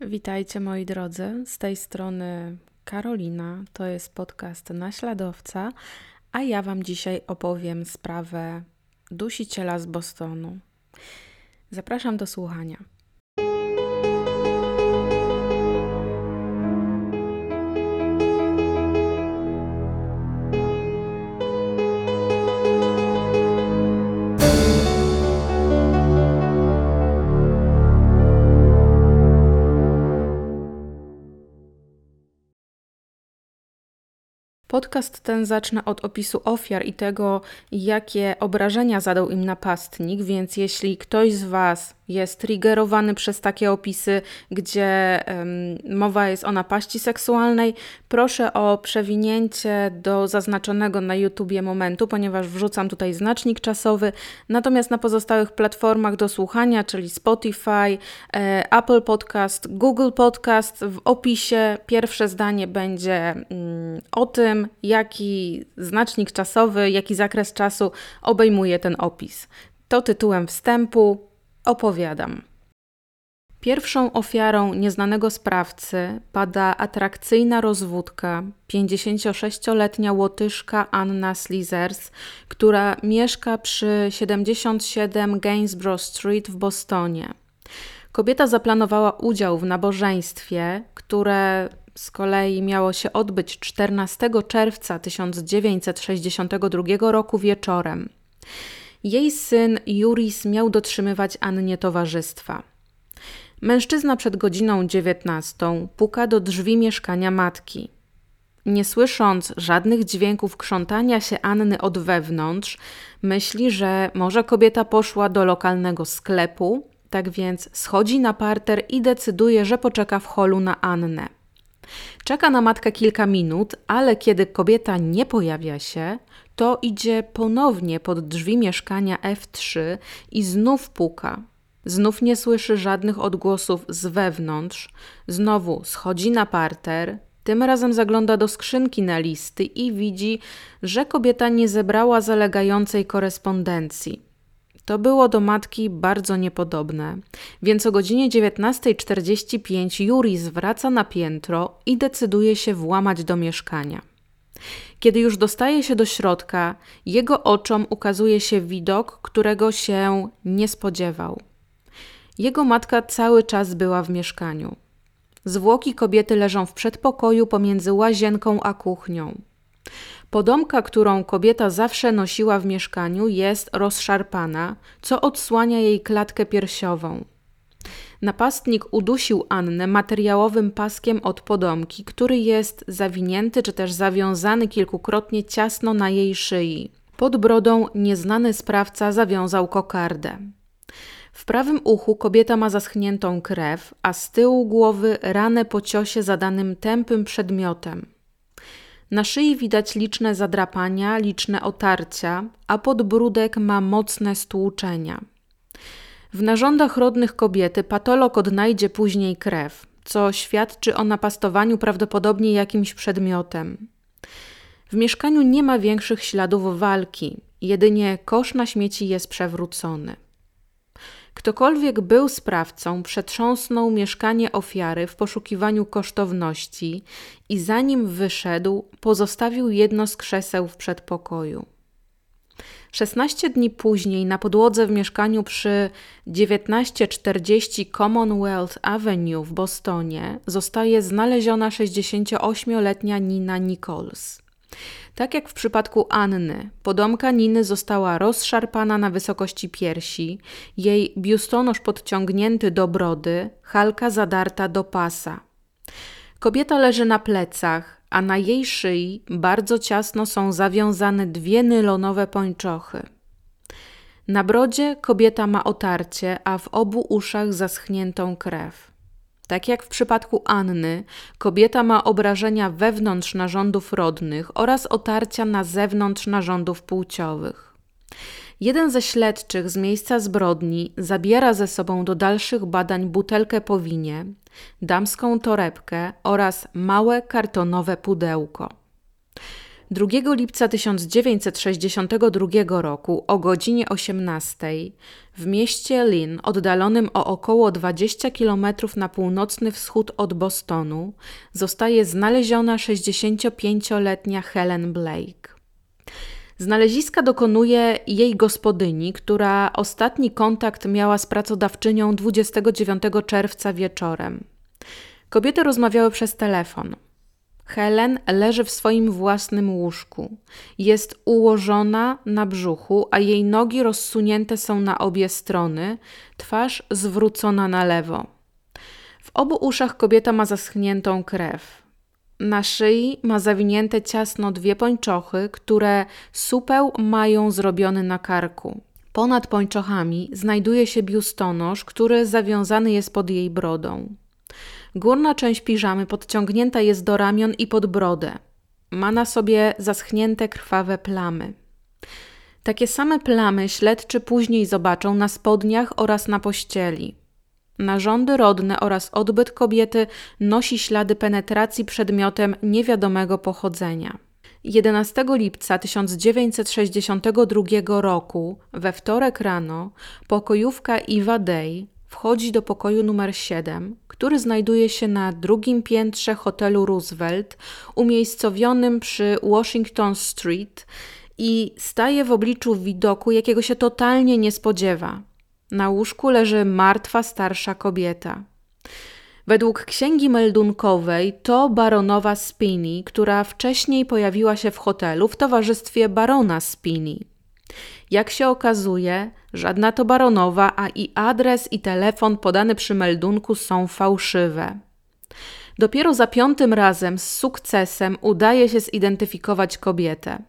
Witajcie moi drodzy, z tej strony Karolina, to jest podcast Naśladowca, a ja Wam dzisiaj opowiem sprawę dusiciela z Bostonu. Zapraszam do słuchania. Podcast ten zacznę od opisu ofiar i tego, jakie obrażenia zadał im napastnik, więc jeśli ktoś z Was jest triggerowany przez takie opisy, gdzie mowa jest o napaści seksualnej, proszę o przewinięcie do zaznaczonego na YouTubie momentu, ponieważ wrzucam tutaj znacznik czasowy. Natomiast na pozostałych platformach do słuchania, czyli Spotify, e, Apple Podcast, Google Podcast, w opisie pierwsze zdanie będzie mm, o tym, jaki znacznik czasowy, jaki zakres czasu obejmuje ten opis. To tytułem wstępu opowiadam. Pierwszą ofiarą nieznanego sprawcy pada atrakcyjna rozwódka, 56-letnia łotyszka Anna Slizers, która mieszka przy 77 Gainsborough Street w Bostonie. Kobieta zaplanowała udział w nabożeństwie, które z kolei miało się odbyć 14 czerwca 1962 roku wieczorem. Jej syn Juris miał dotrzymywać Annie towarzystwa. Mężczyzna przed godziną dziewiętnastą puka do drzwi mieszkania matki. Nie słysząc żadnych dźwięków krzątania się Anny od wewnątrz, myśli, że może kobieta poszła do lokalnego sklepu, tak więc schodzi na parter i decyduje, że poczeka w holu na Annę. Czeka na matkę kilka minut, ale kiedy kobieta nie pojawia się, to idzie ponownie pod drzwi mieszkania F3 i znów puka. Znów nie słyszy żadnych odgłosów z wewnątrz, znowu schodzi na parter, tym razem zagląda do skrzynki na listy i widzi, że kobieta nie zebrała zalegającej korespondencji. To było do matki bardzo niepodobne, więc o godzinie 19.45 Juri zwraca na piętro i decyduje się włamać do mieszkania. Kiedy już dostaje się do środka, jego oczom ukazuje się widok, którego się nie spodziewał. Jego matka cały czas była w mieszkaniu. Zwłoki kobiety leżą w przedpokoju pomiędzy łazienką a kuchnią. Podomka, którą kobieta zawsze nosiła w mieszkaniu, jest rozszarpana, co odsłania jej klatkę piersiową. Napastnik udusił Annę materiałowym paskiem od podomki, który jest zawinięty czy też zawiązany kilkukrotnie ciasno na jej szyi. Pod brodą nieznany sprawca zawiązał kokardę. W prawym uchu kobieta ma zaschniętą krew, a z tyłu głowy ranę po ciosie zadanym tępym przedmiotem. Na szyi widać liczne zadrapania, liczne otarcia, a podbródek ma mocne stłuczenia. W narządach rodnych kobiety patolog odnajdzie później krew, co świadczy o napastowaniu prawdopodobnie jakimś przedmiotem. W mieszkaniu nie ma większych śladów walki, jedynie kosz na śmieci jest przewrócony. Ktokolwiek był sprawcą, przetrząsnął mieszkanie ofiary w poszukiwaniu kosztowności i zanim wyszedł, pozostawił jedno z krzeseł w przedpokoju. 16 dni później na podłodze w mieszkaniu przy 1940 Commonwealth Avenue w Bostonie zostaje znaleziona 68-letnia Nina Nichols. Tak jak w przypadku Anny, podomka Niny została rozszarpana na wysokości piersi, jej biustonosz podciągnięty do brody, halka zadarta do pasa. Kobieta leży na plecach, a na jej szyi bardzo ciasno są zawiązane dwie nylonowe pończochy. Na brodzie kobieta ma otarcie, a w obu uszach zaschniętą krew. Tak jak w przypadku Anny, kobieta ma obrażenia wewnątrz narządów rodnych oraz otarcia na zewnątrz narządów płciowych. Jeden ze śledczych z miejsca zbrodni zabiera ze sobą do dalszych badań butelkę po winie, damską torebkę oraz małe kartonowe pudełko. 2 lipca 1962 roku o godzinie 18 w mieście Lynn, oddalonym o około 20 km na północny wschód od Bostonu, zostaje znaleziona 65-letnia Helen Blake. Znaleziska dokonuje jej gospodyni, która ostatni kontakt miała z pracodawczynią 29 czerwca wieczorem. Kobiety rozmawiały przez telefon. Helen leży w swoim własnym łóżku. Jest ułożona na brzuchu, a jej nogi rozsunięte są na obie strony, twarz zwrócona na lewo. W obu uszach kobieta ma zaschniętą krew. Na szyi ma zawinięte ciasno dwie pończochy, które supeł mają zrobiony na karku. Ponad pończochami znajduje się biustonosz, który zawiązany jest pod jej brodą. Górna część piżamy podciągnięta jest do ramion i pod brodę. Ma na sobie zaschnięte krwawe plamy. Takie same plamy śledczy później zobaczą na spodniach oraz na pościeli. Narządy rodne oraz odbyt kobiety nosi ślady penetracji przedmiotem niewiadomego pochodzenia. 11 lipca 1962 roku, we wtorek rano, pokojówka Eva Day wchodzi do pokoju numer 7, który znajduje się na drugim piętrze hotelu Roosevelt, umiejscowionym przy Washington Street i staje w obliczu widoku, jakiego się totalnie nie spodziewa. Na łóżku leży martwa starsza kobieta. Według księgi meldunkowej to baronowa Spini, która wcześniej pojawiła się w hotelu w towarzystwie barona Spini. Jak się okazuje, żadna to baronowa, a i adres i telefon podany przy meldunku są fałszywe. Dopiero za piątym razem z sukcesem udaje się zidentyfikować kobietę.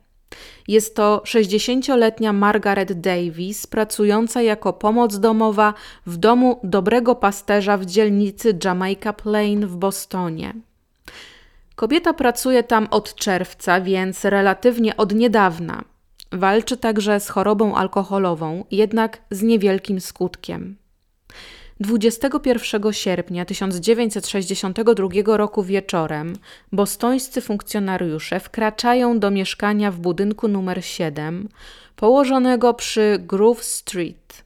Jest to 60-letnia Margaret Davis, pracująca jako pomoc domowa w domu dobrego pasterza w dzielnicy Jamaica Plain w Bostonie. Kobieta pracuje tam od czerwca, więc relatywnie od niedawna. Walczy także z chorobą alkoholową, jednak z niewielkim skutkiem. 21 sierpnia 1962 roku wieczorem bostońscy funkcjonariusze wkraczają do mieszkania w budynku numer 7, położonego przy Groove Street.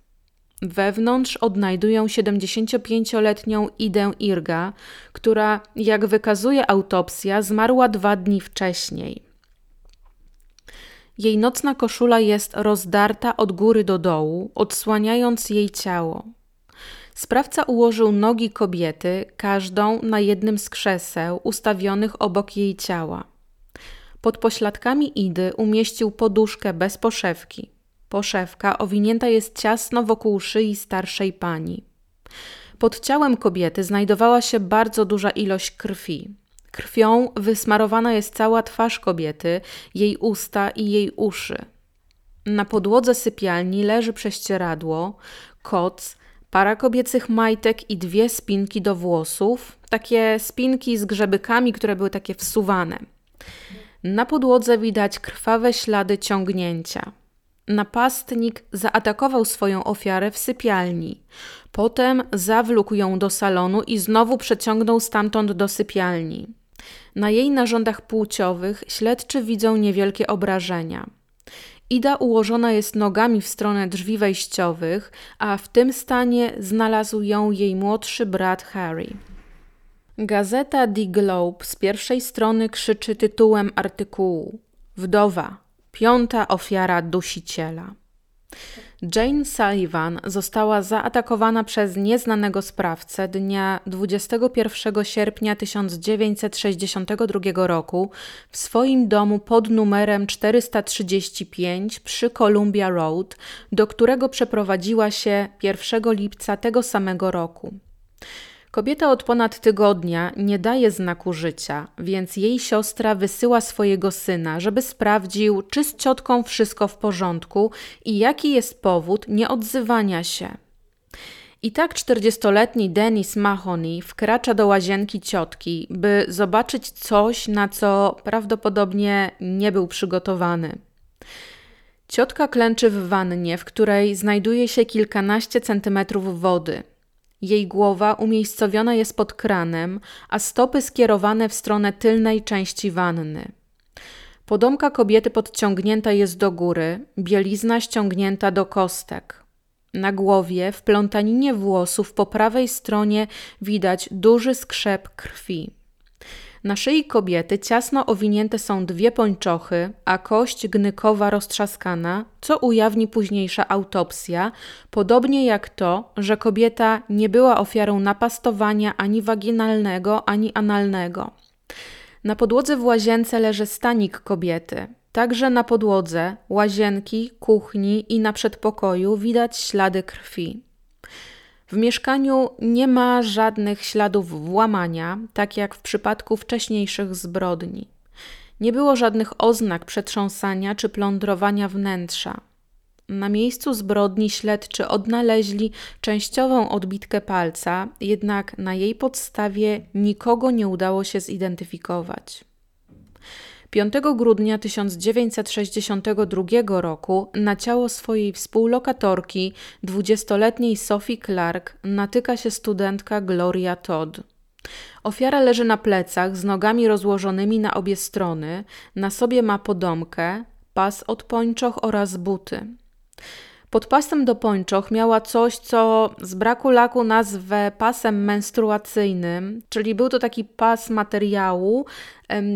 Wewnątrz odnajdują 75-letnią Idę Irga, która, jak wykazuje autopsja, zmarła dwa dni wcześniej. Jej nocna koszula jest rozdarta od góry do dołu, odsłaniając jej ciało. Sprawca ułożył nogi kobiety, każdą na jednym z krzeseł ustawionych obok jej ciała. Pod pośladkami Idy umieścił poduszkę bez poszewki. Poszewka owinięta jest ciasno wokół szyi starszej pani. Pod ciałem kobiety znajdowała się bardzo duża ilość krwi. Krwią wysmarowana jest cała twarz kobiety, jej usta i jej uszy. Na podłodze sypialni leży prześcieradło, koc, para kobiecych majtek i dwie spinki do włosów, takie spinki z grzebykami, które były takie wsuwane. Na podłodze widać krwawe ślady ciągnięcia. Napastnik zaatakował swoją ofiarę w sypialni. Potem zawlókł ją do salonu i znowu przeciągnął stamtąd do sypialni. Na jej narządach płciowych śledczy widzą niewielkie obrażenia. Ida ułożona jest nogami w stronę drzwi wejściowych, a w tym stanie znalazł ją jej młodszy brat Harry. Gazeta The Globe z pierwszej strony krzyczy tytułem artykułu Wdowa, piąta ofiara dusiciela. Jane Sullivan została zaatakowana przez nieznanego sprawcę dnia 21 sierpnia 1962 roku w swoim domu pod numerem 435 przy Columbia Road, do którego przeprowadziła się 1 lipca tego samego roku. Kobieta od ponad tygodnia nie daje znaku życia, więc jej siostra wysyła swojego syna, żeby sprawdził, czy z ciotką wszystko w porządku i jaki jest powód nieodzywania się. I tak czterdziestoletni Denis Mahoney wkracza do łazienki ciotki, by zobaczyć coś, na co prawdopodobnie nie był przygotowany. Ciotka klęczy w wannie, w której znajduje się kilkanaście centymetrów wody. Jej głowa umiejscowiona jest pod kranem, a stopy skierowane w stronę tylnej części wanny. Podomka kobiety podciągnięta jest do góry, bielizna ściągnięta do kostek. Na głowie, w plątaninie włosów po prawej stronie widać duży skrzep krwi. Na szyi kobiety ciasno owinięte są dwie pończochy, a kość gnykowa roztrzaskana, co ujawni późniejsza autopsja, podobnie jak to, że kobieta nie była ofiarą napastowania ani waginalnego, ani analnego. Na podłodze w łazience leży stanik kobiety. Także na podłodze, łazienki, kuchni i na przedpokoju widać ślady krwi. W mieszkaniu nie ma żadnych śladów włamania, tak jak w przypadku wcześniejszych zbrodni. Nie było żadnych oznak przetrząsania czy plądrowania wnętrza. Na miejscu zbrodni śledczy odnaleźli częściową odbitkę palca, jednak na jej podstawie nikogo nie udało się zidentyfikować. 5 grudnia 1962 roku na ciało swojej współlokatorki, dwudziestoletniej Sophie Clark, natyka się studentka Gloria Todd. Ofiara leży na plecach z nogami rozłożonymi na obie strony, na sobie ma podomkę, pas od pończoch oraz buty. Pod pasem do pończoch miała coś, co z braku laku nazwę pasem menstruacyjnym, czyli był to taki pas materiału,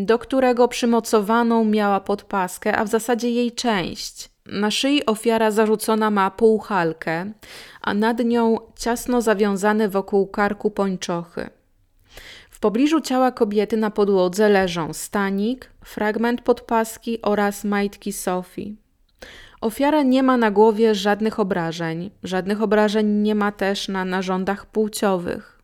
do którego przymocowaną miała podpaskę, a w zasadzie jej część. Na szyi ofiara zarzucona ma półhalkę, a nad nią ciasno zawiązane wokół karku pończochy. W pobliżu ciała kobiety na podłodze leżą stanik, fragment podpaski oraz majtki Sofii. Ofiara nie ma na głowie żadnych obrażeń, żadnych obrażeń nie ma też na narządach płciowych.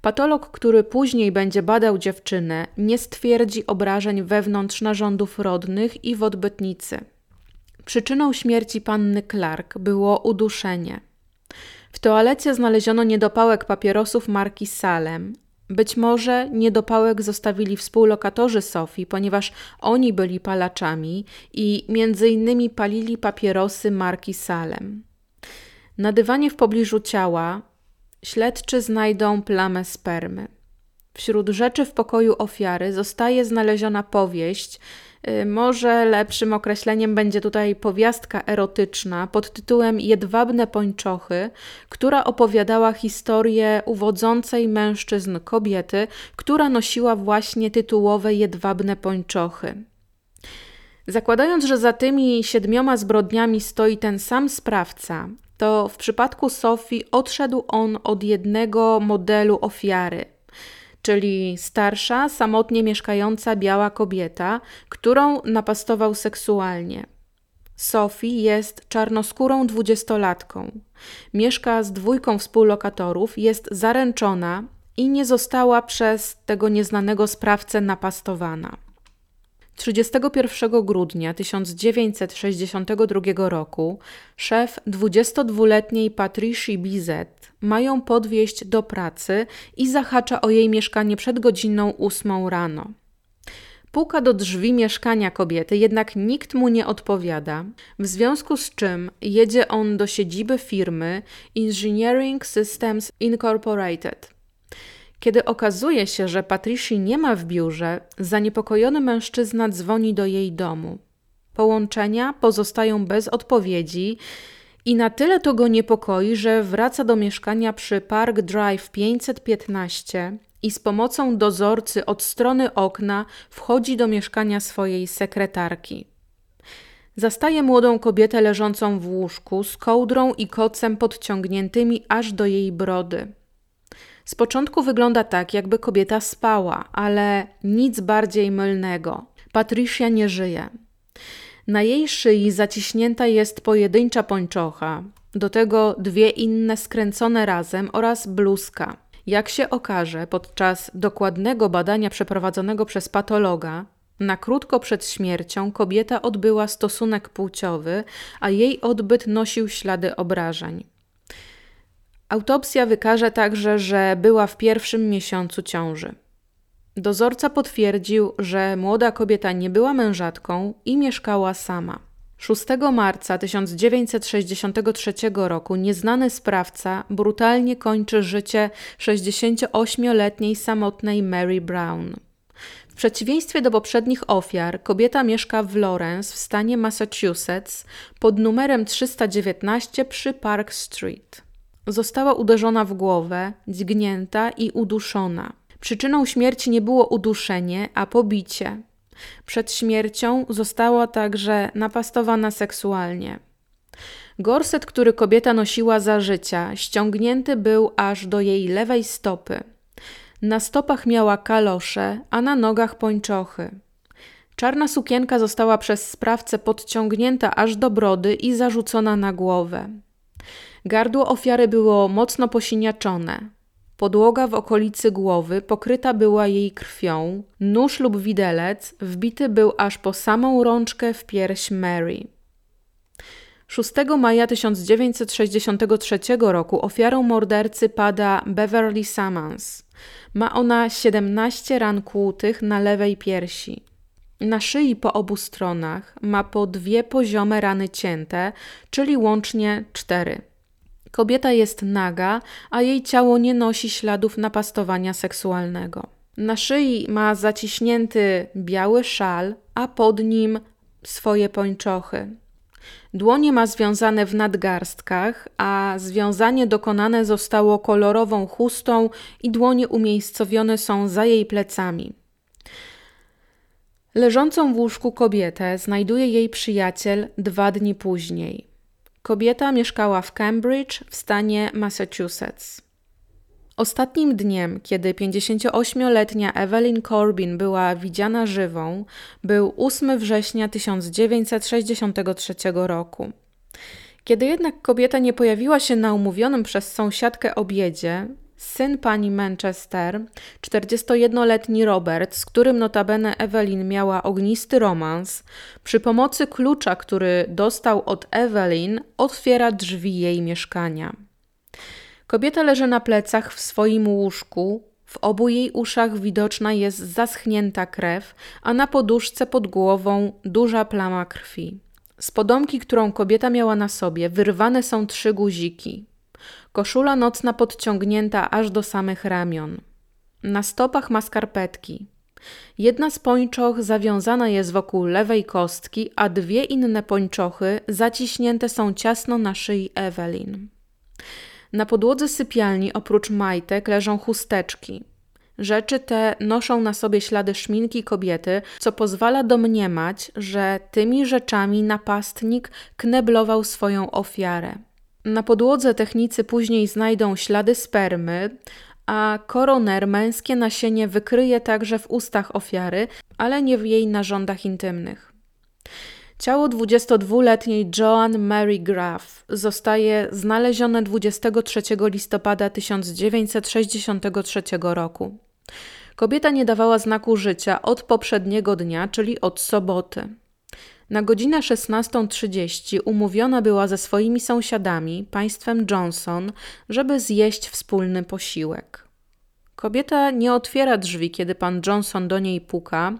Patolog, który później będzie badał dziewczynę, nie stwierdzi obrażeń wewnątrz narządów rodnych i w odbytnicy. Przyczyną śmierci panny Clark było uduszenie. W toalecie znaleziono niedopałek papierosów marki Salem, być może niedopałek zostawili współlokatorzy Sofii, ponieważ oni byli palaczami i między innymi palili papierosy marki Salem. Na dywanie w pobliżu ciała śledczy znajdą plamę spermy. Wśród rzeczy w pokoju ofiary zostaje znaleziona powieść, może lepszym określeniem będzie tutaj powiastka erotyczna pod tytułem Jedwabne pończochy, która opowiadała historię uwodzącej mężczyzn kobiety, która nosiła właśnie tytułowe jedwabne pończochy. Zakładając, że za tymi siedmioma zbrodniami stoi ten sam sprawca, to w przypadku Sofii odszedł on od jednego modelu ofiary czyli starsza, samotnie mieszkająca biała kobieta, którą napastował seksualnie. Sophie jest czarnoskórą dwudziestolatką. Mieszka z dwójką współlokatorów, jest zaręczona i nie została przez tego nieznanego sprawcę napastowana. 31 grudnia 1962 roku szef 22-letniej Patricia Bizet mają podwieźć do pracy i zahacza o jej mieszkanie przed godziną 8 rano. Puka do drzwi mieszkania kobiety, jednak nikt mu nie odpowiada, w związku z czym jedzie on do siedziby firmy Engineering Systems Incorporated. Kiedy okazuje się, że Patricia nie ma w biurze, zaniepokojony mężczyzna dzwoni do jej domu. Połączenia pozostają bez odpowiedzi i na tyle to go niepokoi, że wraca do mieszkania przy Park Drive 515 i z pomocą dozorcy od strony okna wchodzi do mieszkania swojej sekretarki. Zastaje młodą kobietę leżącą w łóżku z kołdrą i kocem podciągniętymi aż do jej brody. Z początku wygląda tak, jakby kobieta spała, ale nic bardziej mylnego. Patricia nie żyje. Na jej szyi zaciśnięta jest pojedyncza pończocha, do tego dwie inne skręcone razem oraz bluzka. Jak się okaże, podczas dokładnego badania przeprowadzonego przez patologa, na krótko przed śmiercią kobieta odbyła stosunek płciowy, a jej odbyt nosił ślady obrażeń. Autopsja wykaże także, że była w pierwszym miesiącu ciąży. Dozorca potwierdził, że młoda kobieta nie była mężatką i mieszkała sama. 6 marca 1963 roku nieznany sprawca brutalnie kończy życie 68-letniej samotnej Mary Brown. W przeciwieństwie do poprzednich ofiar, kobieta mieszka w Lawrence w stanie Massachusetts pod numerem 319 przy Park Street. Została uderzona w głowę, dźgnięta i uduszona. Przyczyną śmierci nie było uduszenie, a pobicie. Przed śmiercią została także napastowana seksualnie. Gorset, który kobieta nosiła za życia, ściągnięty był aż do jej lewej stopy. Na stopach miała kalosze, a na nogach pończochy. Czarna sukienka została przez sprawcę podciągnięta aż do brody i zarzucona na głowę. Gardło ofiary było mocno posiniaczone. Podłoga w okolicy głowy pokryta była jej krwią, nóż lub widelec wbity był aż po samą rączkę w pierś Mary. 6 maja 1963 roku ofiarą mordercy pada Beverly Summons. Ma ona 17 ran kłutych na lewej piersi. Na szyi po obu stronach ma po dwie poziome rany cięte, czyli łącznie cztery. Kobieta jest naga, a jej ciało nie nosi śladów napastowania seksualnego. Na szyi ma zaciśnięty biały szal, a pod nim swoje pończochy. Dłonie ma związane w nadgarstkach, a związanie dokonane zostało kolorową chustą i dłonie umiejscowione są za jej plecami. Leżącą w łóżku kobietę znajduje jej przyjaciel dwa dni później. Kobieta mieszkała w Cambridge w stanie Massachusetts. Ostatnim dniem, kiedy 58-letnia Evelyn Corbin była widziana żywą, był 8 września 1963 roku. Kiedy jednak kobieta nie pojawiła się na umówionym przez sąsiadkę obiedzie, syn pani Manchester, 41-letni Robert, z którym notabene Evelyn miała ognisty romans, przy pomocy klucza, który dostał od Evelyn, otwiera drzwi jej mieszkania. Kobieta leży na plecach w swoim łóżku, w obu jej uszach widoczna jest zaschnięta krew, a na poduszce pod głową duża plama krwi. Z podomki, którą kobieta miała na sobie, wyrwane są trzy guziki. Koszula nocna podciągnięta aż do samych ramion. Na stopach ma skarpetki. Jedna z pończoch zawiązana jest wokół lewej kostki, a dwie inne pończochy zaciśnięte są ciasno na szyi Evelyn. Na podłodze sypialni oprócz majtek leżą chusteczki. Rzeczy te noszą na sobie ślady szminki kobiety, co pozwala domniemać, że tymi rzeczami napastnik kneblował swoją ofiarę. Na podłodze technicy później znajdą ślady spermy, a koroner męskie nasienie wykryje także w ustach ofiary, ale nie w jej narządach intymnych. Ciało 22-letniej Joan Mary Graff zostaje znalezione 23 listopada 1963 roku. Kobieta nie dawała znaku życia od poprzedniego dnia, czyli od soboty. Na godzinę 16.30 umówiona była ze swoimi sąsiadami, państwem Johnson, żeby zjeść wspólny posiłek. Kobieta nie otwiera drzwi, kiedy pan Johnson do niej puka.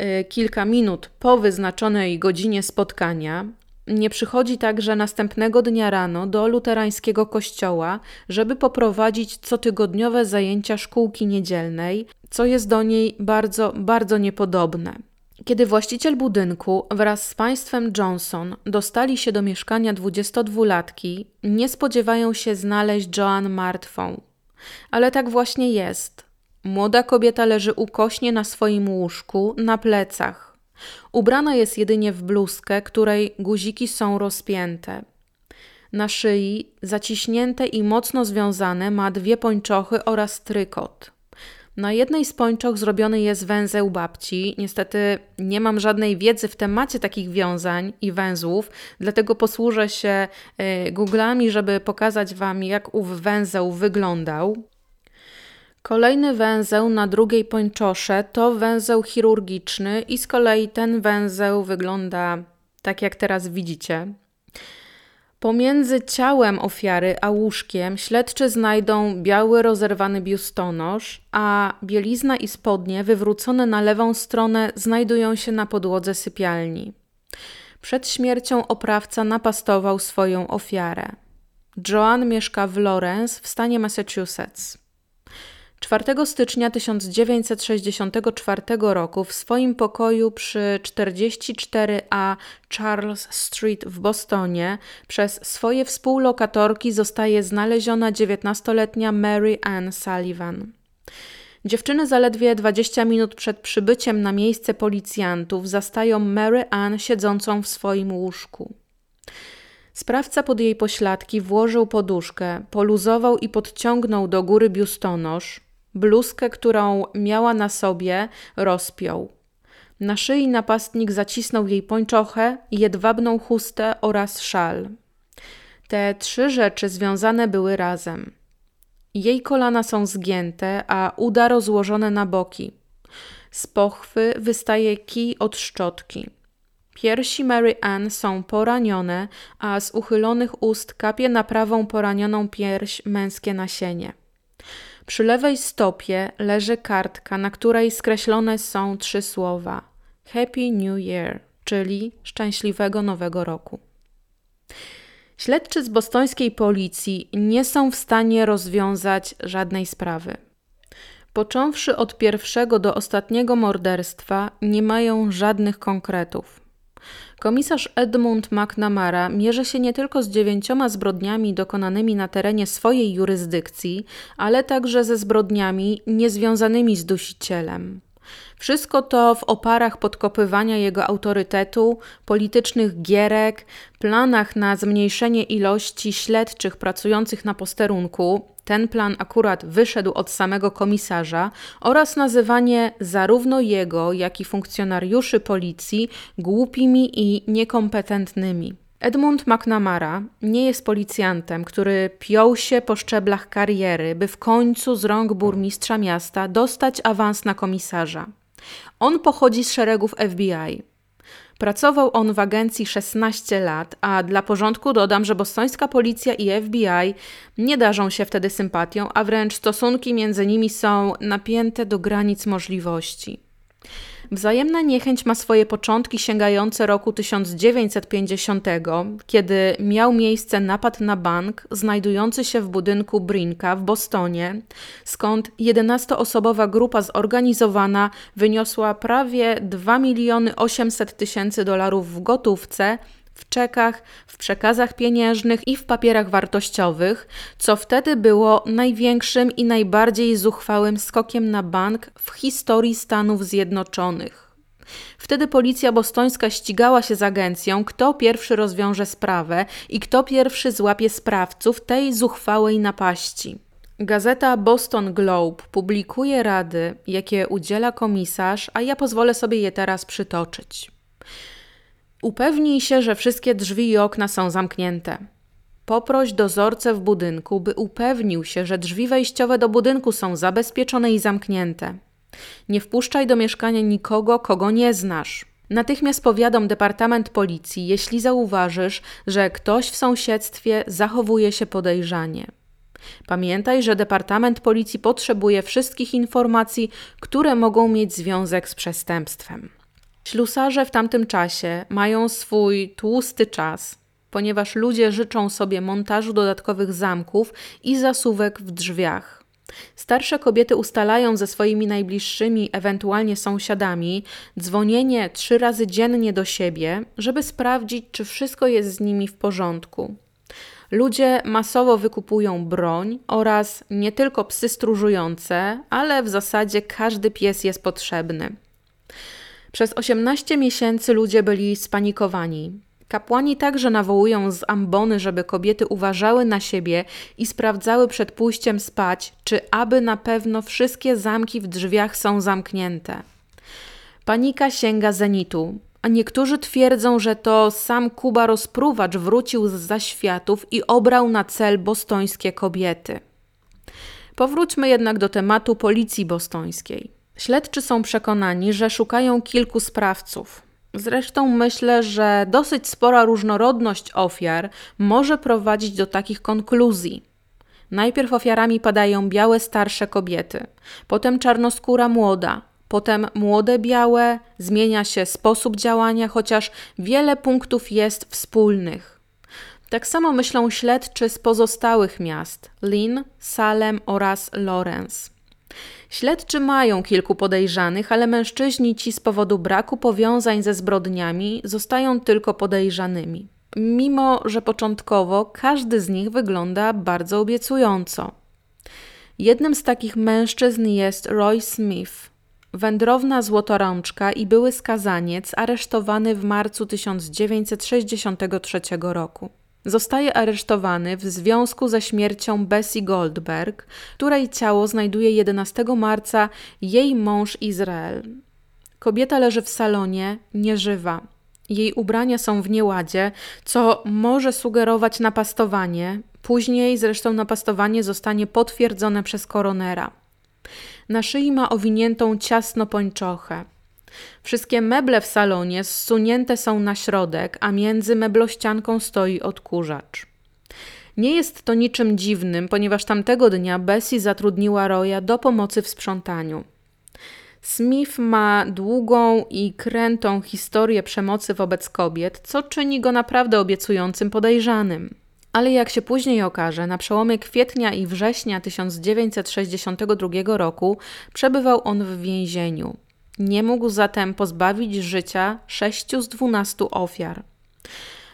Y, kilka minut po wyznaczonej godzinie spotkania nie przychodzi także następnego dnia rano do luterańskiego kościoła, żeby poprowadzić cotygodniowe zajęcia szkółki niedzielnej, co jest do niej bardzo, bardzo niepodobne. Kiedy właściciel budynku wraz z państwem Johnson dostali się do mieszkania 22-latki, nie spodziewają się znaleźć Joan martwą. Ale tak właśnie jest. Młoda kobieta leży ukośnie na swoim łóżku, na plecach. Ubrana jest jedynie w bluzkę, której guziki są rozpięte. Na szyi, zaciśnięte i mocno związane, ma dwie pończochy oraz trykot. Na jednej z pończoch zrobiony jest węzeł babci. Niestety nie mam żadnej wiedzy w temacie takich wiązań i węzłów, dlatego posłużę się y, Googlami, żeby pokazać Wam, jak ów węzeł wyglądał. Kolejny węzeł na drugiej pończosze to węzeł chirurgiczny i z kolei ten węzeł wygląda tak jak teraz widzicie. Pomiędzy ciałem ofiary a łóżkiem śledczy znajdą biały rozerwany biustonosz, a bielizna i spodnie wywrócone na lewą stronę znajdują się na podłodze sypialni. Przed śmiercią oprawca napastował swoją ofiarę. Joan mieszka w Lawrence w stanie Massachusetts. 4 stycznia 1964 roku w swoim pokoju przy 44A Charles Street w Bostonie przez swoje współlokatorki zostaje znaleziona 19-letnia Mary Ann Sullivan. Dziewczyny zaledwie 20 minut przed przybyciem na miejsce policjantów zastają Mary Ann siedzącą w swoim łóżku. Sprawca pod jej pośladki włożył poduszkę, poluzował i podciągnął do góry biustonosz, bluzkę, którą miała na sobie, rozpiął. Na szyi napastnik zacisnął jej pończochę, jedwabną chustę oraz szal. Te trzy rzeczy związane były razem. Jej kolana są zgięte, a uda rozłożone na boki. Z pochwy wystaje kij od szczotki. Piersi Mary Ann są poranione, a z uchylonych ust kapie na prawą poranioną pierś męskie nasienie. Przy lewej stopie leży kartka, na której skreślone są trzy słowa: Happy New Year, czyli szczęśliwego nowego roku. Śledczy z bostońskiej policji nie są w stanie rozwiązać żadnej sprawy. Począwszy od pierwszego do ostatniego morderstwa, nie mają żadnych konkretów. Komisarz Edmund McNamara mierzy się nie tylko z dziewięcioma zbrodniami dokonanymi na terenie swojej jurysdykcji, ale także ze zbrodniami niezwiązanymi z dusicielem. Wszystko to w oparach podkopywania jego autorytetu, politycznych gierek, planach na zmniejszenie ilości śledczych pracujących na posterunku, ten plan akurat wyszedł od samego komisarza, oraz nazywanie zarówno jego, jak i funkcjonariuszy policji głupimi i niekompetentnymi. Edmund McNamara nie jest policjantem, który piął się po szczeblach kariery, by w końcu z rąk burmistrza miasta dostać awans na komisarza. On pochodzi z szeregów FBI. Pracował on w agencji 16 lat, a dla porządku dodam, że bostońska policja i FBI nie darzą się wtedy sympatią, a wręcz stosunki między nimi są napięte do granic możliwości. Wzajemna niechęć ma swoje początki sięgające roku 1950, kiedy miał miejsce napad na bank znajdujący się w budynku Brinka w Bostonie, skąd 11-osobowa grupa zorganizowana wyniosła prawie 2 miliony 800 tysięcy dolarów w gotówce w czekach, w przekazach pieniężnych i w papierach wartościowych, co wtedy było największym i najbardziej zuchwałym skokiem na bank w historii Stanów Zjednoczonych. Wtedy policja bostońska ścigała się z agencją, kto pierwszy rozwiąże sprawę i kto pierwszy złapie sprawców tej zuchwałej napaści. Gazeta Boston Globe publikuje rady, jakie udziela komisarz, a ja pozwolę sobie je teraz przytoczyć. Upewnij się, że wszystkie drzwi i okna są zamknięte. Poproś dozorcę w budynku, by upewnił się, że drzwi wejściowe do budynku są zabezpieczone i zamknięte. Nie wpuszczaj do mieszkania nikogo, kogo nie znasz. Natychmiast powiadom Departament Policji, jeśli zauważysz, że ktoś w sąsiedztwie zachowuje się podejrzanie. Pamiętaj, że Departament Policji potrzebuje wszystkich informacji, które mogą mieć związek z przestępstwem. Ślusarze w tamtym czasie mają swój tłusty czas, ponieważ ludzie życzą sobie montażu dodatkowych zamków i zasuwek w drzwiach. Starsze kobiety ustalają ze swoimi najbliższymi, ewentualnie sąsiadami, dzwonienie trzy razy dziennie do siebie, żeby sprawdzić, czy wszystko jest z nimi w porządku. Ludzie masowo wykupują broń oraz nie tylko psy stróżujące, ale w zasadzie każdy pies jest potrzebny. Przez 18 miesięcy ludzie byli spanikowani. Kapłani także nawołują z ambony, żeby kobiety uważały na siebie i sprawdzały przed pójściem spać, czy aby na pewno wszystkie zamki w drzwiach są zamknięte. Panika sięga zenitu, a niektórzy twierdzą, że to sam Kuba rozpruwacz wrócił z zaświatów i obrał na cel bostońskie kobiety. Powróćmy jednak do tematu policji bostońskiej. Śledczy są przekonani, że szukają kilku sprawców. Zresztą myślę, że dosyć spora różnorodność ofiar może prowadzić do takich konkluzji. Najpierw ofiarami padają białe starsze kobiety, potem czarnoskóra młoda, potem młode białe, zmienia się sposób działania, chociaż wiele punktów jest wspólnych. Tak samo myślą śledczy z pozostałych miast Lynn, Salem oraz Lawrence. Śledczy mają kilku podejrzanych, ale mężczyźni ci z powodu braku powiązań ze zbrodniami zostają tylko podejrzanymi. Mimo, że początkowo każdy z nich wygląda bardzo obiecująco. Jednym z takich mężczyzn jest Roy Smith, wędrowna złotorączka i były skazaniec aresztowany w marcu 1963 roku. Zostaje aresztowany w związku ze śmiercią Bessie Goldberg, której ciało znajduje 11 marca jej mąż Izrael. Kobieta leży w salonie, nieżywa. Jej ubrania są w nieładzie, co może sugerować napastowanie. Później zresztą napastowanie zostanie potwierdzone przez koronera. Na szyi ma owiniętą ciasno pończochę. Wszystkie meble w salonie zsunięte są na środek, a między meblościanką stoi odkurzacz. Nie jest to niczym dziwnym, ponieważ tamtego dnia Bessie zatrudniła Roya do pomocy w sprzątaniu. Smith ma długą i krętą historię przemocy wobec kobiet, co czyni go naprawdę obiecującym podejrzanym. Ale jak się później okaże, na przełomie kwietnia i września 1962 roku przebywał on w więzieniu. Nie mógł zatem pozbawić życia sześciu z dwunastu ofiar.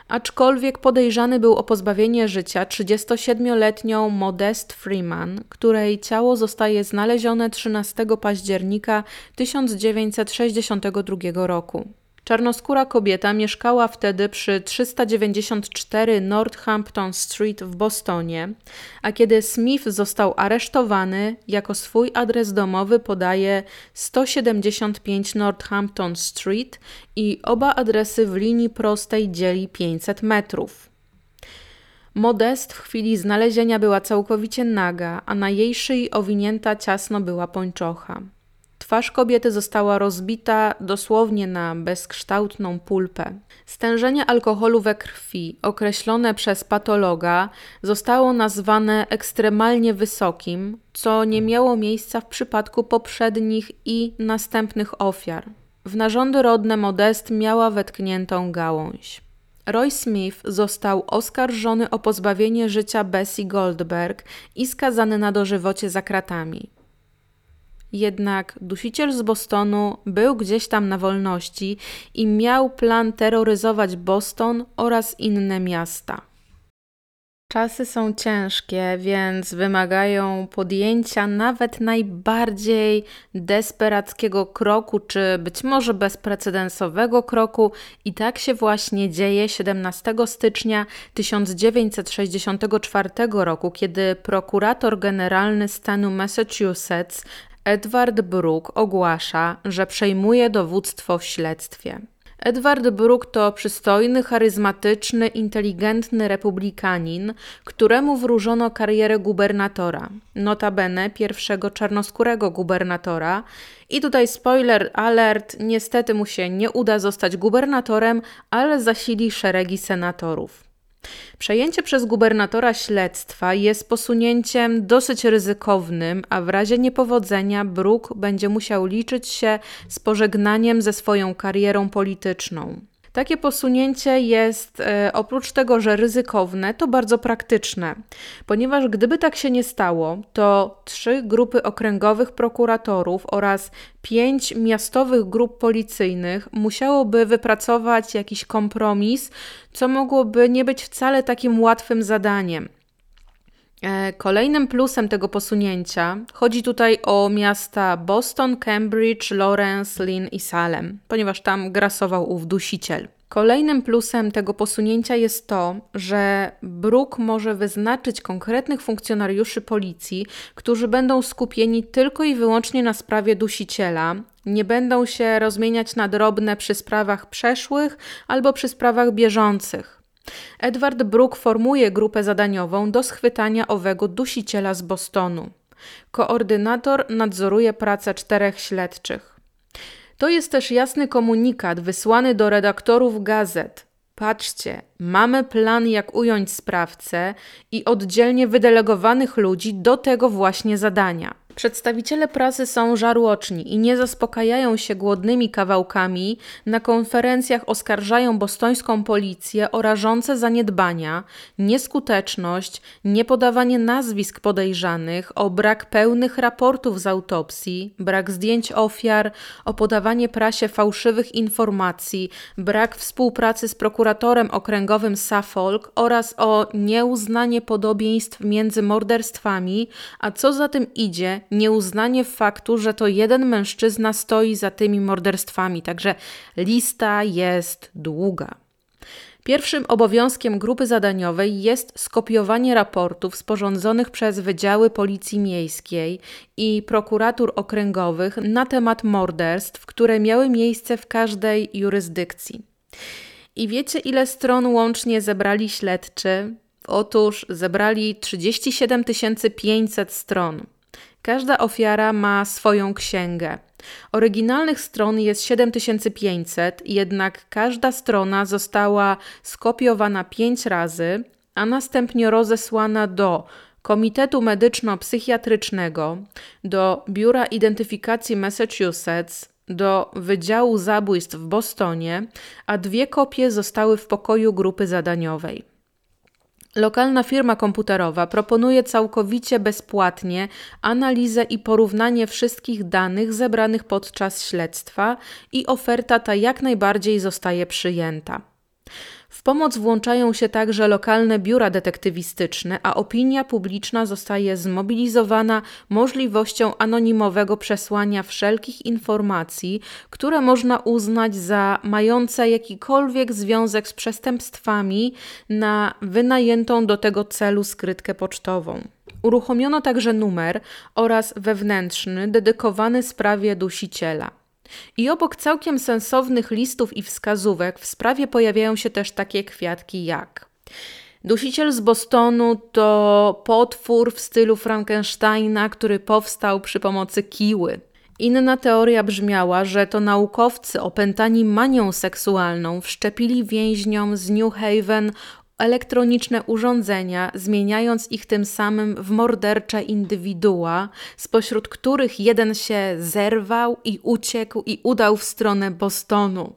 Aczkolwiek podejrzany był o pozbawienie życia 37-letnią Modest Freeman, której ciało zostaje znalezione 13 października 1962 roku. Czarnoskóra kobieta mieszkała wtedy przy 394 Northampton Street w Bostonie, a kiedy Smith został aresztowany, jako swój adres domowy podaje 175 Northampton Street i oba adresy w linii prostej dzieli 500 metrów. Modest w chwili znalezienia była całkowicie naga, a na jej szyi owinięta ciasno była pończocha. Twarz kobiety została rozbita dosłownie na bezkształtną pulpę. Stężenie alkoholu we krwi, określone przez patologa, zostało nazwane ekstremalnie wysokim, co nie miało miejsca w przypadku poprzednich i następnych ofiar. W narządy rodne Modest miała wetkniętą gałąź. Roy Smith został oskarżony o pozbawienie życia Bessie Goldberg i skazany na dożywocie za kratami. Jednak dusiciel z Bostonu był gdzieś tam na wolności i miał plan terroryzować Boston oraz inne miasta. Czasy są ciężkie, więc wymagają podjęcia nawet najbardziej desperackiego kroku, czy być może bezprecedensowego kroku, i tak się właśnie dzieje 17 stycznia 1964 roku, kiedy prokurator generalny stanu Massachusetts Edward Brook ogłasza, że przejmuje dowództwo w śledztwie. Edward Brook to przystojny, charyzmatyczny, inteligentny republikanin, któremu wróżono karierę gubernatora, notabene pierwszego czarnoskórego gubernatora. I tutaj spoiler alert, niestety mu się nie uda zostać gubernatorem, ale zasili szeregi senatorów. Przejęcie przez gubernatora śledztwa jest posunięciem dosyć ryzykownym, a w razie niepowodzenia Brook będzie musiał liczyć się z pożegnaniem ze swoją karierą polityczną. Takie posunięcie jest e, oprócz tego, że ryzykowne, to bardzo praktyczne, ponieważ gdyby tak się nie stało, to trzy grupy okręgowych prokuratorów oraz pięć miastowych grup policyjnych musiałoby wypracować jakiś kompromis, co mogłoby nie być wcale takim łatwym zadaniem. E, kolejnym plusem tego posunięcia chodzi tutaj o miasta Boston, Cambridge, Lawrence, Lynn i Salem, ponieważ tam grasował ów dusiciel. Kolejnym plusem tego posunięcia jest to, że Brook może wyznaczyć konkretnych funkcjonariuszy policji, którzy będą skupieni tylko i wyłącznie na sprawie dusiciela, nie będą się rozmieniać na drobne przy sprawach przeszłych albo przy sprawach bieżących. Edward Brook formuje grupę zadaniową do schwytania owego dusiciela z Bostonu. Koordynator nadzoruje pracę czterech śledczych. To jest też jasny komunikat wysłany do redaktorów gazet. Patrzcie, mamy plan, jak ująć sprawcę i oddzielnie wydelegowanych ludzi do tego właśnie zadania. Przedstawiciele prasy są żarłoczni i nie zaspokajają się głodnymi kawałkami. Na konferencjach oskarżają bostońską policję o rażące zaniedbania, nieskuteczność, niepodawanie nazwisk podejrzanych, o brak pełnych raportów z autopsji, brak zdjęć ofiar, o podawanie prasie fałszywych informacji, brak współpracy z prokuratorem okręgowym Suffolk oraz o nieuznanie podobieństw między morderstwami, a co za tym idzie, nieuznanie faktu, że to jeden mężczyzna stoi za tymi morderstwami. Także lista jest długa. Pierwszym obowiązkiem grupy zadaniowej jest skopiowanie raportów sporządzonych przez Wydziały Policji Miejskiej i prokuratur okręgowych na temat morderstw, które miały miejsce w każdej jurysdykcji. I wiecie, ile stron łącznie zebrali śledczy? Otóż zebrali 37 500 stron. Każda ofiara ma swoją księgę. Oryginalnych stron jest 7500, jednak każda strona została skopiowana pięć razy, a następnie rozesłana do Komitetu Medyczno-Psychiatrycznego, do Biura Identyfikacji Massachusetts, do Wydziału Zabójstw w Bostonie, a dwie kopie zostały w pokoju grupy zadaniowej. Lokalna firma komputerowa proponuje całkowicie bezpłatnie analizę i porównanie wszystkich danych zebranych podczas śledztwa i oferta ta jak najbardziej zostaje przyjęta. W pomoc włączają się także lokalne biura detektywistyczne, a opinia publiczna zostaje zmobilizowana możliwością anonimowego przesłania wszelkich informacji, które można uznać za mające jakikolwiek związek z przestępstwami na wynajętą do tego celu skrytkę pocztową. Uruchomiono także numer oraz wewnętrzny dedykowany sprawie dusiciela. I obok całkiem sensownych listów i wskazówek w sprawie pojawiają się też takie kwiatki jak Dusiciel z Bostonu to potwór w stylu Frankensteina, który powstał przy pomocy kiły. Inna teoria brzmiała, że to naukowcy opętani manią seksualną wszczepili więźniom z New Haven elektroniczne urządzenia, zmieniając ich tym samym w mordercze indywidua, spośród których jeden się zerwał i uciekł i udał w stronę Bostonu.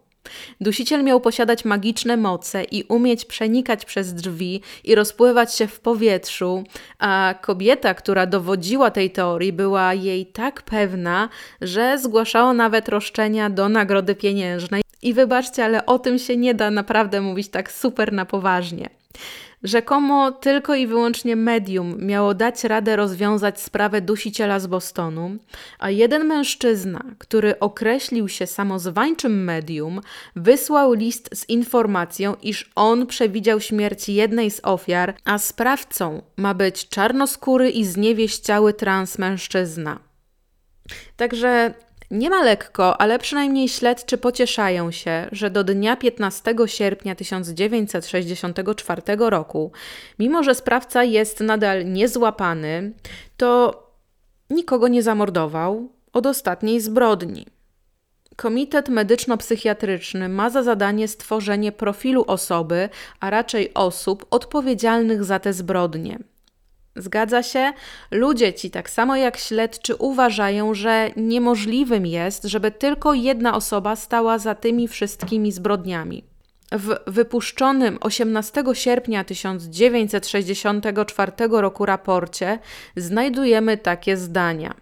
Dusiciel miał posiadać magiczne moce i umieć przenikać przez drzwi i rozpływać się w powietrzu, a kobieta, która dowodziła tej teorii, była jej tak pewna, że zgłaszała nawet roszczenia do nagrody pieniężnej. I wybaczcie, ale o tym się nie da naprawdę mówić tak super na poważnie. Rzekomo tylko i wyłącznie medium miało dać radę rozwiązać sprawę dusiciela z Bostonu, a jeden mężczyzna, który określił się samozwańczym medium, wysłał list z informacją, iż on przewidział śmierć jednej z ofiar, a sprawcą ma być czarnoskóry i zniewieściały transmężczyzna. Także nie ma lekko, ale przynajmniej śledczy pocieszają się, że do dnia 15 sierpnia 1964 roku, mimo że sprawca jest nadal niezłapany, to nikogo nie zamordował od ostatniej zbrodni. Komitet medyczno-psychiatryczny ma za zadanie stworzenie profilu osoby, a raczej osób odpowiedzialnych za te zbrodnie. Zgadza się? Ludzie ci, tak samo jak śledczy, uważają, że niemożliwym jest, żeby tylko jedna osoba stała za tymi wszystkimi zbrodniami. W wypuszczonym 18 sierpnia 1964 roku raporcie znajdujemy takie zdania.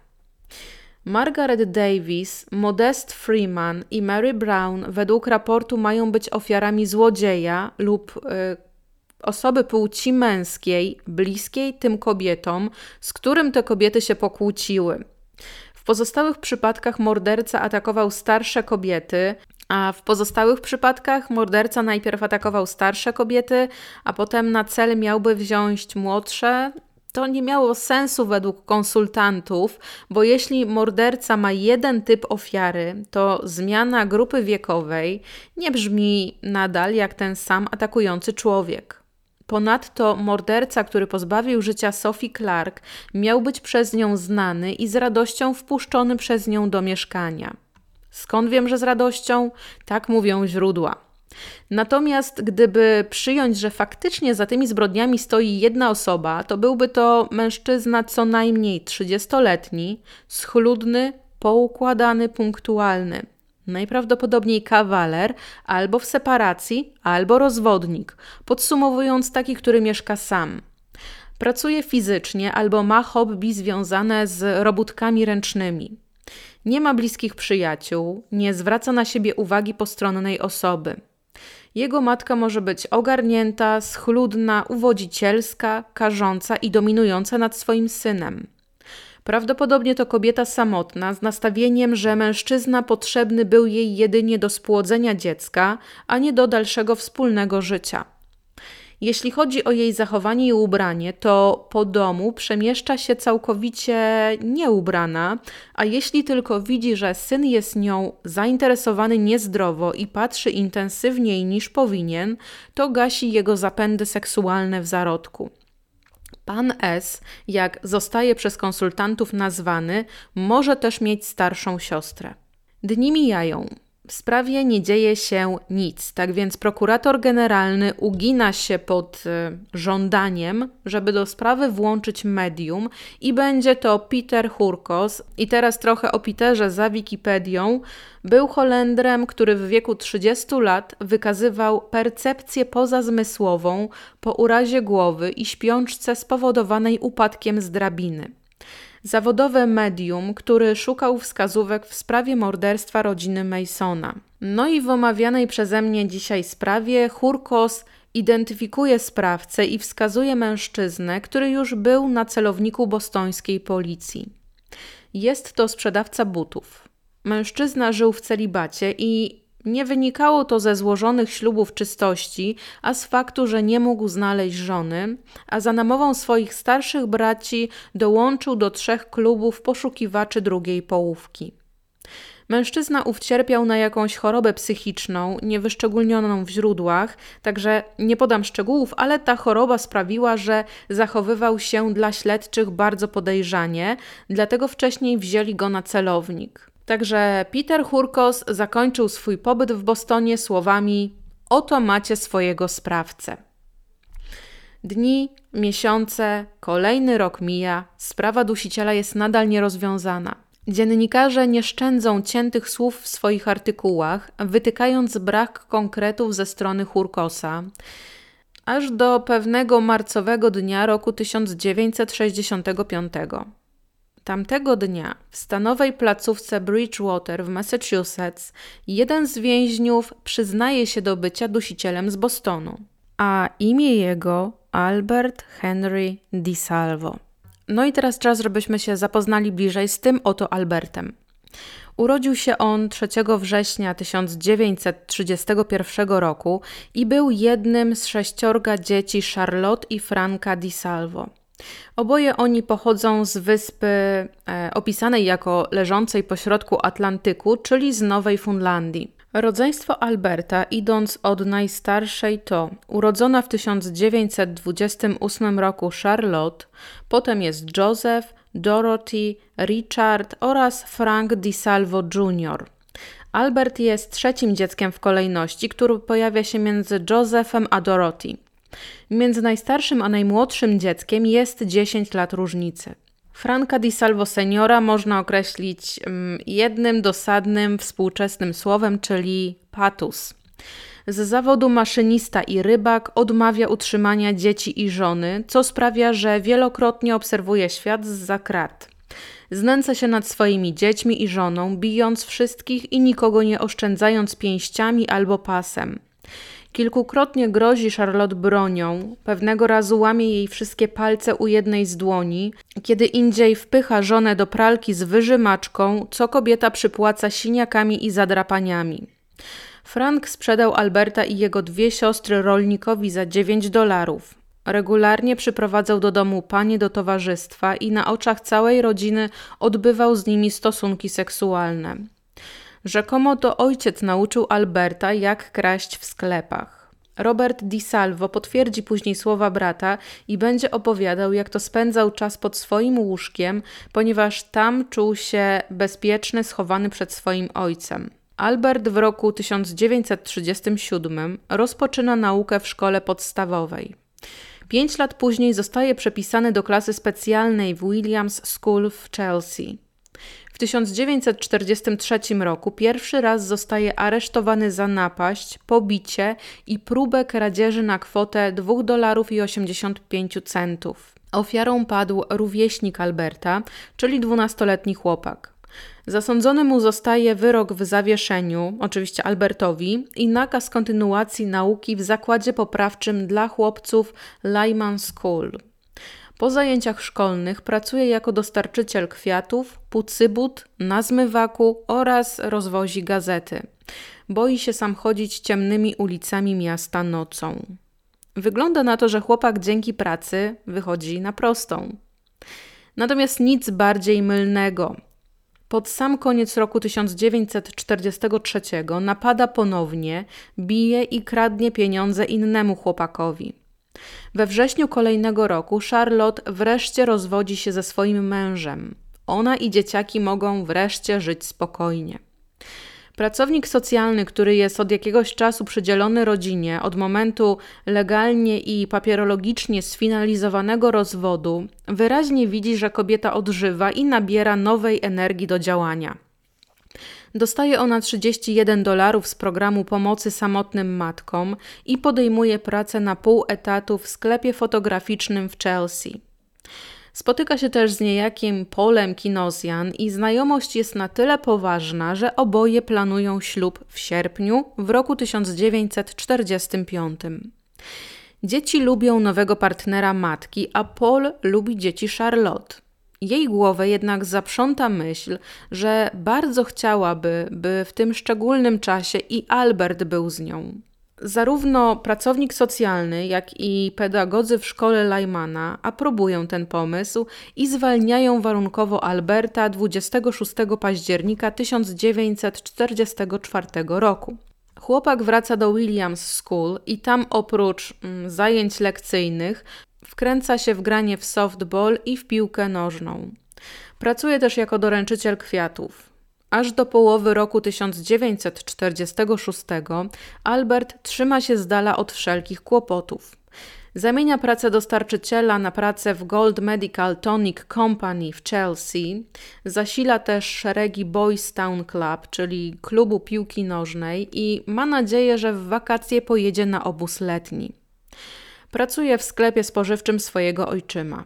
Margaret Davis, Modest Freeman i Mary Brown według raportu mają być ofiarami złodzieja lub yy, osoby płci męskiej, bliskiej tym kobietom, z którym te kobiety się pokłóciły. W pozostałych przypadkach morderca atakował starsze kobiety, a w pozostałych przypadkach morderca najpierw atakował starsze kobiety, a potem na cel miałby wziąć młodsze. To nie miało sensu według konsultantów, bo jeśli morderca ma jeden typ ofiary, to zmiana grupy wiekowej nie brzmi nadal jak ten sam atakujący człowiek. Ponadto morderca, który pozbawił życia Sophie Clark, miał być przez nią znany i z radością wpuszczony przez nią do mieszkania. Skąd wiem, że z radością? Tak mówią źródła. Natomiast gdyby przyjąć, że faktycznie za tymi zbrodniami stoi jedna osoba, to byłby to mężczyzna co najmniej 30-letni, schludny, poukładany, punktualny. Najprawdopodobniej kawaler, albo w separacji, albo rozwodnik, podsumowując taki, który mieszka sam. Pracuje fizycznie albo ma hobby związane z robótkami ręcznymi. Nie ma bliskich przyjaciół, nie zwraca na siebie uwagi postronnej osoby. Jego matka może być ogarnięta, schludna, uwodzicielska, karząca i dominująca nad swoim synem. Prawdopodobnie to kobieta samotna z nastawieniem, że mężczyzna potrzebny był jej jedynie do spłodzenia dziecka, a nie do dalszego wspólnego życia. Jeśli chodzi o jej zachowanie i ubranie, to po domu przemieszcza się całkowicie nieubrana, a jeśli tylko widzi, że syn jest nią zainteresowany niezdrowo i patrzy intensywniej niż powinien, to gasi jego zapędy seksualne w zarodku. Pan S, jak zostaje przez konsultantów nazwany, może też mieć starszą siostrę. Dni mijają. W sprawie nie dzieje się nic, tak więc prokurator generalny ugina się pod y, żądaniem, żeby do sprawy włączyć medium i będzie to Peter Hurkos. I teraz trochę o Peterze za Wikipedią. Był Holendrem, który w wieku 30 lat wykazywał percepcję pozazmysłową po urazie głowy i śpiączce spowodowanej upadkiem z drabiny zawodowe medium, który szukał wskazówek w sprawie morderstwa rodziny Masona. No i w omawianej przeze mnie dzisiaj sprawie Hurkos identyfikuje sprawcę i wskazuje mężczyznę, który już był na celowniku bostońskiej policji. Jest to sprzedawca butów. Mężczyzna żył w celibacie i nie wynikało to ze złożonych ślubów czystości, a z faktu, że nie mógł znaleźć żony, a za namową swoich starszych braci dołączył do trzech klubów poszukiwaczy drugiej połówki. Mężczyzna ów cierpiał na jakąś chorobę psychiczną, niewyszczególnioną w źródłach, także nie podam szczegółów, ale ta choroba sprawiła, że zachowywał się dla śledczych bardzo podejrzanie, dlatego wcześniej wzięli go na celownik. Także Peter Hurkos zakończył swój pobyt w Bostonie słowami: Oto macie swojego sprawcę. Dni, miesiące, kolejny rok mija, sprawa dusiciela jest nadal nierozwiązana. Dziennikarze nie szczędzą ciętych słów w swoich artykułach, wytykając brak konkretów ze strony Hurkosa, aż do pewnego marcowego dnia roku 1965. Tamtego dnia w stanowej placówce Bridgewater w Massachusetts jeden z więźniów przyznaje się do bycia dusicielem z Bostonu, a imię jego Albert Henry DiSalvo. No i teraz czas, żebyśmy się zapoznali bliżej z tym oto Albertem. Urodził się on 3 września 1931 roku i był jednym z sześciorga dzieci Charlotte i Franka DiSalvo. Oboje oni pochodzą z wyspy e, opisanej jako leżącej pośrodku Atlantyku, czyli z Nowej Fundlandii. Rodzeństwo Alberta, idąc od najstarszej, to urodzona w 1928 roku Charlotte, potem jest Joseph, Dorothy, Richard oraz Frank DiSalvo Jr. Albert jest trzecim dzieckiem w kolejności, który pojawia się między Josephem a Dorothy. Między najstarszym a najmłodszym dzieckiem jest 10 lat różnicy. Franka di Salvo Seniora można określić mm, jednym dosadnym współczesnym słowem, czyli patus. Z zawodu maszynista i rybak odmawia utrzymania dzieci i żony, co sprawia, że wielokrotnie obserwuje świat z zakrat. Znęca się nad swoimi dziećmi i żoną, bijąc wszystkich i nikogo nie oszczędzając pięściami albo pasem. Kilkukrotnie grozi Charlotte bronią, pewnego razu łamie jej wszystkie palce u jednej z dłoni, kiedy indziej wpycha żonę do pralki z wyżymaczką, co kobieta przypłaca siniakami i zadrapaniami. Frank sprzedał Alberta i jego dwie siostry rolnikowi za 9 dolarów. Regularnie przyprowadzał do domu panie do towarzystwa i na oczach całej rodziny odbywał z nimi stosunki seksualne. Rzekomo to ojciec nauczył Alberta, jak kraść w sklepach. Robert Di Salvo potwierdzi później słowa brata i będzie opowiadał, jak to spędzał czas pod swoim łóżkiem, ponieważ tam czuł się bezpieczny, schowany przed swoim ojcem. Albert w roku 1937 rozpoczyna naukę w szkole podstawowej. Pięć lat później zostaje przepisany do klasy specjalnej w Williams School w Chelsea. W 1943 roku pierwszy raz zostaje aresztowany za napaść, pobicie i próbę kradzieży na kwotę 2 dolarów i 85 centów. Ofiarą padł rówieśnik Alberta, czyli dwunastoletni chłopak. Zasądzony mu zostaje wyrok w zawieszeniu, oczywiście Albertowi, i nakaz kontynuacji nauki w zakładzie poprawczym dla chłopców Lyman School. Po zajęciach szkolnych pracuje jako dostarczyciel kwiatów, pucybut, na zmywaku oraz rozwozi gazety. Boi się sam chodzić ciemnymi ulicami miasta nocą. Wygląda na to, że chłopak dzięki pracy wychodzi na prostą. Natomiast nic bardziej mylnego. Pod sam koniec roku 1943 napada ponownie, bije i kradnie pieniądze innemu chłopakowi. We wrześniu kolejnego roku Charlotte wreszcie rozwodzi się ze swoim mężem. Ona i dzieciaki mogą wreszcie żyć spokojnie. Pracownik socjalny, który jest od jakiegoś czasu przydzielony rodzinie od momentu legalnie i papierologicznie sfinalizowanego rozwodu, wyraźnie widzi, że kobieta odżywa i nabiera nowej energii do działania. Dostaje ona 31 dolarów z programu pomocy samotnym matkom i podejmuje pracę na pół etatu w sklepie fotograficznym w Chelsea. Spotyka się też z niejakim Polem Kinozjan i znajomość jest na tyle poważna, że oboje planują ślub w sierpniu w roku 1945. Dzieci lubią nowego partnera matki, a Paul lubi dzieci Charlotte. Jej głowę jednak zaprząta myśl, że bardzo chciałaby, by w tym szczególnym czasie i Albert był z nią. Zarówno pracownik socjalny, jak i pedagodzy w szkole Lajmana aprobują ten pomysł i zwalniają warunkowo Alberta 26 października 1944 roku. Chłopak wraca do Williams School i tam oprócz mm, zajęć lekcyjnych wkręca się w granie w softball i w piłkę nożną. Pracuje też jako doręczyciel kwiatów. Aż do połowy roku 1946 Albert trzyma się z dala od wszelkich kłopotów. Zamienia pracę dostarczyciela na pracę w Gold Medical Tonic Company w Chelsea. Zasila też szeregi Boys Town Club, czyli klubu piłki nożnej, i ma nadzieję, że w wakacje pojedzie na obóz letni. Pracuje w sklepie spożywczym swojego ojczyma.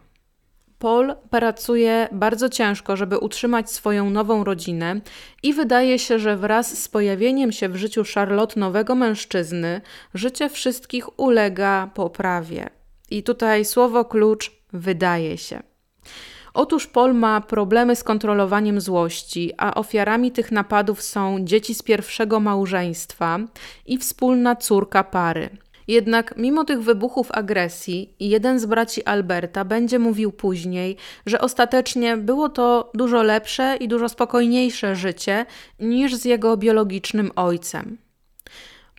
Paul pracuje bardzo ciężko, żeby utrzymać swoją nową rodzinę i wydaje się, że wraz z pojawieniem się w życiu Charlotte nowego mężczyzny, życie wszystkich ulega poprawie. I tutaj słowo klucz wydaje się. Otóż Paul ma problemy z kontrolowaniem złości, a ofiarami tych napadów są dzieci z pierwszego małżeństwa i wspólna córka pary. Jednak mimo tych wybuchów agresji, jeden z braci Alberta będzie mówił później, że ostatecznie było to dużo lepsze i dużo spokojniejsze życie niż z jego biologicznym ojcem.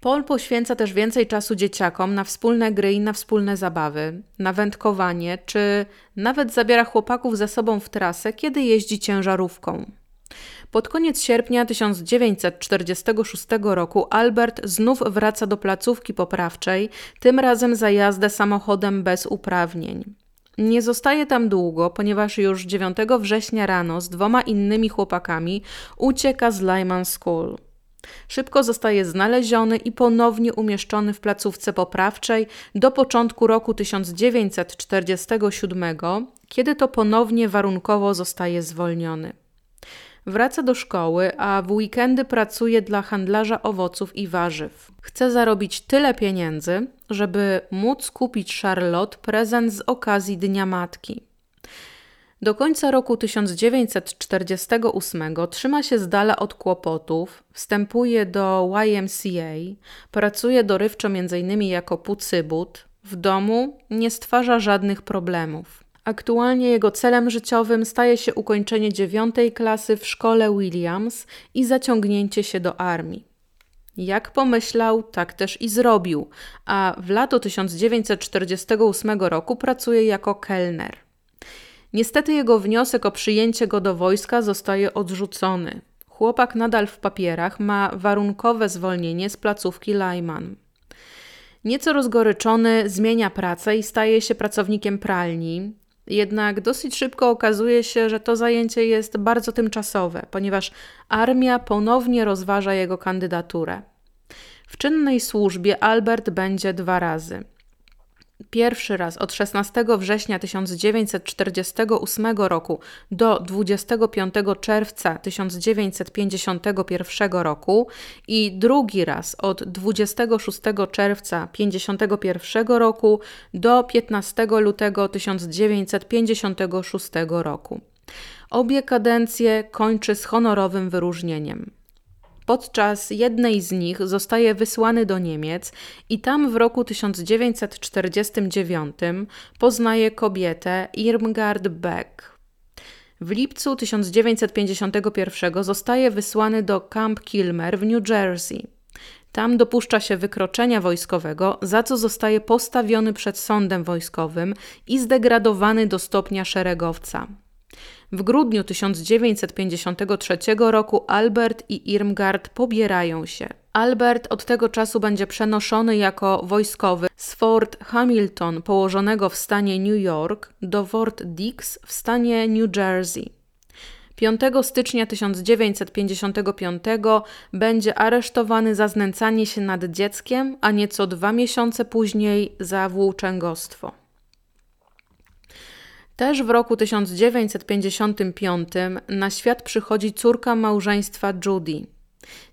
Paul poświęca też więcej czasu dzieciakom na wspólne gry i na wspólne zabawy, na wędkowanie, czy nawet zabiera chłopaków ze sobą w trasę, kiedy jeździ ciężarówką. Pod koniec sierpnia 1946 roku Albert znów wraca do placówki poprawczej, tym razem za jazdę samochodem bez uprawnień. Nie zostaje tam długo, ponieważ już 9 września rano z dwoma innymi chłopakami ucieka z Lyman School. Szybko zostaje znaleziony i ponownie umieszczony w placówce poprawczej do początku roku 1947, kiedy to ponownie warunkowo zostaje zwolniony. Wraca do szkoły, a w weekendy pracuje dla handlarza owoców i warzyw. Chce zarobić tyle pieniędzy, żeby móc kupić Charlotte prezent z okazji Dnia Matki. Do końca roku 1948 trzyma się z dala od kłopotów, wstępuje do YMCA, pracuje dorywczo m.in. jako pucybut, w domu nie stwarza żadnych problemów. Aktualnie jego celem życiowym staje się ukończenie dziewiątej klasy w szkole Williams i zaciągnięcie się do armii. Jak pomyślał, tak też i zrobił, a w lato 1948 roku pracuje jako kelner. Niestety jego wniosek o przyjęcie go do wojska zostaje odrzucony. chłopak nadal w papierach ma warunkowe zwolnienie z placówki Lyman. Nieco rozgoryczony zmienia pracę i staje się pracownikiem pralni. Jednak dosyć szybko okazuje się, że to zajęcie jest bardzo tymczasowe, ponieważ armia ponownie rozważa jego kandydaturę. W czynnej służbie Albert będzie dwa razy. Pierwszy raz od 16 września 1948 roku do 25 czerwca 1951 roku i drugi raz od 26 czerwca 1951 roku do 15 lutego 1956 roku. Obie kadencje kończy z honorowym wyróżnieniem. Podczas jednej z nich zostaje wysłany do Niemiec i tam w roku 1949 poznaje kobietę Irmgard Beck. W lipcu 1951 zostaje wysłany do Camp Kilmer w New Jersey. Tam dopuszcza się wykroczenia wojskowego, za co zostaje postawiony przed sądem wojskowym i zdegradowany do stopnia szeregowca. W grudniu 1953 roku Albert i Irmgard pobierają się. Albert od tego czasu będzie przenoszony jako wojskowy z Fort Hamilton położonego w stanie New York do Fort Dix w stanie New Jersey. 5 stycznia 1955 będzie aresztowany za znęcanie się nad dzieckiem, a nieco dwa miesiące później za włóczęgostwo. Też w roku 1955 na świat przychodzi córka małżeństwa Judy.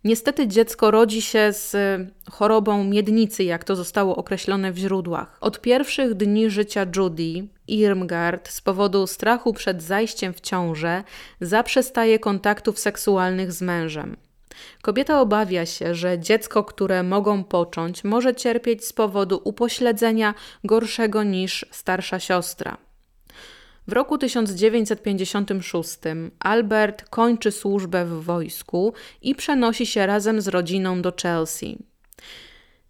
Niestety dziecko rodzi się z chorobą miednicy, jak to zostało określone w źródłach. Od pierwszych dni życia Judy, Irmgard z powodu strachu przed zajściem w ciążę zaprzestaje kontaktów seksualnych z mężem. Kobieta obawia się, że dziecko, które mogą począć, może cierpieć z powodu upośledzenia gorszego niż starsza siostra. W roku 1956 Albert kończy służbę w wojsku i przenosi się razem z rodziną do Chelsea.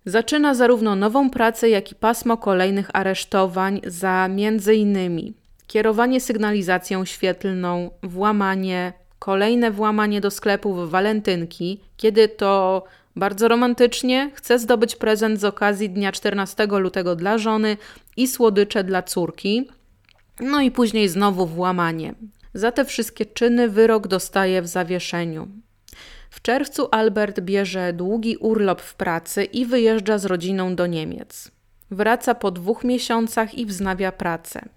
Zaczyna zarówno nową pracę, jak i pasmo kolejnych aresztowań za m.in. kierowanie sygnalizacją świetlną, włamanie, kolejne włamanie do sklepów walentynki, kiedy to bardzo romantycznie chce zdobyć prezent z okazji dnia 14 lutego dla żony i słodycze dla córki, no i później znowu włamanie. Za te wszystkie czyny wyrok dostaje w zawieszeniu. W czerwcu Albert bierze długi urlop w pracy i wyjeżdża z rodziną do Niemiec. Wraca po dwóch miesiącach i wznawia pracę.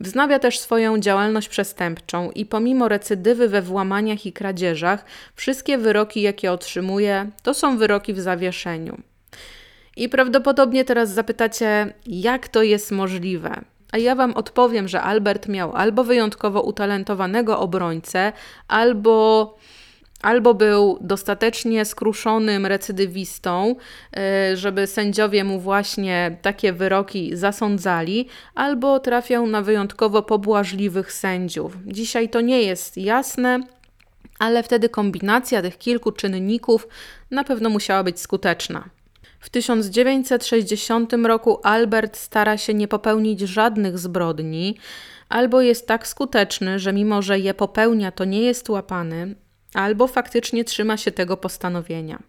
Wznawia też swoją działalność przestępczą i pomimo recydywy we włamaniach i kradzieżach, wszystkie wyroki, jakie otrzymuje, to są wyroki w zawieszeniu. I prawdopodobnie teraz zapytacie, jak to jest możliwe? A ja Wam odpowiem, że Albert miał albo wyjątkowo utalentowanego obrońcę, albo, albo był dostatecznie skruszonym recydywistą, e, żeby sędziowie mu właśnie takie wyroki zasądzali, albo trafiał na wyjątkowo pobłażliwych sędziów. Dzisiaj to nie jest jasne, ale wtedy kombinacja tych kilku czynników na pewno musiała być skuteczna. W 1960 roku Albert stara się nie popełnić żadnych zbrodni, albo jest tak skuteczny, że mimo że je popełnia, to nie jest łapany, albo faktycznie trzyma się tego postanowienia.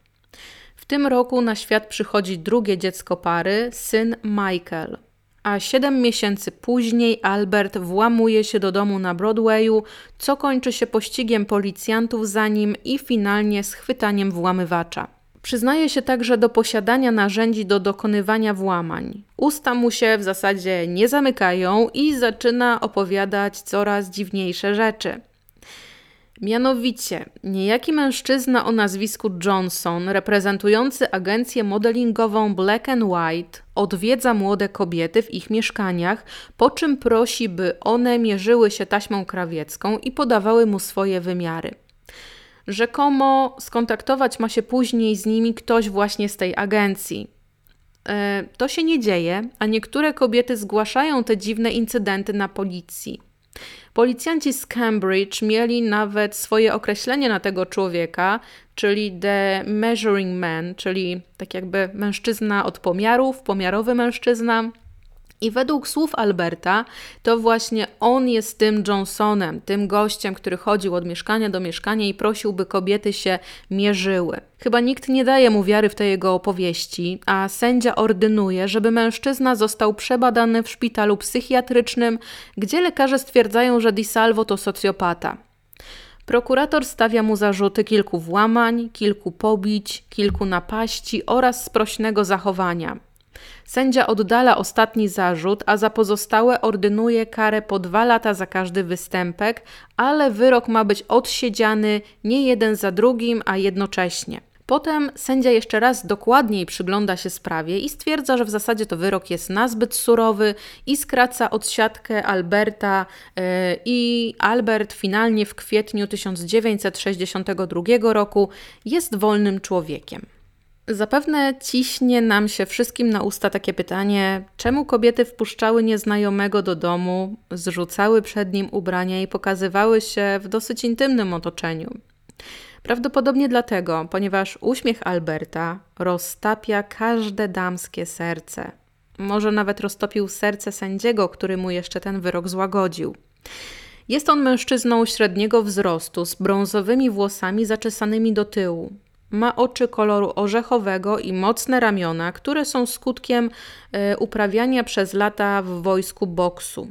W tym roku na świat przychodzi drugie dziecko pary, syn Michael. A siedem miesięcy później Albert włamuje się do domu na Broadwayu, co kończy się pościgiem policjantów za nim i finalnie schwytaniem włamywacza. Przyznaje się także do posiadania narzędzi do dokonywania włamań. Usta mu się w zasadzie nie zamykają i zaczyna opowiadać coraz dziwniejsze rzeczy. Mianowicie, niejaki mężczyzna o nazwisku Johnson, reprezentujący agencję modelingową Black and White, odwiedza młode kobiety w ich mieszkaniach, po czym prosi, by one mierzyły się taśmą krawiecką i podawały mu swoje wymiary. Rzekomo skontaktować ma się później z nimi ktoś właśnie z tej agencji. E, to się nie dzieje, a niektóre kobiety zgłaszają te dziwne incydenty na policji. Policjanci z Cambridge mieli nawet swoje określenie na tego człowieka, czyli The Measuring Man, czyli tak jakby mężczyzna od pomiarów, pomiarowy mężczyzna. I według słów Alberta, to właśnie on jest tym Johnsonem, tym gościem, który chodził od mieszkania do mieszkania i prosił, by kobiety się mierzyły. Chyba nikt nie daje mu wiary w te jego opowieści, a sędzia ordynuje, żeby mężczyzna został przebadany w szpitalu psychiatrycznym, gdzie lekarze stwierdzają, że Di Salvo to socjopata. Prokurator stawia mu zarzuty kilku włamań, kilku pobić, kilku napaści oraz sprośnego zachowania. Sędzia oddala ostatni zarzut, a za pozostałe ordynuje karę po dwa lata za każdy występek, ale wyrok ma być odsiedziany nie jeden za drugim, a jednocześnie. Potem sędzia jeszcze raz dokładniej przygląda się sprawie i stwierdza, że w zasadzie to wyrok jest nazbyt surowy i skraca odsiadkę Alberta yy, i Albert finalnie w kwietniu 1962 roku jest wolnym człowiekiem. Zapewne ciśnie nam się wszystkim na usta takie pytanie, czemu kobiety wpuszczały nieznajomego do domu, zrzucały przed nim ubrania i pokazywały się w dosyć intymnym otoczeniu. Prawdopodobnie dlatego, ponieważ uśmiech Alberta roztapia każde damskie serce. Może nawet roztopił serce sędziego, który mu jeszcze ten wyrok złagodził. Jest on mężczyzną średniego wzrostu, z brązowymi włosami zaczesanymi do tyłu. Ma oczy koloru orzechowego i mocne ramiona, które są skutkiem e, uprawiania przez lata w wojsku boksu.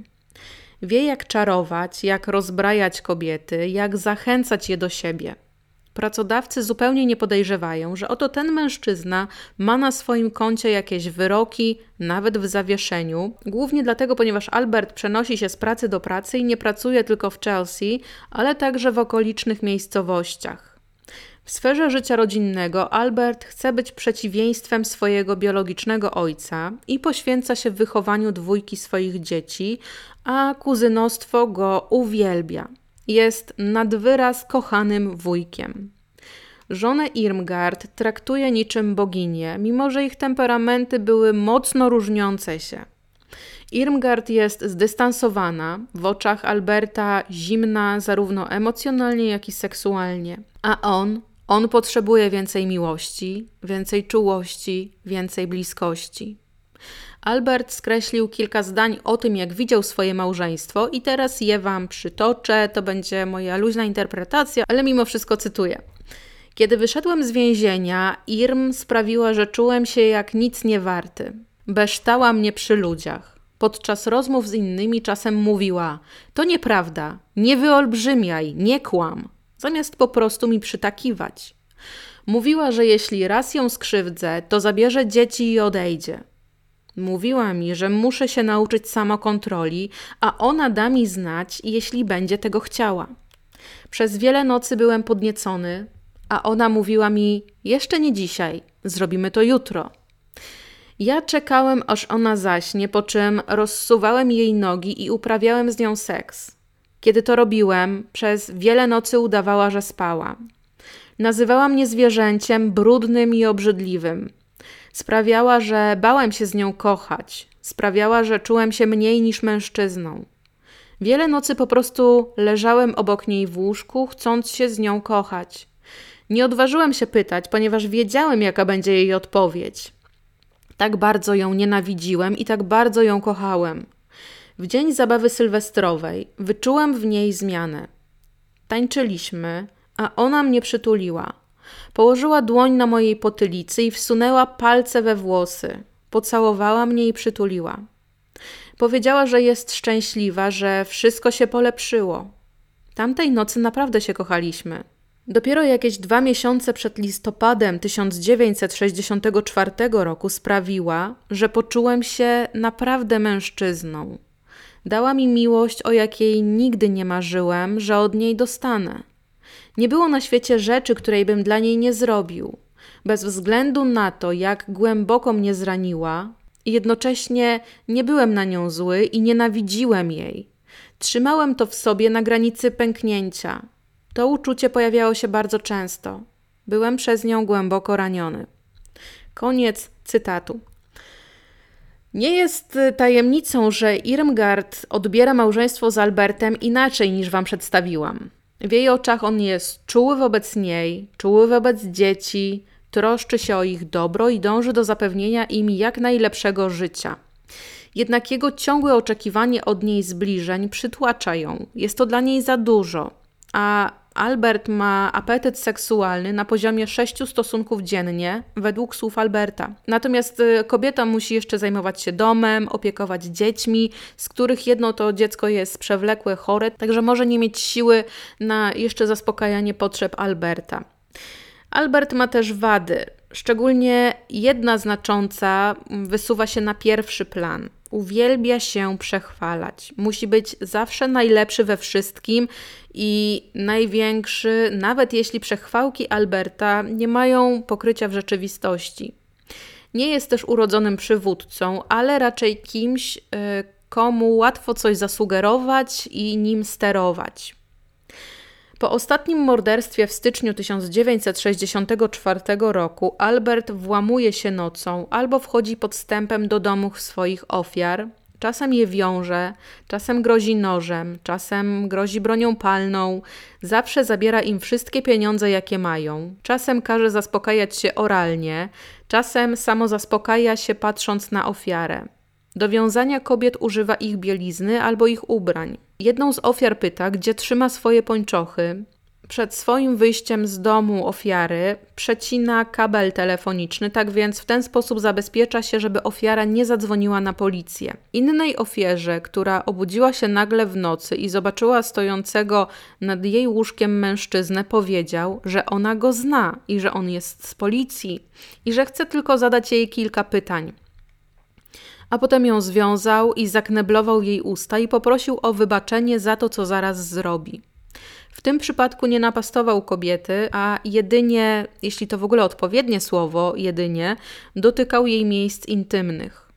Wie, jak czarować, jak rozbrajać kobiety, jak zachęcać je do siebie. Pracodawcy zupełnie nie podejrzewają, że oto ten mężczyzna ma na swoim koncie jakieś wyroki, nawet w zawieszeniu, głównie dlatego, ponieważ Albert przenosi się z pracy do pracy i nie pracuje tylko w Chelsea, ale także w okolicznych miejscowościach. W sferze życia rodzinnego Albert chce być przeciwieństwem swojego biologicznego ojca i poświęca się wychowaniu dwójki swoich dzieci, a kuzynostwo go uwielbia. Jest nadwyraz kochanym wujkiem. Żonę Irmgard traktuje niczym boginię, mimo że ich temperamenty były mocno różniące się. Irmgard jest zdystansowana, w oczach Alberta zimna zarówno emocjonalnie, jak i seksualnie, a on on potrzebuje więcej miłości, więcej czułości, więcej bliskości. Albert skreślił kilka zdań o tym, jak widział swoje małżeństwo, i teraz je wam przytoczę. To będzie moja luźna interpretacja, ale mimo wszystko cytuję. Kiedy wyszedłem z więzienia, Irm sprawiła, że czułem się jak nic nie warty. Beształa mnie przy ludziach. Podczas rozmów z innymi czasem mówiła: To nieprawda, nie wyolbrzymiaj, nie kłam zamiast po prostu mi przytakiwać. Mówiła, że jeśli raz ją skrzywdzę, to zabierze dzieci i odejdzie. Mówiła mi, że muszę się nauczyć samokontroli, a ona da mi znać, jeśli będzie tego chciała. Przez wiele nocy byłem podniecony, a ona mówiła mi: Jeszcze nie dzisiaj, zrobimy to jutro. Ja czekałem, aż ona zaśnie, po czym rozsuwałem jej nogi i uprawiałem z nią seks. Kiedy to robiłem, przez wiele nocy udawała, że spała. Nazywała mnie zwierzęciem brudnym i obrzydliwym. Sprawiała, że bałem się z nią kochać. Sprawiała, że czułem się mniej niż mężczyzną. Wiele nocy po prostu leżałem obok niej w łóżku, chcąc się z nią kochać. Nie odważyłem się pytać, ponieważ wiedziałem, jaka będzie jej odpowiedź. Tak bardzo ją nienawidziłem i tak bardzo ją kochałem. W dzień zabawy sylwestrowej wyczułem w niej zmianę. Tańczyliśmy, a ona mnie przytuliła. Położyła dłoń na mojej potylicy i wsunęła palce we włosy. Pocałowała mnie i przytuliła. Powiedziała, że jest szczęśliwa, że wszystko się polepszyło. Tamtej nocy naprawdę się kochaliśmy. Dopiero jakieś dwa miesiące przed listopadem 1964 roku sprawiła, że poczułem się naprawdę mężczyzną. Dała mi miłość, o jakiej nigdy nie marzyłem, że od niej dostanę. Nie było na świecie rzeczy, której bym dla niej nie zrobił. Bez względu na to, jak głęboko mnie zraniła, jednocześnie nie byłem na nią zły i nienawidziłem jej. Trzymałem to w sobie na granicy pęknięcia. To uczucie pojawiało się bardzo często. Byłem przez nią głęboko raniony. Koniec cytatu. Nie jest y, tajemnicą, że Irmgard odbiera małżeństwo z Albertem inaczej niż wam przedstawiłam. W jej oczach on jest czuły wobec niej, czuły wobec dzieci, troszczy się o ich dobro i dąży do zapewnienia im jak najlepszego życia. Jednak jego ciągłe oczekiwanie od niej zbliżeń przytłacza ją. Jest to dla niej za dużo. A Albert ma apetyt seksualny na poziomie sześciu stosunków dziennie, według słów Alberta. Natomiast y, kobieta musi jeszcze zajmować się domem, opiekować dziećmi, z których jedno to dziecko jest przewlekłe, chore, także może nie mieć siły na jeszcze zaspokajanie potrzeb Alberta. Albert ma też wady. Szczególnie jedna znacząca wysuwa się na pierwszy plan. Uwielbia się przechwalać. Musi być zawsze najlepszy we wszystkim i największy, nawet jeśli przechwałki Alberta nie mają pokrycia w rzeczywistości. Nie jest też urodzonym przywódcą, ale raczej kimś, y, komu łatwo coś zasugerować i nim sterować. Po ostatnim morderstwie w styczniu 1964 roku Albert włamuje się nocą albo wchodzi podstępem do domów swoich ofiar. Czasem je wiąże, czasem grozi nożem, czasem grozi bronią palną, zawsze zabiera im wszystkie pieniądze, jakie mają. Czasem każe zaspokajać się oralnie, czasem samo zaspokaja się patrząc na ofiarę. Do wiązania kobiet używa ich bielizny albo ich ubrań. Jedną z ofiar pyta, gdzie trzyma swoje pończochy. Przed swoim wyjściem z domu ofiary przecina kabel telefoniczny, tak więc w ten sposób zabezpiecza się, żeby ofiara nie zadzwoniła na policję. Innej ofierze, która obudziła się nagle w nocy i zobaczyła stojącego nad jej łóżkiem mężczyznę, powiedział, że ona go zna i że on jest z policji i że chce tylko zadać jej kilka pytań a potem ją związał i zakneblował jej usta i poprosił o wybaczenie za to, co zaraz zrobi. W tym przypadku nie napastował kobiety, a jedynie, jeśli to w ogóle odpowiednie słowo, jedynie, dotykał jej miejsc intymnych.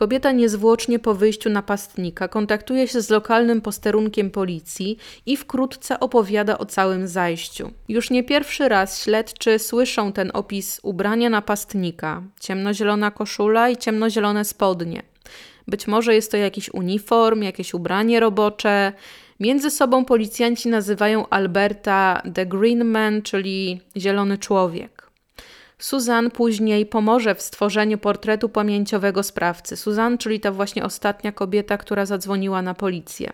Kobieta niezwłocznie po wyjściu napastnika kontaktuje się z lokalnym posterunkiem policji i wkrótce opowiada o całym zajściu. Już nie pierwszy raz śledczy słyszą ten opis ubrania napastnika: ciemnozielona koszula i ciemnozielone spodnie. Być może jest to jakiś uniform, jakieś ubranie robocze. Między sobą policjanci nazywają Alberta The Green Man, czyli zielony człowiek. Susan później pomoże w stworzeniu portretu pamięciowego sprawcy. Susan, czyli ta właśnie ostatnia kobieta, która zadzwoniła na policję.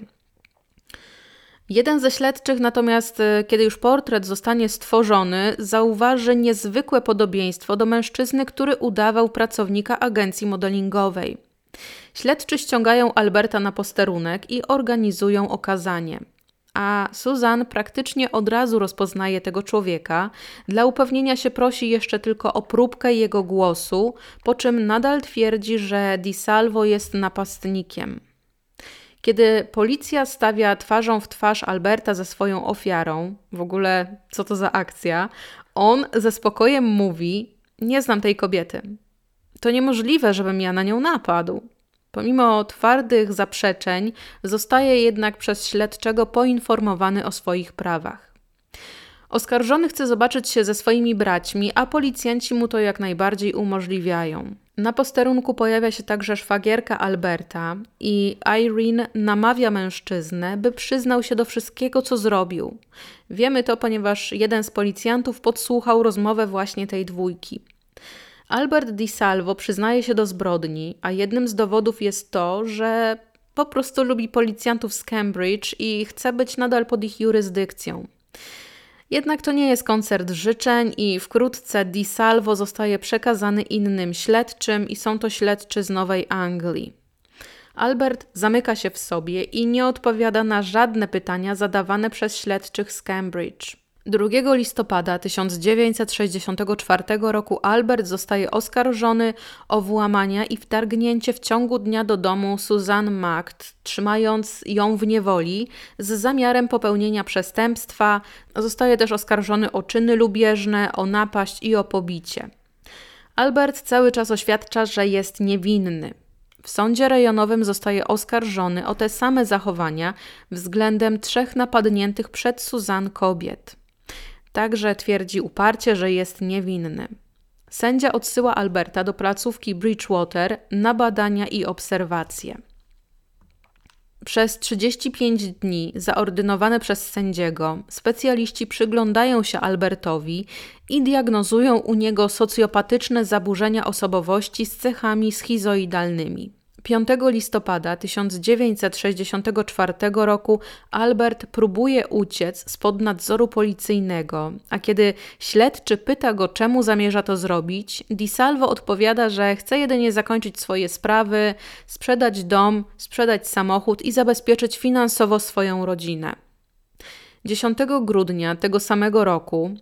Jeden ze śledczych natomiast, e, kiedy już portret zostanie stworzony, zauważy niezwykłe podobieństwo do mężczyzny, który udawał pracownika agencji modelingowej. Śledczy ściągają Alberta na posterunek i organizują okazanie a Susan praktycznie od razu rozpoznaje tego człowieka. Dla upewnienia się prosi jeszcze tylko o próbkę jego głosu, po czym nadal twierdzi, że Di Salvo jest napastnikiem. Kiedy policja stawia twarzą w twarz Alberta ze swoją ofiarą, w ogóle co to za akcja, on ze spokojem mówi: Nie znam tej kobiety. To niemożliwe, żebym ja na nią napadł. Pomimo twardych zaprzeczeń, zostaje jednak przez śledczego poinformowany o swoich prawach. Oskarżony chce zobaczyć się ze swoimi braćmi, a policjanci mu to jak najbardziej umożliwiają. Na posterunku pojawia się także szwagierka Alberta i Irene namawia mężczyznę, by przyznał się do wszystkiego, co zrobił. Wiemy to, ponieważ jeden z policjantów podsłuchał rozmowę właśnie tej dwójki. Albert Di Salvo przyznaje się do zbrodni, a jednym z dowodów jest to, że po prostu lubi policjantów z Cambridge i chce być nadal pod ich jurysdykcją. Jednak to nie jest koncert życzeń i wkrótce Di Salvo zostaje przekazany innym śledczym i są to śledczy z Nowej Anglii. Albert zamyka się w sobie i nie odpowiada na żadne pytania zadawane przez śledczych z Cambridge. 2 listopada 1964 roku Albert zostaje oskarżony o włamania i wtargnięcie w ciągu dnia do domu Suzanne Magd, trzymając ją w niewoli z zamiarem popełnienia przestępstwa. Zostaje też oskarżony o czyny lubieżne, o napaść i o pobicie. Albert cały czas oświadcza, że jest niewinny. W sądzie rejonowym zostaje oskarżony o te same zachowania względem trzech napadniętych przed Suzanne kobiet. Także twierdzi uparcie, że jest niewinny. Sędzia odsyła Alberta do placówki Bridgewater na badania i obserwacje. Przez 35 dni, zaordynowane przez sędziego, specjaliści przyglądają się Albertowi i diagnozują u niego socjopatyczne zaburzenia osobowości z cechami schizoidalnymi. 5 listopada 1964 roku Albert próbuje uciec spod nadzoru policyjnego, a kiedy śledczy pyta go, czemu zamierza to zrobić, Di Salvo odpowiada, że chce jedynie zakończyć swoje sprawy, sprzedać dom, sprzedać samochód i zabezpieczyć finansowo swoją rodzinę. 10 grudnia tego samego roku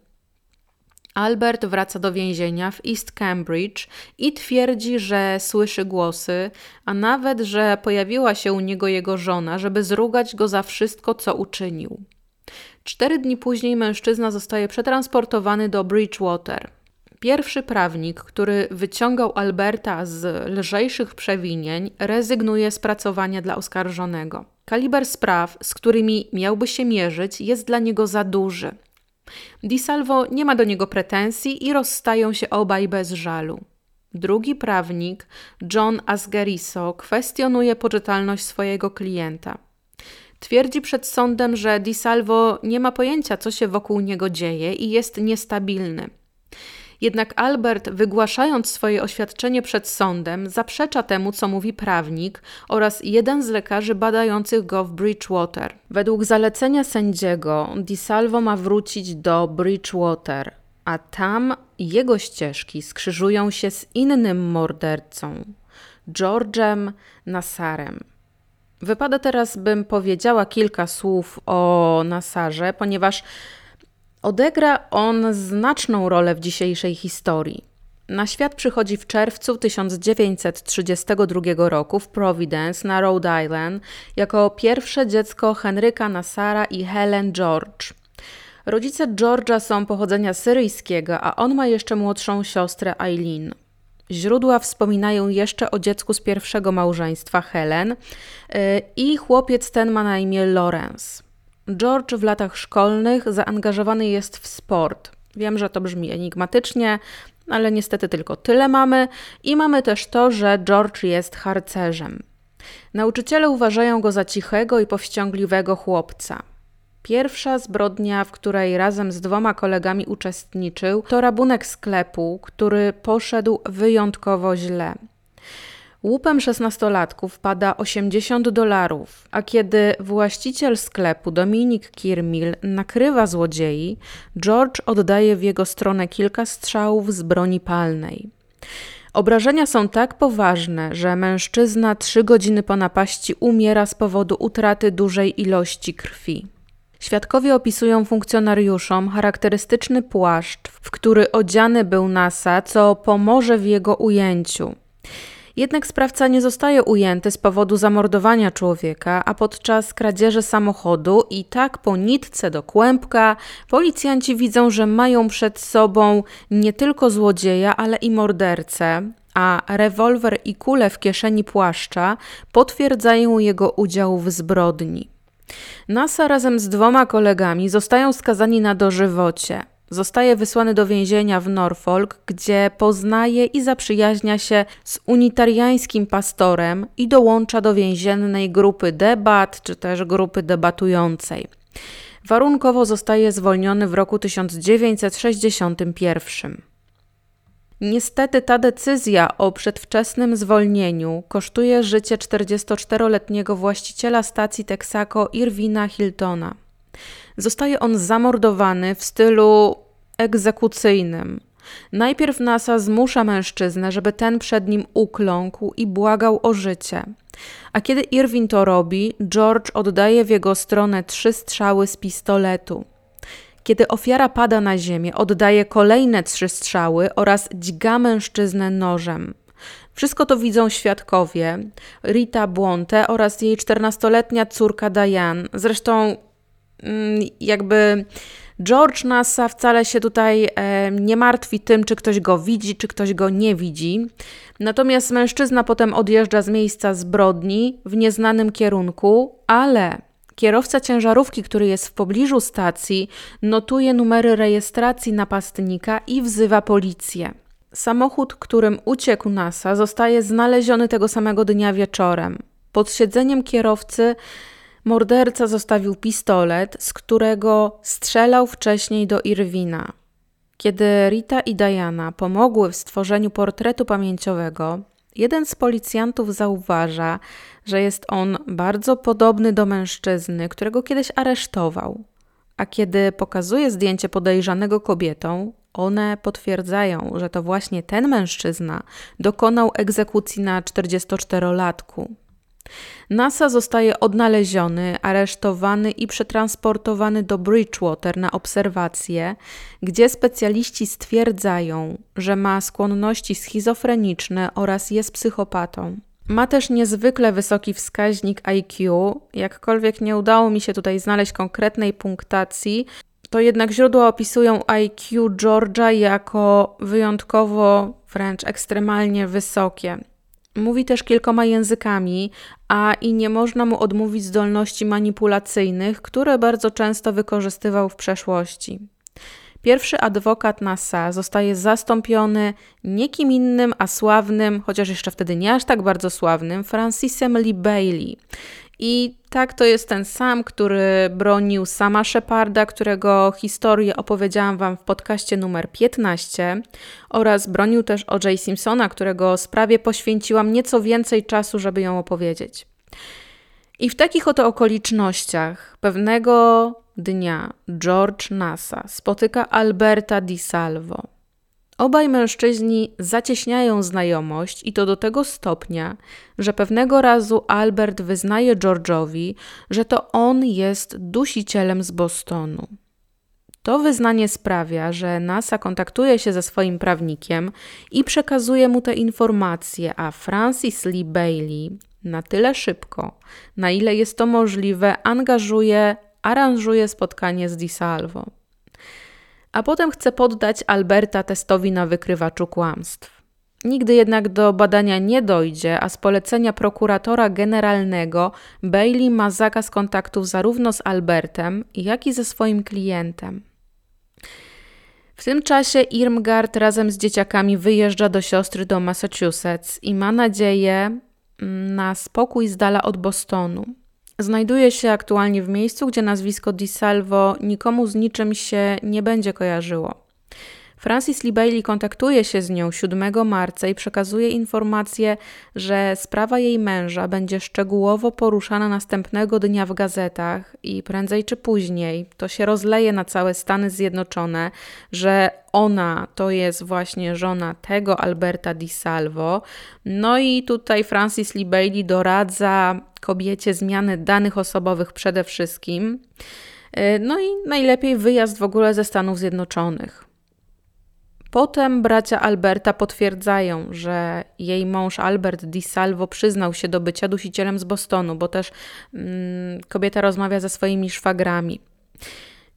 Albert wraca do więzienia w East Cambridge i twierdzi, że słyszy głosy, a nawet, że pojawiła się u niego jego żona, żeby zrugać go za wszystko, co uczynił. Cztery dni później mężczyzna zostaje przetransportowany do Bridgewater. Pierwszy prawnik, który wyciągał Alberta z lżejszych przewinień, rezygnuje z pracowania dla oskarżonego. Kaliber spraw, z którymi miałby się mierzyć, jest dla niego za duży. Di Salvo nie ma do niego pretensji i rozstają się obaj bez żalu. Drugi prawnik, John Asgeriso, kwestionuje poczytalność swojego klienta. Twierdzi przed sądem, że Di Salvo nie ma pojęcia, co się wokół niego dzieje i jest niestabilny. Jednak Albert, wygłaszając swoje oświadczenie przed sądem, zaprzecza temu, co mówi prawnik oraz jeden z lekarzy badających go w Bridgewater. Według zalecenia sędziego, Di Salvo ma wrócić do Bridgewater, a tam jego ścieżki skrzyżują się z innym mordercą, George'em Nassarem. Wypada teraz, bym powiedziała kilka słów o Nassarze, ponieważ Odegra on znaczną rolę w dzisiejszej historii. Na świat przychodzi w czerwcu 1932 roku w Providence na Rhode Island jako pierwsze dziecko Henryka Nassara i Helen George. Rodzice George'a są pochodzenia syryjskiego, a on ma jeszcze młodszą siostrę Eileen. Źródła wspominają jeszcze o dziecku z pierwszego małżeństwa Helen y, i chłopiec ten ma na imię Lawrence. George w latach szkolnych zaangażowany jest w sport. Wiem, że to brzmi enigmatycznie, ale niestety tylko tyle mamy. I mamy też to, że George jest harcerzem. Nauczyciele uważają go za cichego i powściągliwego chłopca. Pierwsza zbrodnia, w której razem z dwoma kolegami uczestniczył, to rabunek sklepu, który poszedł wyjątkowo źle. Łupem szesnastolatków pada 80 dolarów, a kiedy właściciel sklepu Dominik Kirmil nakrywa złodziei, George oddaje w jego stronę kilka strzałów z broni palnej. Obrażenia są tak poważne, że mężczyzna trzy godziny po napaści umiera z powodu utraty dużej ilości krwi. Świadkowie opisują funkcjonariuszom charakterystyczny płaszcz, w który odziany był Nasa, co pomoże w jego ujęciu. Jednak sprawca nie zostaje ujęty z powodu zamordowania człowieka, a podczas kradzieży samochodu i tak po nitce do kłębka policjanci widzą, że mają przed sobą nie tylko złodzieja, ale i mordercę, a rewolwer i kule w kieszeni płaszcza potwierdzają jego udział w zbrodni. Nasa razem z dwoma kolegami zostają skazani na dożywocie. Zostaje wysłany do więzienia w Norfolk, gdzie poznaje i zaprzyjaźnia się z unitariańskim pastorem i dołącza do więziennej grupy debat czy też grupy debatującej. Warunkowo zostaje zwolniony w roku 1961. Niestety ta decyzja o przedwczesnym zwolnieniu kosztuje życie 44-letniego właściciela stacji Texaco Irwina Hiltona. Zostaje on zamordowany w stylu egzekucyjnym. Najpierw NASA zmusza mężczyznę, żeby ten przed nim ukląkł i błagał o życie. A kiedy Irwin to robi, George oddaje w jego stronę trzy strzały z pistoletu. Kiedy ofiara pada na ziemię, oddaje kolejne trzy strzały oraz dźga mężczyznę nożem. Wszystko to widzą świadkowie Rita Błonte oraz jej czternastoletnia córka Diane. Zresztą, jakby George Nasa wcale się tutaj e, nie martwi tym, czy ktoś go widzi, czy ktoś go nie widzi. Natomiast mężczyzna potem odjeżdża z miejsca zbrodni w nieznanym kierunku, ale kierowca ciężarówki, który jest w pobliżu stacji, notuje numery rejestracji napastnika i wzywa policję. Samochód, którym uciekł Nasa, zostaje znaleziony tego samego dnia wieczorem. Pod siedzeniem kierowcy Morderca zostawił pistolet, z którego strzelał wcześniej do Irwina. Kiedy Rita i Diana pomogły w stworzeniu portretu pamięciowego, jeden z policjantów zauważa, że jest on bardzo podobny do mężczyzny, którego kiedyś aresztował. A kiedy pokazuje zdjęcie podejrzanego kobietą, one potwierdzają, że to właśnie ten mężczyzna dokonał egzekucji na 44-latku. NASA zostaje odnaleziony, aresztowany i przetransportowany do Bridgewater na obserwacje, gdzie specjaliści stwierdzają, że ma skłonności schizofreniczne oraz jest psychopatą. Ma też niezwykle wysoki wskaźnik IQ, jakkolwiek nie udało mi się tutaj znaleźć konkretnej punktacji, to jednak źródła opisują IQ Georgia jako wyjątkowo, wręcz ekstremalnie wysokie. Mówi też kilkoma językami, a i nie można mu odmówić zdolności manipulacyjnych, które bardzo często wykorzystywał w przeszłości. Pierwszy adwokat NASA zostaje zastąpiony nie kim innym, a sławnym, chociaż jeszcze wtedy nie aż tak bardzo sławnym, Francisem Lee Bailey. I tak to jest ten sam, który bronił sama Sheparda, którego historię opowiedziałam Wam w podcaście numer 15, oraz bronił też O.J. Simpsona, którego sprawie poświęciłam nieco więcej czasu, żeby ją opowiedzieć. I w takich oto okolicznościach pewnego dnia George Nasa spotyka Alberta Di Salvo. Obaj mężczyźni zacieśniają znajomość i to do tego stopnia, że pewnego razu Albert wyznaje George'owi, że to on jest dusicielem z Bostonu. To wyznanie sprawia, że NASA kontaktuje się ze swoim prawnikiem i przekazuje mu te informacje, a Francis Lee Bailey na tyle szybko, na ile jest to możliwe, angażuje, aranżuje spotkanie z DiSalvo a potem chce poddać Alberta testowi na wykrywaczu kłamstw. Nigdy jednak do badania nie dojdzie, a z polecenia prokuratora generalnego Bailey ma zakaz kontaktów zarówno z Albertem, jak i ze swoim klientem. W tym czasie Irmgard razem z dzieciakami wyjeżdża do siostry do Massachusetts i ma nadzieję mm, na spokój z dala od Bostonu. Znajduje się aktualnie w miejscu, gdzie nazwisko Di Salvo nikomu z niczym się nie będzie kojarzyło. Francis Lee Bailey kontaktuje się z nią 7 marca i przekazuje informację, że sprawa jej męża będzie szczegółowo poruszana następnego dnia w gazetach i prędzej czy później to się rozleje na całe Stany Zjednoczone, że ona to jest właśnie żona tego Alberta Di Salvo. No i tutaj Francis Lee Bailey doradza kobiecie zmiany danych osobowych przede wszystkim. No i najlepiej wyjazd w ogóle ze Stanów Zjednoczonych. Potem bracia Alberta potwierdzają, że jej mąż Albert Di Salvo przyznał się do bycia dusicielem z Bostonu, bo też mm, kobieta rozmawia ze swoimi szwagrami.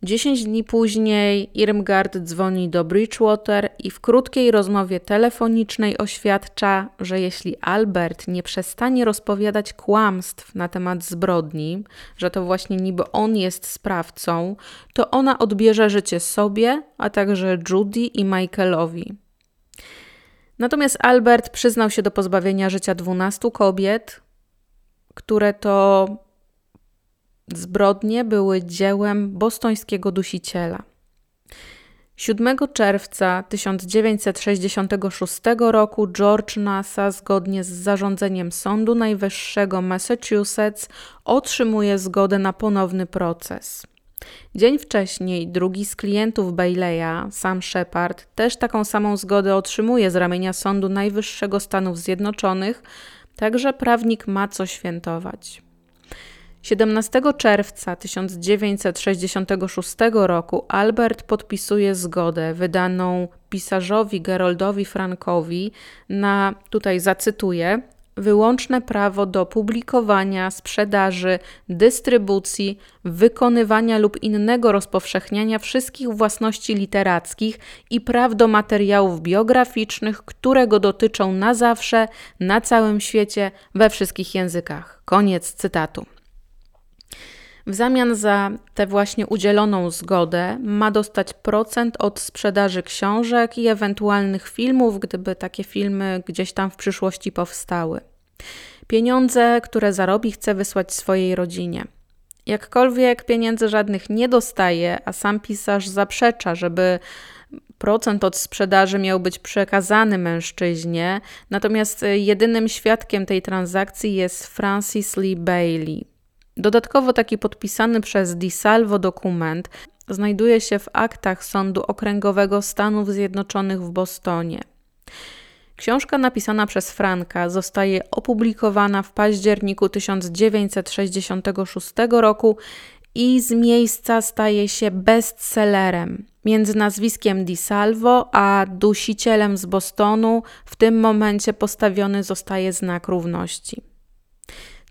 Dziesięć dni później Irmgard dzwoni do Bridgewater i w krótkiej rozmowie telefonicznej oświadcza, że jeśli Albert nie przestanie rozpowiadać kłamstw na temat zbrodni, że to właśnie niby on jest sprawcą, to ona odbierze życie sobie, a także Judy i Michaelowi. Natomiast Albert przyznał się do pozbawienia życia 12 kobiet, które to Zbrodnie były dziełem bostońskiego dusiciela. 7 czerwca 1966 roku George Nasa zgodnie z zarządzeniem Sądu Najwyższego Massachusetts otrzymuje zgodę na ponowny proces. Dzień wcześniej drugi z klientów Baileya, Sam Shepard, też taką samą zgodę otrzymuje z ramienia Sądu Najwyższego Stanów Zjednoczonych, także prawnik ma co świętować. 17 czerwca 1966 roku Albert podpisuje zgodę wydaną pisarzowi Geroldowi Frankowi na, tutaj zacytuję, wyłączne prawo do publikowania, sprzedaży, dystrybucji, wykonywania lub innego rozpowszechniania wszystkich własności literackich i praw do materiałów biograficznych, które go dotyczą na zawsze, na całym świecie, we wszystkich językach. Koniec cytatu. W zamian za tę właśnie udzieloną zgodę ma dostać procent od sprzedaży książek i ewentualnych filmów, gdyby takie filmy gdzieś tam w przyszłości powstały. Pieniądze, które zarobi, chce wysłać swojej rodzinie. Jakkolwiek pieniędzy żadnych nie dostaje, a sam pisarz zaprzecza, żeby procent od sprzedaży miał być przekazany mężczyźnie, natomiast jedynym świadkiem tej transakcji jest Francis Lee Bailey. Dodatkowo taki podpisany przez DiSalvo dokument znajduje się w aktach Sądu Okręgowego Stanów Zjednoczonych w Bostonie. Książka napisana przez Franka zostaje opublikowana w październiku 1966 roku i z miejsca staje się bestsellerem. Między nazwiskiem Di Salvo a dusicielem z Bostonu w tym momencie postawiony zostaje znak równości.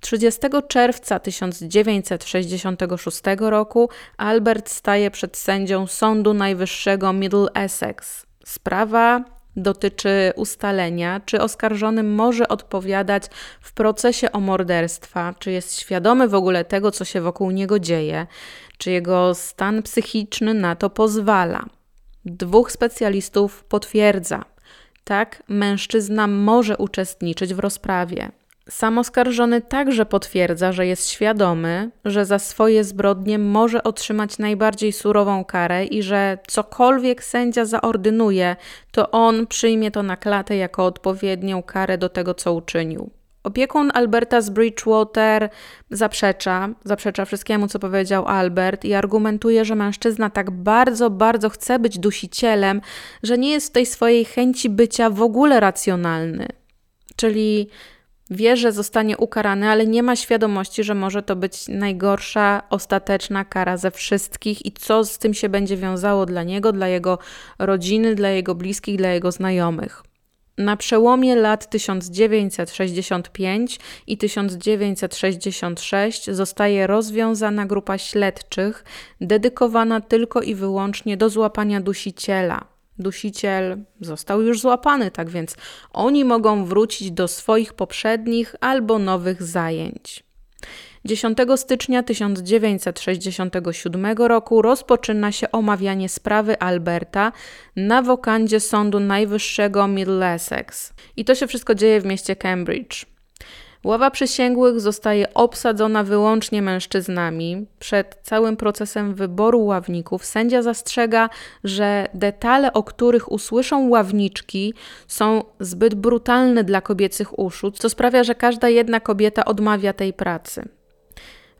30 czerwca 1966 roku Albert staje przed sędzią Sądu Najwyższego Middle Essex. Sprawa dotyczy ustalenia, czy oskarżony może odpowiadać w procesie o morderstwa, czy jest świadomy w ogóle tego, co się wokół niego dzieje, czy jego stan psychiczny na to pozwala. Dwóch specjalistów potwierdza, tak, mężczyzna może uczestniczyć w rozprawie. Sam oskarżony także potwierdza, że jest świadomy, że za swoje zbrodnie może otrzymać najbardziej surową karę i że cokolwiek sędzia zaordynuje, to on przyjmie to na klatę jako odpowiednią karę do tego, co uczynił. Opiekun Alberta z Bridgewater zaprzecza, zaprzecza wszystkiemu, co powiedział Albert i argumentuje, że mężczyzna tak bardzo, bardzo chce być dusicielem, że nie jest w tej swojej chęci bycia w ogóle racjonalny. Czyli Wie, że zostanie ukarany, ale nie ma świadomości, że może to być najgorsza, ostateczna kara ze wszystkich i co z tym się będzie wiązało dla niego, dla jego rodziny, dla jego bliskich, dla jego znajomych. Na przełomie lat 1965 i 1966 zostaje rozwiązana grupa śledczych dedykowana tylko i wyłącznie do złapania dusiciela dusiciel został już złapany, tak więc oni mogą wrócić do swoich poprzednich albo nowych zajęć. 10 stycznia 1967 roku rozpoczyna się omawianie sprawy Alberta na wokandzie Sądu Najwyższego Middlesex. I to się wszystko dzieje w mieście Cambridge. Ława przysięgłych zostaje obsadzona wyłącznie mężczyznami. Przed całym procesem wyboru ławników sędzia zastrzega, że detale, o których usłyszą ławniczki, są zbyt brutalne dla kobiecych uszu, co sprawia, że każda jedna kobieta odmawia tej pracy.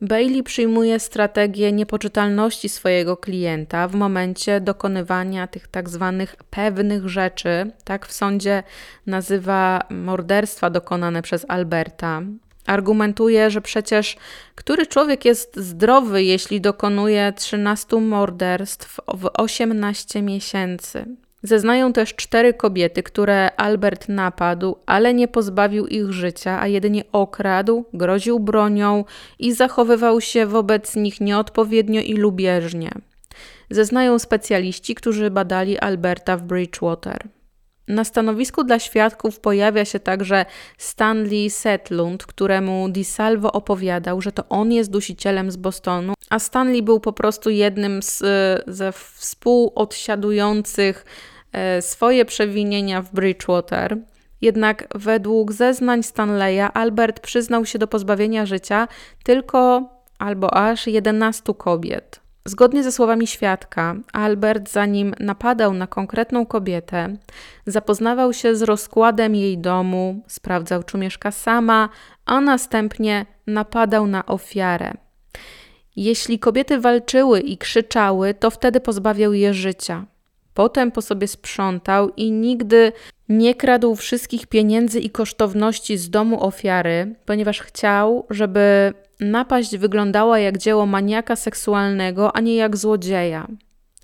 Bailey przyjmuje strategię niepoczytalności swojego klienta w momencie dokonywania tych tak zwanych pewnych rzeczy. Tak w sądzie nazywa morderstwa dokonane przez Alberta. Argumentuje, że przecież który człowiek jest zdrowy, jeśli dokonuje 13 morderstw w 18 miesięcy. Zeznają też cztery kobiety, które Albert napadł, ale nie pozbawił ich życia, a jedynie okradł, groził bronią i zachowywał się wobec nich nieodpowiednio i lubieżnie. Zeznają specjaliści, którzy badali Alberta w Bridgewater. Na stanowisku dla świadków pojawia się także Stanley Setlund, któremu DiSalvo opowiadał, że to on jest dusicielem z Bostonu, a Stanley był po prostu jednym z, ze współodsiadujących swoje przewinienia w Bridgewater. Jednak według zeznań Stanleya Albert przyznał się do pozbawienia życia tylko albo aż 11 kobiet. Zgodnie ze słowami świadka, Albert, zanim napadał na konkretną kobietę, zapoznawał się z rozkładem jej domu, sprawdzał, czy mieszka sama, a następnie napadał na ofiarę. Jeśli kobiety walczyły i krzyczały, to wtedy pozbawiał je życia. Potem po sobie sprzątał i nigdy nie kradł wszystkich pieniędzy i kosztowności z domu ofiary, ponieważ chciał, żeby napaść wyglądała jak dzieło maniaka seksualnego, a nie jak złodzieja.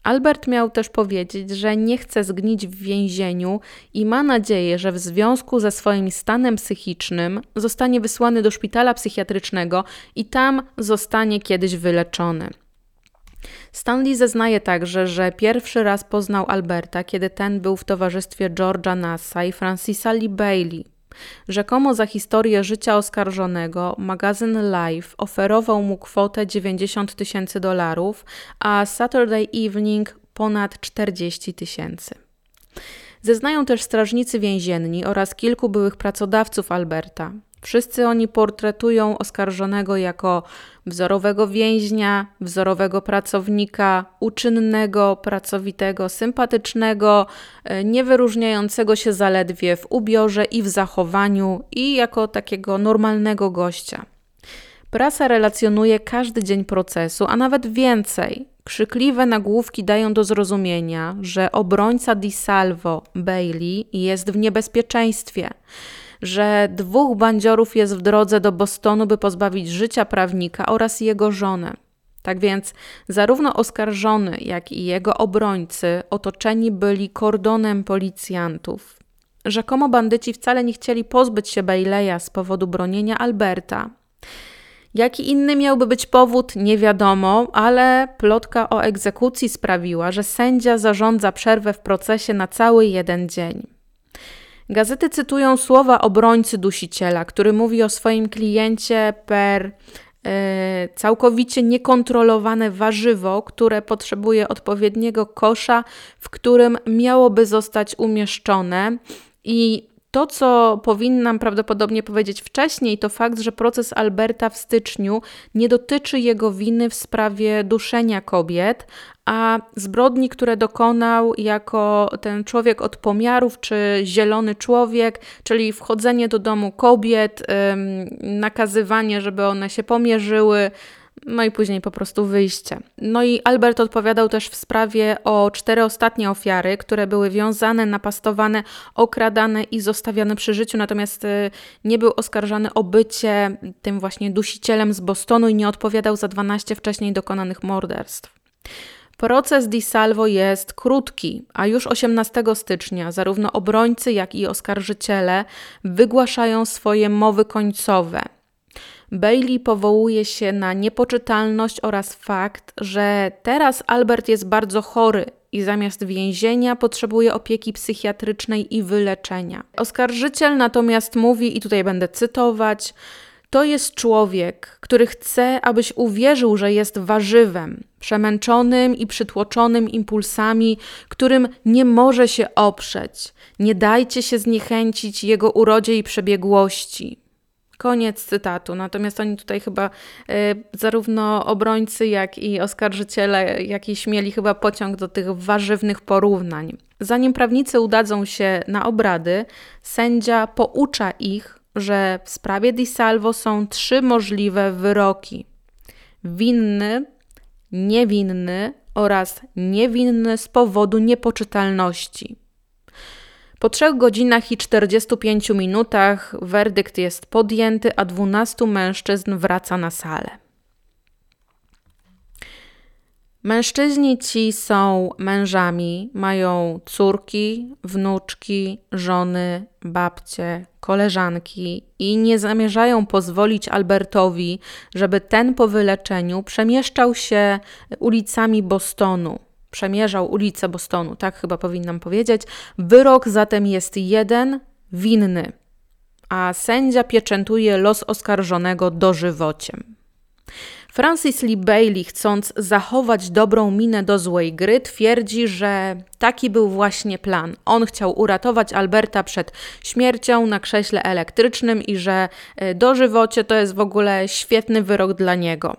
Albert miał też powiedzieć, że nie chce zgnić w więzieniu i ma nadzieję, że w związku ze swoim stanem psychicznym zostanie wysłany do szpitala psychiatrycznego i tam zostanie kiedyś wyleczony. Stanley zeznaje także, że pierwszy raz poznał Alberta, kiedy ten był w towarzystwie George'a Nassa i Francisa Lee Bailey. Rzekomo za historię życia oskarżonego magazyn Life oferował mu kwotę 90 tysięcy dolarów, a Saturday Evening ponad 40 tysięcy. Zeznają też strażnicy więzienni oraz kilku byłych pracodawców Alberta. Wszyscy oni portretują oskarżonego jako wzorowego więźnia, wzorowego pracownika, uczynnego, pracowitego, sympatycznego, e, nie wyróżniającego się zaledwie w ubiorze i w zachowaniu, i jako takiego normalnego gościa. Prasa relacjonuje każdy dzień procesu, a nawet więcej. Krzykliwe nagłówki dają do zrozumienia, że obrońca Di Salvo, Bailey, jest w niebezpieczeństwie że dwóch bandziorów jest w drodze do Bostonu, by pozbawić życia prawnika oraz jego żonę. Tak więc zarówno oskarżony, jak i jego obrońcy otoczeni byli kordonem policjantów. Rzekomo bandyci wcale nie chcieli pozbyć się Baileya z powodu bronienia Alberta. Jaki inny miałby być powód, nie wiadomo, ale plotka o egzekucji sprawiła, że sędzia zarządza przerwę w procesie na cały jeden dzień. Gazety cytują słowa obrońcy dusiciela, który mówi o swoim kliencie per e, całkowicie niekontrolowane warzywo, które potrzebuje odpowiedniego kosza, w którym miałoby zostać umieszczone. I to, co powinnam prawdopodobnie powiedzieć wcześniej, to fakt, że proces Alberta w styczniu nie dotyczy jego winy w sprawie duszenia kobiet, a zbrodni, które dokonał jako ten człowiek od pomiarów, czy zielony człowiek, czyli wchodzenie do domu kobiet, nakazywanie, żeby one się pomierzyły, no i później po prostu wyjście. No i Albert odpowiadał też w sprawie o cztery ostatnie ofiary, które były wiązane, napastowane, okradane i zostawiane przy życiu, natomiast y, nie był oskarżany o bycie tym właśnie dusicielem z Bostonu i nie odpowiadał za 12 wcześniej dokonanych morderstw. Proces Di Salvo jest krótki, a już 18 stycznia zarówno obrońcy, jak i oskarżyciele wygłaszają swoje mowy końcowe. Bailey powołuje się na niepoczytalność oraz fakt, że teraz Albert jest bardzo chory i zamiast więzienia potrzebuje opieki psychiatrycznej i wyleczenia. Oskarżyciel natomiast mówi, i tutaj będę cytować, to jest człowiek, który chce, abyś uwierzył, że jest warzywem, przemęczonym i przytłoczonym impulsami, którym nie może się oprzeć. Nie dajcie się zniechęcić jego urodzie i przebiegłości. Koniec cytatu. Natomiast oni tutaj chyba y, zarówno obrońcy, jak i oskarżyciele jakiś mieli chyba pociąg do tych warzywnych porównań. Zanim prawnicy udadzą się na obrady, sędzia poucza ich, że w sprawie Di Salvo są trzy możliwe wyroki: winny, niewinny oraz niewinny z powodu niepoczytalności. Po trzech godzinach i 45 minutach werdykt jest podjęty, a 12 mężczyzn wraca na salę. Mężczyźni ci są mężami, mają córki, wnuczki, żony, babcie, koleżanki i nie zamierzają pozwolić Albertowi, żeby ten po wyleczeniu przemieszczał się ulicami Bostonu. Przemierzał ulicę Bostonu, tak chyba powinnam powiedzieć. Wyrok zatem jest jeden winny, a sędzia pieczętuje los oskarżonego dożywociem. Francis Lee Bailey, chcąc zachować dobrą minę do złej gry, twierdzi, że taki był właśnie plan. On chciał uratować Alberta przed śmiercią na krześle elektrycznym i że e, dożywocie to jest w ogóle świetny wyrok dla niego.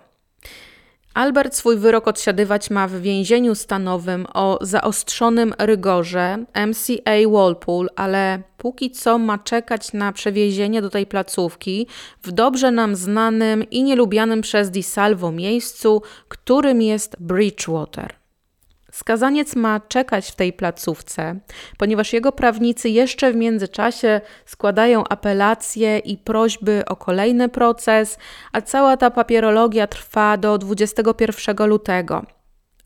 Albert swój wyrok odsiadywać ma w więzieniu stanowym o zaostrzonym rygorze MCA Walpole, ale póki co ma czekać na przewiezienie do tej placówki w dobrze nam znanym i nielubianym przez Di Salvo miejscu, którym jest Bridgewater. Skazaniec ma czekać w tej placówce, ponieważ jego prawnicy jeszcze w międzyczasie składają apelacje i prośby o kolejny proces, a cała ta papierologia trwa do 21 lutego.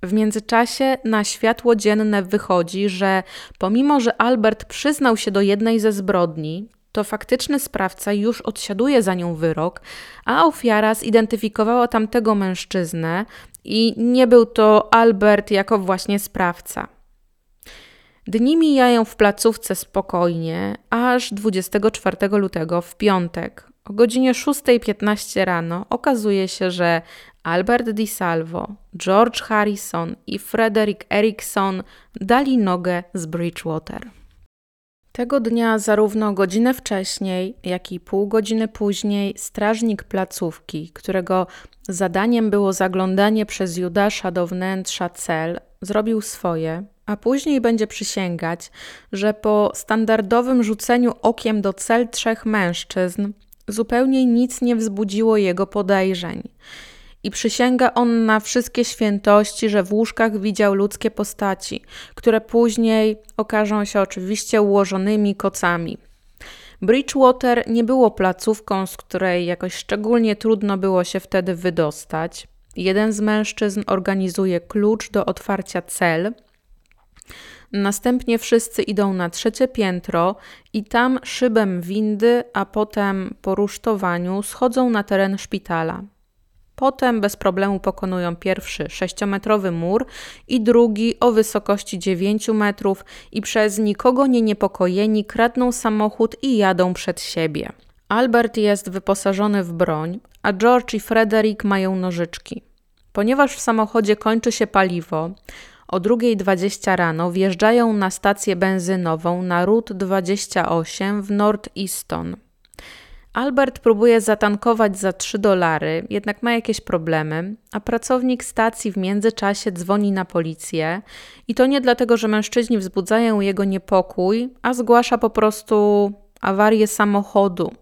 W międzyczasie na światło dzienne wychodzi, że pomimo, że Albert przyznał się do jednej ze zbrodni, to faktyczny sprawca już odsiaduje za nią wyrok, a ofiara zidentyfikowała tamtego mężczyznę i nie był to Albert jako właśnie sprawca. Dni mijają w placówce spokojnie, aż 24 lutego w piątek o godzinie 6.15 rano okazuje się, że Albert Di Salvo, George Harrison i Frederick Erickson dali nogę z Bridgewater. Tego dnia, zarówno godzinę wcześniej, jak i pół godziny później, strażnik placówki, którego zadaniem było zaglądanie przez Judasza do wnętrza cel, zrobił swoje, a później będzie przysięgać, że po standardowym rzuceniu okiem do cel trzech mężczyzn zupełnie nic nie wzbudziło jego podejrzeń. I przysięga on na wszystkie świętości, że w łóżkach widział ludzkie postaci, które później okażą się oczywiście ułożonymi kocami. Bridgewater nie było placówką, z której jakoś szczególnie trudno było się wtedy wydostać. Jeden z mężczyzn organizuje klucz do otwarcia cel. Następnie wszyscy idą na trzecie piętro i tam szybem windy, a potem po rusztowaniu schodzą na teren szpitala. Potem bez problemu pokonują pierwszy sześciometrowy mur i drugi o wysokości 9 metrów i przez nikogo nie niepokojeni kradną samochód i jadą przed siebie. Albert jest wyposażony w broń, a George i Frederick mają nożyczki. Ponieważ w samochodzie kończy się paliwo, o 2.20 rano wjeżdżają na stację benzynową na Route 28 w North Easton. Albert próbuje zatankować za 3 dolary, jednak ma jakieś problemy, a pracownik stacji w międzyczasie dzwoni na policję i to nie dlatego, że mężczyźni wzbudzają jego niepokój, a zgłasza po prostu awarię samochodu.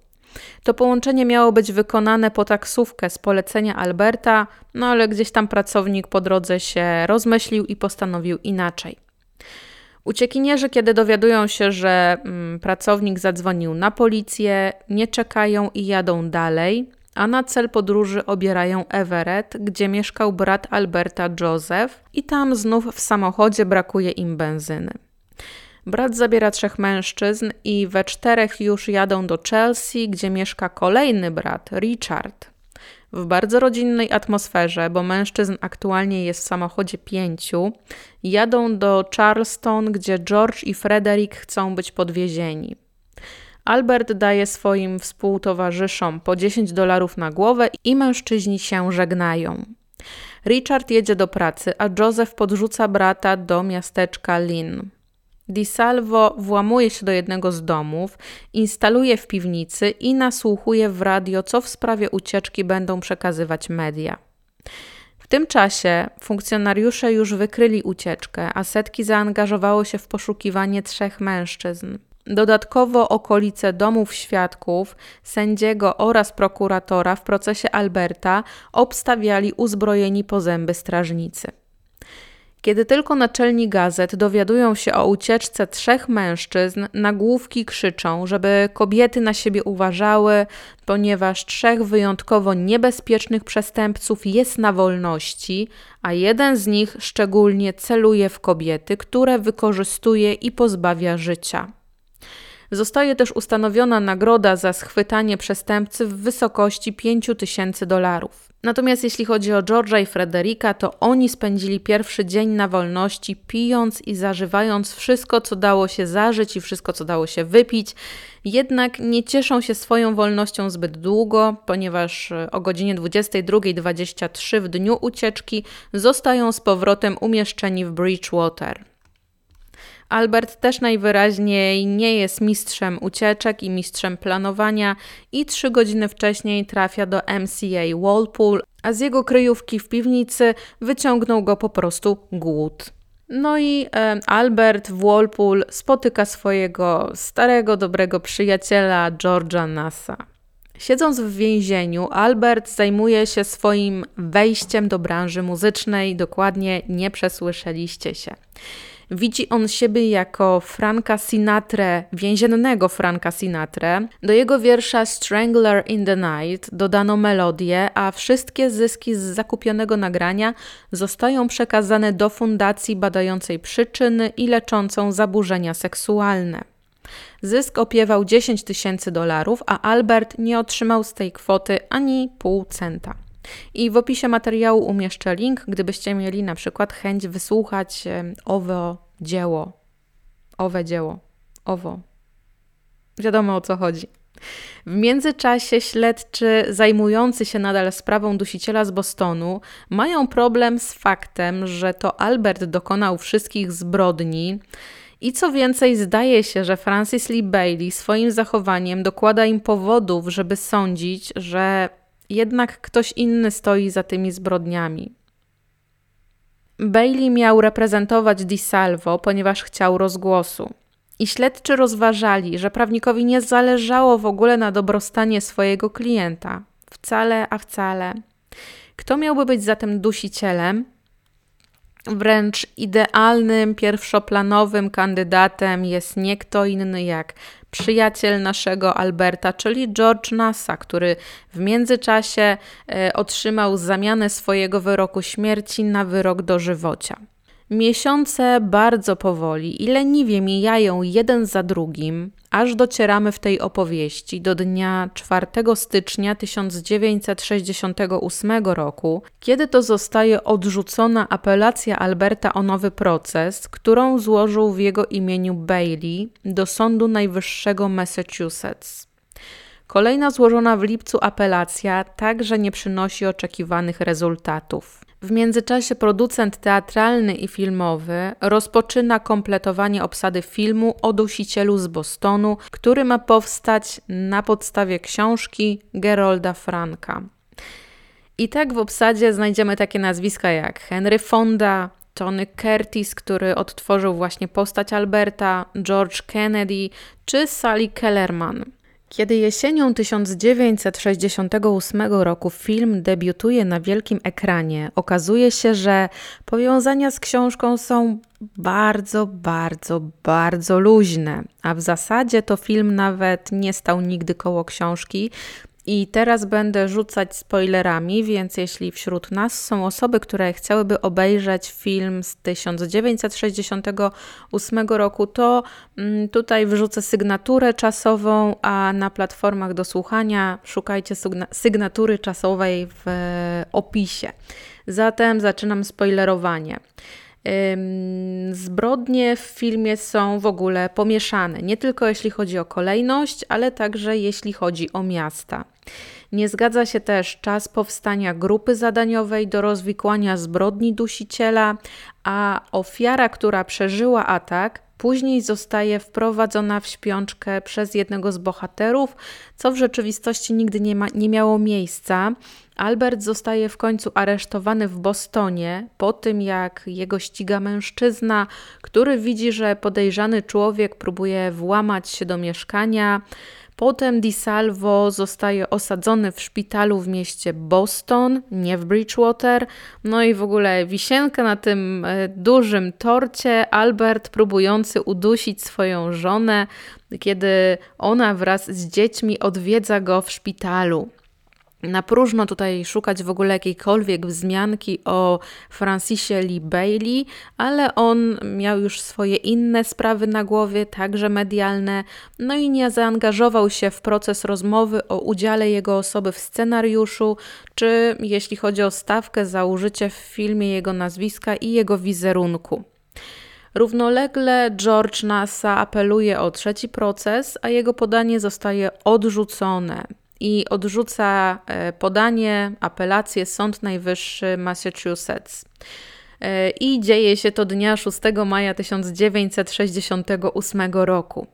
To połączenie miało być wykonane po taksówkę z polecenia Alberta, no ale gdzieś tam pracownik po drodze się rozmyślił i postanowił inaczej. Uciekinierzy, kiedy dowiadują się, że mm, pracownik zadzwonił na policję, nie czekają i jadą dalej, a na cel podróży obierają Everett, gdzie mieszkał brat Alberta Joseph, i tam znów w samochodzie brakuje im benzyny. Brat zabiera trzech mężczyzn i we czterech już jadą do Chelsea, gdzie mieszka kolejny brat, Richard. W bardzo rodzinnej atmosferze, bo mężczyzn aktualnie jest w samochodzie pięciu, jadą do Charleston, gdzie George i Frederick chcą być podwiezieni. Albert daje swoim współtowarzyszom po 10 dolarów na głowę i mężczyźni się żegnają. Richard jedzie do pracy, a Joseph podrzuca brata do miasteczka Lynn. Di Salvo włamuje się do jednego z domów, instaluje w piwnicy i nasłuchuje w radio, co w sprawie ucieczki będą przekazywać media. W tym czasie funkcjonariusze już wykryli ucieczkę, a setki zaangażowało się w poszukiwanie trzech mężczyzn. Dodatkowo okolice domów świadków, sędziego oraz prokuratora w procesie Alberta obstawiali uzbrojeni po zęby strażnicy. Kiedy tylko naczelni gazet dowiadują się o ucieczce trzech mężczyzn, nagłówki krzyczą, żeby kobiety na siebie uważały, ponieważ trzech wyjątkowo niebezpiecznych przestępców jest na wolności, a jeden z nich szczególnie celuje w kobiety, które wykorzystuje i pozbawia życia. Zostaje też ustanowiona nagroda za schwytanie przestępcy w wysokości 5 tysięcy dolarów. Natomiast jeśli chodzi o George'a i Frederika, to oni spędzili pierwszy dzień na wolności, pijąc i zażywając wszystko, co dało się zażyć i wszystko, co dało się wypić. Jednak nie cieszą się swoją wolnością zbyt długo, ponieważ e, o godzinie 22.23 w dniu ucieczki zostają z powrotem umieszczeni w Bridgewater. Albert też najwyraźniej nie jest mistrzem ucieczek i mistrzem planowania i trzy godziny wcześniej trafia do MCA Walpole, a z jego kryjówki w piwnicy wyciągnął go po prostu głód. No i e, Albert w Walpole spotyka swojego starego, dobrego przyjaciela George'a Nassa. Siedząc w więzieniu, Albert zajmuje się swoim wejściem do branży muzycznej, dokładnie nie przesłyszeliście się. Widzi on siebie jako Franka Sinatra, więziennego Franka Sinatra. Do jego wiersza Strangler in the Night dodano melodię, a wszystkie zyski z zakupionego nagrania zostają przekazane do fundacji badającej przyczyny i leczącą zaburzenia seksualne. Zysk opiewał 10 tysięcy dolarów, a Albert nie otrzymał z tej kwoty ani pół centa. I w opisie materiału umieszczę link, gdybyście mieli na przykład chęć wysłuchać owo dzieło, owe dzieło, owo. Wiadomo o co chodzi. W międzyczasie śledczy zajmujący się nadal sprawą dusiciela z Bostonu mają problem z faktem, że to Albert dokonał wszystkich zbrodni I co więcej, zdaje się, że Francis Lee Bailey swoim zachowaniem dokłada im powodów, żeby sądzić, że jednak ktoś inny stoi za tymi zbrodniami. Bailey miał reprezentować DiSalvo, ponieważ chciał rozgłosu. I śledczy rozważali, że prawnikowi nie zależało w ogóle na dobrostanie swojego klienta. Wcale, a wcale. Kto miałby być zatem dusicielem? Wręcz idealnym, pierwszoplanowym kandydatem jest nie kto inny jak przyjaciel naszego Alberta, czyli George Nassa, który w międzyczasie e, otrzymał zamianę swojego wyroku śmierci na wyrok dożywocia. Miesiące bardzo powoli i leniwie mijają jeden za drugim, aż docieramy w tej opowieści do dnia 4 stycznia 1968 roku, kiedy to zostaje odrzucona apelacja Alberta o nowy proces, którą złożył w jego imieniu Bailey do Sądu Najwyższego Massachusetts. Kolejna złożona w lipcu apelacja także nie przynosi oczekiwanych rezultatów. W międzyczasie producent teatralny i filmowy rozpoczyna kompletowanie obsady filmu o dusicielu z Bostonu, który ma powstać na podstawie książki Gerolda Franka. I tak w obsadzie znajdziemy takie nazwiska jak Henry Fonda, Tony Curtis, który odtworzył właśnie postać Alberta, George Kennedy czy Sally Kellerman. Kiedy jesienią 1968 roku film debiutuje na wielkim ekranie, okazuje się, że powiązania z książką są bardzo, bardzo, bardzo luźne, a w zasadzie to film nawet nie stał nigdy koło książki, i teraz będę rzucać spoilerami, więc jeśli wśród nas są osoby, które chciałyby obejrzeć film z 1968 roku, to mm, tutaj wrzucę sygnaturę czasową, a na platformach do słuchania szukajcie sygnatury czasowej w opisie. Zatem zaczynam spoilerowanie. Zbrodnie w filmie są w ogóle pomieszane, nie tylko jeśli chodzi o kolejność, ale także jeśli chodzi o miasta. Nie zgadza się też czas powstania grupy zadaniowej do rozwikłania zbrodni dusiciela, a ofiara, która przeżyła atak, później zostaje wprowadzona w śpiączkę przez jednego z bohaterów, co w rzeczywistości nigdy nie, ma, nie miało miejsca. Albert zostaje w końcu aresztowany w Bostonie po tym, jak jego ściga mężczyzna, który widzi, że podejrzany człowiek próbuje włamać się do mieszkania. Potem DiSalvo zostaje osadzony w szpitalu w mieście Boston, nie w Bridgewater. No i w ogóle wisienka na tym e, dużym torcie. Albert próbujący udusić swoją żonę, kiedy ona wraz z dziećmi odwiedza go w szpitalu na próżno tutaj szukać w ogóle jakiejkolwiek wzmianki o Francisie Lee Bailey, ale on miał już swoje inne sprawy na głowie, także medialne, no i nie zaangażował się w proces rozmowy o udziale jego osoby w scenariuszu, czy jeśli chodzi o stawkę za użycie w filmie jego nazwiska i jego wizerunku. Równolegle George Nasa apeluje o trzeci proces, a jego podanie zostaje odrzucone i odrzuca e, podanie, apelację Sąd Najwyższy Massachusetts. E, I dzieje się to dnia 6 maja 1968 roku.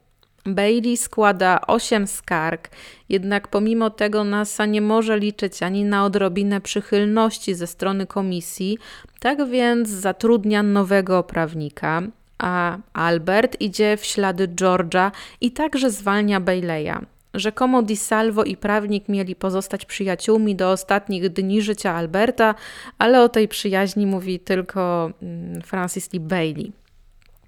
Bailey składa 8 skarg, jednak pomimo tego NASA nie może liczyć ani na odrobinę przychylności ze strony komisji, tak więc zatrudnia nowego prawnika, a Albert idzie w ślady George'a i także zwalnia Baileya. Rzekomo Di Salvo i prawnik mieli pozostać przyjaciółmi do ostatnich dni życia Alberta, ale o tej przyjaźni mówi tylko mm, Francis Lee Bailey.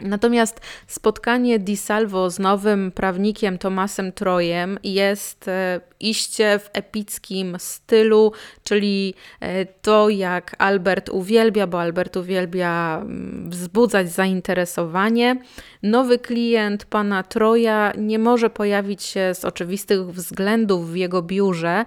Natomiast spotkanie Di Salvo z nowym prawnikiem Tomasem Trojem jest e, iście w epickim stylu, czyli e, to jak Albert uwielbia, bo Albert uwielbia mm, wzbudzać zainteresowanie. Nowy klient pana Troja nie może pojawić się z oczywistych względów w jego biurze,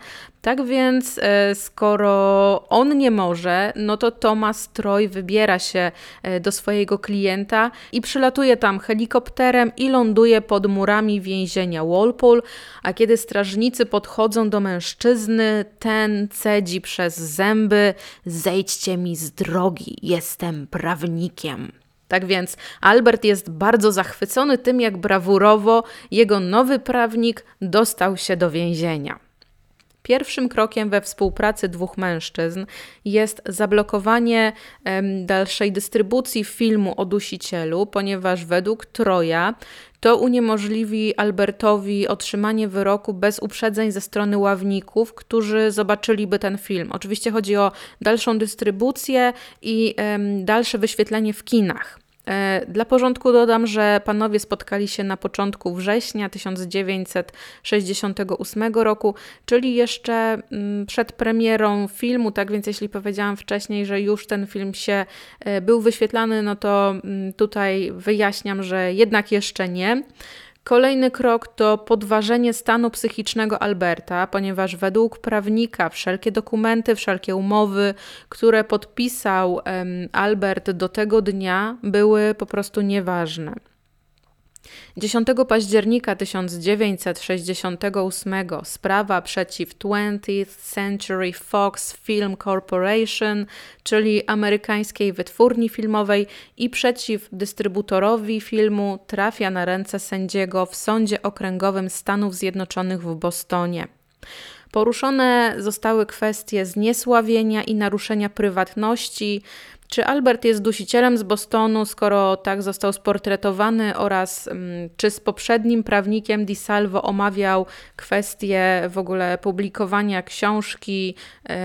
tak więc, e, skoro on nie może, no to Thomas Troy wybiera się e, do swojego klienta i przylatuje tam helikopterem i ląduje pod murami więzienia Walpole, a kiedy strażnicy podchodzą do mężczyzny, ten cedzi przez zęby: Zejdźcie mi z drogi, jestem prawnikiem. Tak więc Albert jest bardzo zachwycony tym, jak brawurowo jego nowy prawnik dostał się do więzienia. Pierwszym krokiem we współpracy dwóch mężczyzn jest zablokowanie dalszej dystrybucji filmu o dusicielu, ponieważ według Troja to uniemożliwi Albertowi otrzymanie wyroku bez uprzedzeń ze strony ławników, którzy zobaczyliby ten film. Oczywiście chodzi o dalszą dystrybucję i dalsze wyświetlenie w kinach. E, dla porządku dodam, że panowie spotkali się na początku września 1968 roku, czyli jeszcze mm, przed premierą filmu. Tak więc, jeśli powiedziałam wcześniej, że już ten film się e, był wyświetlany, no to mm, tutaj wyjaśniam, że jednak jeszcze nie. Kolejny krok to podważenie stanu psychicznego Alberta, ponieważ według prawnika wszelkie dokumenty, wszelkie umowy, które podpisał Albert do tego dnia, były po prostu nieważne. 10 października 1968 sprawa przeciw 20th Century Fox Film Corporation, czyli amerykańskiej wytwórni filmowej i przeciw dystrybutorowi filmu trafia na ręce sędziego w Sądzie Okręgowym Stanów Zjednoczonych w Bostonie. Poruszone zostały kwestie zniesławienia i naruszenia prywatności, czy Albert jest dusicielem z Bostonu, skoro tak został sportretowany, oraz um, czy z poprzednim prawnikiem Di Salvo omawiał kwestię w ogóle publikowania książki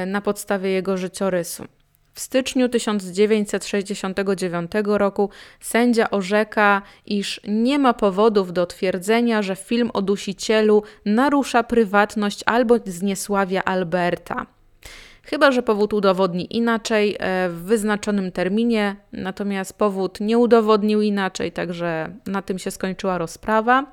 y, na podstawie jego życiorysu? W styczniu 1969 roku sędzia orzeka, iż nie ma powodów do twierdzenia, że film o dusicielu narusza prywatność albo zniesławia Alberta chyba że powód udowodni inaczej e, w wyznaczonym terminie, natomiast powód nie udowodnił inaczej, także na tym się skończyła rozprawa.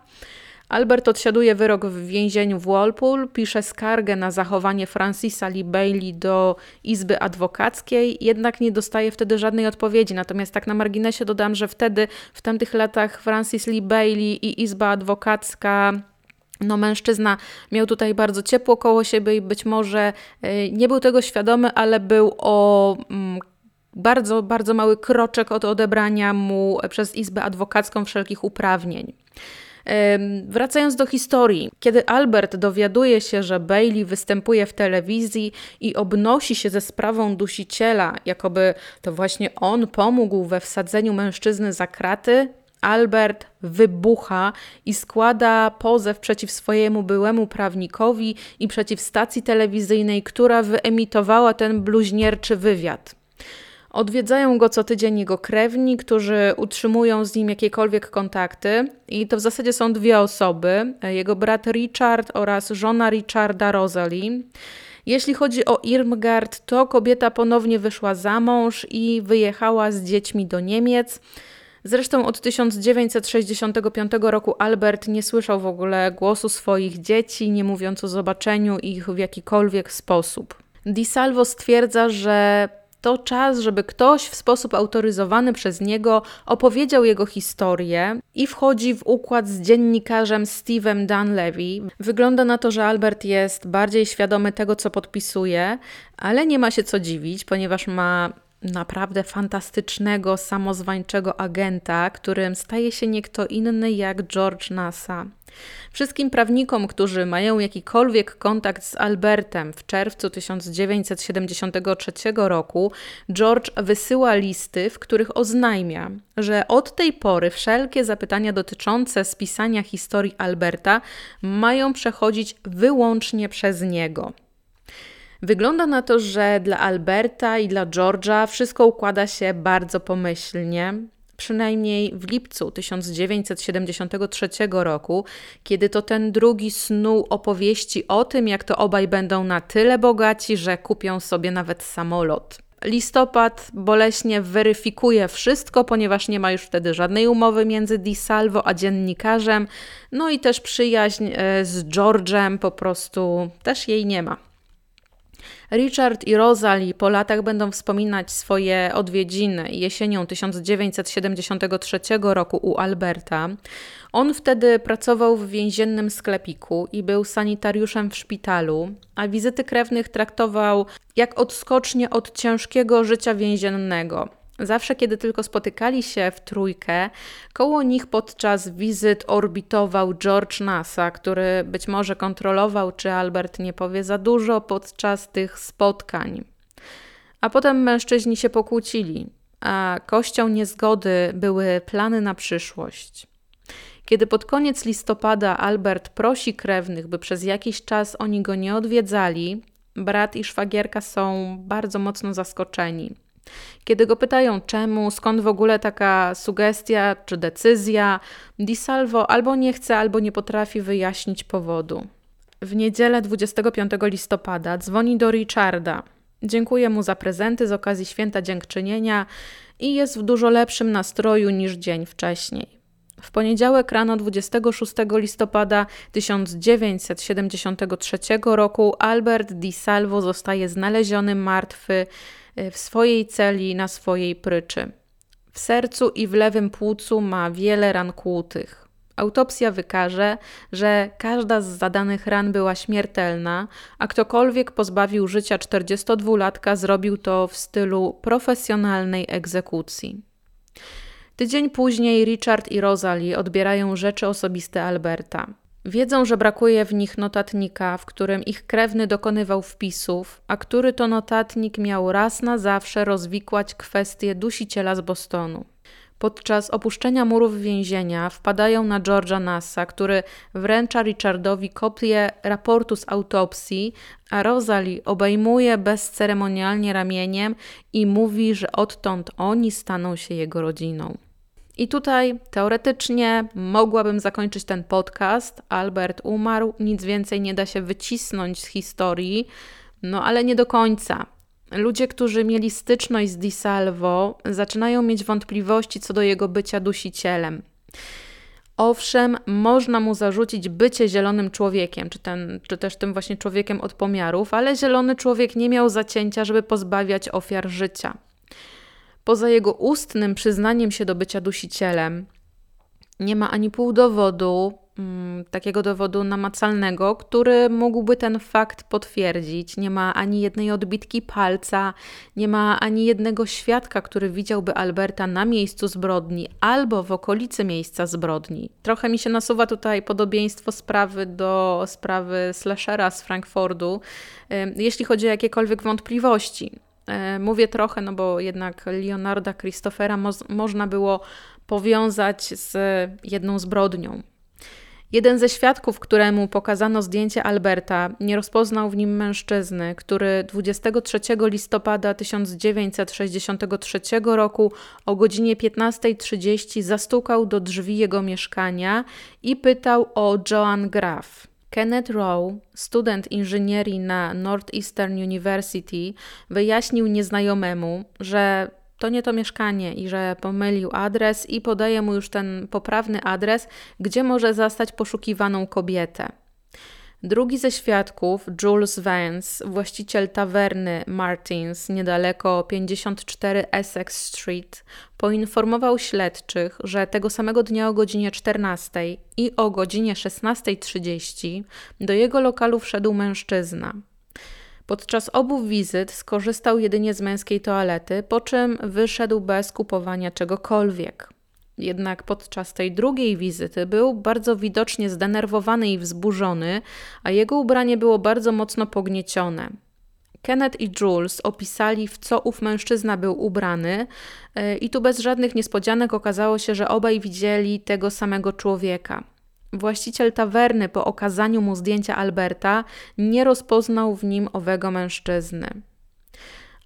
Albert odsiaduje wyrok w więzieniu w Walpole, pisze skargę na zachowanie Francisa Lee Bailey do Izby Adwokackiej, jednak nie dostaje wtedy żadnej odpowiedzi. Natomiast tak na marginesie dodam, że wtedy, w tamtych latach Francis Lee Bailey i Izba Adwokacka no, mężczyzna miał tutaj bardzo ciepło koło siebie i być może e, nie był tego świadomy, ale był o mm, bardzo, bardzo mały kroczek od odebrania mu przez Izbę Adwokacką wszelkich uprawnień. Wracając do historii, kiedy Albert dowiaduje się, że Bailey występuje w telewizji i obnosi się ze sprawą dusiciela, jakoby to właśnie on pomógł we wsadzeniu mężczyzny za kraty, Albert wybucha i składa pozew przeciw swojemu byłemu prawnikowi i przeciw stacji telewizyjnej, która wyemitowała ten bluźnierczy wywiad. Odwiedzają go co tydzień jego krewni, którzy utrzymują z nim jakiekolwiek kontakty, i to w zasadzie są dwie osoby: jego brat Richard oraz żona Richarda Rosalie. Jeśli chodzi o Irmgard, to kobieta ponownie wyszła za mąż i wyjechała z dziećmi do Niemiec. Zresztą od 1965 roku Albert nie słyszał w ogóle głosu swoich dzieci, nie mówiąc o zobaczeniu ich w jakikolwiek sposób. Di Salvo stwierdza, że to czas, żeby ktoś w sposób autoryzowany przez niego opowiedział jego historię i wchodzi w układ z dziennikarzem Steve'em Dunlevy. Wygląda na to, że Albert jest bardziej świadomy tego, co podpisuje, ale nie ma się co dziwić, ponieważ ma naprawdę fantastycznego, samozwańczego agenta, którym staje się nie kto inny jak George Nasa. Wszystkim prawnikom, którzy mają jakikolwiek kontakt z Albertem w czerwcu 1973 roku, George wysyła listy, w których oznajmia, że od tej pory wszelkie zapytania dotyczące spisania historii Alberta mają przechodzić wyłącznie przez niego. Wygląda na to, że dla Alberta i dla George'a wszystko układa się bardzo pomyślnie. Przynajmniej w lipcu 1973 roku, kiedy to ten drugi snuł opowieści o tym, jak to obaj będą na tyle bogaci, że kupią sobie nawet samolot. Listopad boleśnie weryfikuje wszystko, ponieważ nie ma już wtedy żadnej umowy między Di Salvo a dziennikarzem, no i też przyjaźń e, z George'em po prostu też jej nie ma. Richard i Rosalie po latach będą wspominać swoje odwiedziny jesienią 1973 roku u Alberta. On wtedy pracował w więziennym sklepiku i był sanitariuszem w szpitalu, a wizyty krewnych traktował jak odskocznie od ciężkiego życia więziennego. Zawsze, kiedy tylko spotykali się w trójkę, koło nich podczas wizyt orbitował George Nasa, który być może kontrolował, czy Albert nie powie za dużo podczas tych spotkań. A potem mężczyźni się pokłócili, a kością niezgody były plany na przyszłość. Kiedy pod koniec listopada Albert prosi krewnych, by przez jakiś czas oni go nie odwiedzali, brat i szwagierka są bardzo mocno zaskoczeni. Kiedy go pytają czemu, skąd w ogóle taka sugestia czy decyzja, Di Salvo albo nie chce, albo nie potrafi wyjaśnić powodu. W niedzielę 25 listopada dzwoni do Richarda. Dziękuję mu za prezenty z okazji święta dziękczynienia i jest w dużo lepszym nastroju niż dzień wcześniej. W poniedziałek rano 26 listopada 1973 roku Albert Di Salvo zostaje znaleziony martwy w swojej celi na swojej pryczy. W sercu i w lewym płucu ma wiele ran kłutych. Autopsja wykaże, że każda z zadanych ran była śmiertelna, a ktokolwiek pozbawił życia 42-latka zrobił to w stylu profesjonalnej egzekucji. Tydzień później Richard i Rosalie odbierają rzeczy osobiste Alberta. Wiedzą, że brakuje w nich notatnika, w którym ich krewny dokonywał wpisów, a który to notatnik miał raz na zawsze rozwikłać kwestię dusiciela z Bostonu. Podczas opuszczenia murów więzienia wpadają na George'a Nassa, który wręcza Richardowi kopię raportu z autopsji, a Rosalie obejmuje bezceremonialnie ramieniem i mówi, że odtąd oni staną się jego rodziną. I tutaj teoretycznie mogłabym zakończyć ten podcast. Albert umarł, nic więcej nie da się wycisnąć z historii, no ale nie do końca. Ludzie, którzy mieli styczność z Di Salvo, zaczynają mieć wątpliwości co do jego bycia dusicielem. Owszem, można mu zarzucić bycie zielonym człowiekiem, czy, ten, czy też tym właśnie człowiekiem od pomiarów, ale zielony człowiek nie miał zacięcia, żeby pozbawiać ofiar życia. Poza jego ustnym przyznaniem się do bycia dusicielem, nie ma ani pół dowodu, mm, takiego dowodu namacalnego, który mógłby ten fakt potwierdzić. Nie ma ani jednej odbitki palca, nie ma ani jednego świadka, który widziałby Alberta na miejscu zbrodni albo w okolicy miejsca zbrodni. Trochę mi się nasuwa tutaj podobieństwo sprawy do sprawy slashera z Frankfurtu, jeśli chodzi o jakiekolwiek wątpliwości. E, mówię trochę, no bo jednak Leonarda Christophera mo można było powiązać z jedną zbrodnią. Jeden ze świadków, któremu pokazano zdjęcie Alberta, nie rozpoznał w nim mężczyzny, który 23 listopada 1963 roku o godzinie 15.30 zastukał do drzwi jego mieszkania i pytał o Joan Graf. Kenneth Rowe, student inżynierii na Northeastern University, wyjaśnił nieznajomemu, że to nie to mieszkanie i że pomylił adres i podaje mu już ten poprawny adres, gdzie może zastać poszukiwaną kobietę. Drugi ze świadków, Jules Vance, właściciel tawerny Martins niedaleko 54 Essex Street, poinformował śledczych, że tego samego dnia o godzinie 14 i o godzinie 16.30 do jego lokalu wszedł mężczyzna. Podczas obu wizyt skorzystał jedynie z męskiej toalety, po czym wyszedł bez kupowania czegokolwiek. Jednak podczas tej drugiej wizyty był bardzo widocznie zdenerwowany i wzburzony, a jego ubranie było bardzo mocno pogniecione. Kenneth i Jules opisali, w co ów mężczyzna był ubrany, e, i tu bez żadnych niespodzianek okazało się, że obaj widzieli tego samego człowieka. Właściciel tawerny po okazaniu mu zdjęcia Alberta nie rozpoznał w nim owego mężczyzny.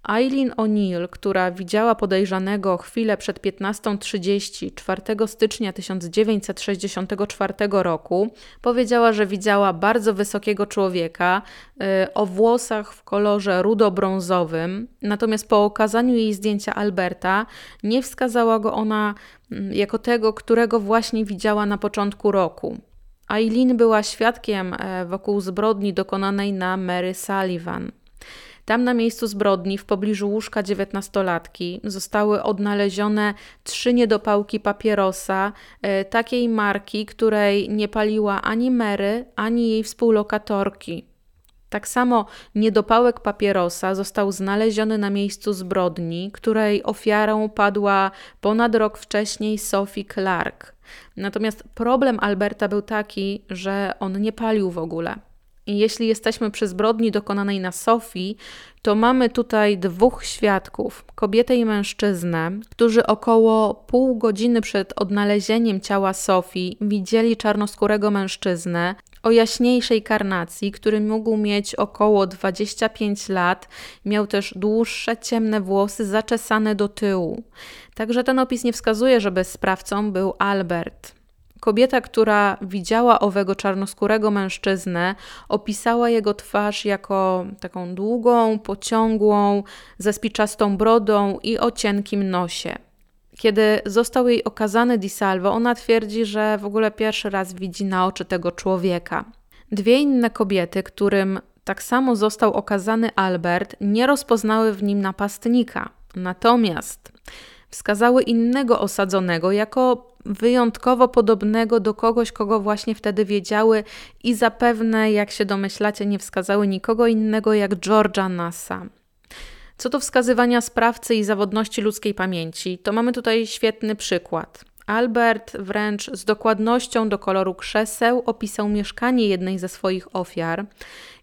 Eileen O'Neill, która widziała podejrzanego chwilę przed 15.30 4 stycznia 1964 roku, powiedziała, że widziała bardzo wysokiego człowieka y, o włosach w kolorze rudo-brązowym, natomiast po okazaniu jej zdjęcia Alberta nie wskazała go ona y, jako tego, którego właśnie widziała na początku roku. Eileen była świadkiem y, wokół zbrodni dokonanej na Mary Sullivan. Tam na miejscu zbrodni, w pobliżu łóżka dziewiętnastolatki, zostały odnalezione trzy niedopałki papierosa e, takiej marki, której nie paliła ani Mary, ani jej współlokatorki. Tak samo niedopałek papierosa został znaleziony na miejscu zbrodni, której ofiarą padła ponad rok wcześniej Sophie Clark. Natomiast problem Alberta był taki, że on nie palił w ogóle. Jeśli jesteśmy przy zbrodni dokonanej na Sofii, to mamy tutaj dwóch świadków, kobietę i mężczyznę, którzy około pół godziny przed odnalezieniem ciała Sofii widzieli czarnoskórego mężczyznę o jaśniejszej karnacji, który mógł mieć około 25 lat, miał też dłuższe, ciemne włosy zaczesane do tyłu. Także ten opis nie wskazuje, żeby sprawcą był Albert. Kobieta, która widziała owego czarnoskórego mężczyznę, opisała jego twarz jako taką długą, pociągłą, ze spiczastą brodą i o cienkim nosie. Kiedy został jej okazany Di Salvo, ona twierdzi, że w ogóle pierwszy raz widzi na oczy tego człowieka. Dwie inne kobiety, którym tak samo został okazany Albert, nie rozpoznały w nim napastnika. Natomiast wskazały innego osadzonego jako wyjątkowo podobnego do kogoś, kogo właśnie wtedy wiedziały i zapewne, jak się domyślacie, nie wskazały nikogo innego jak Georgia Nassa. Co do wskazywania sprawcy i zawodności ludzkiej pamięci, to mamy tutaj świetny przykład. Albert wręcz z dokładnością do koloru krzeseł opisał mieszkanie jednej ze swoich ofiar.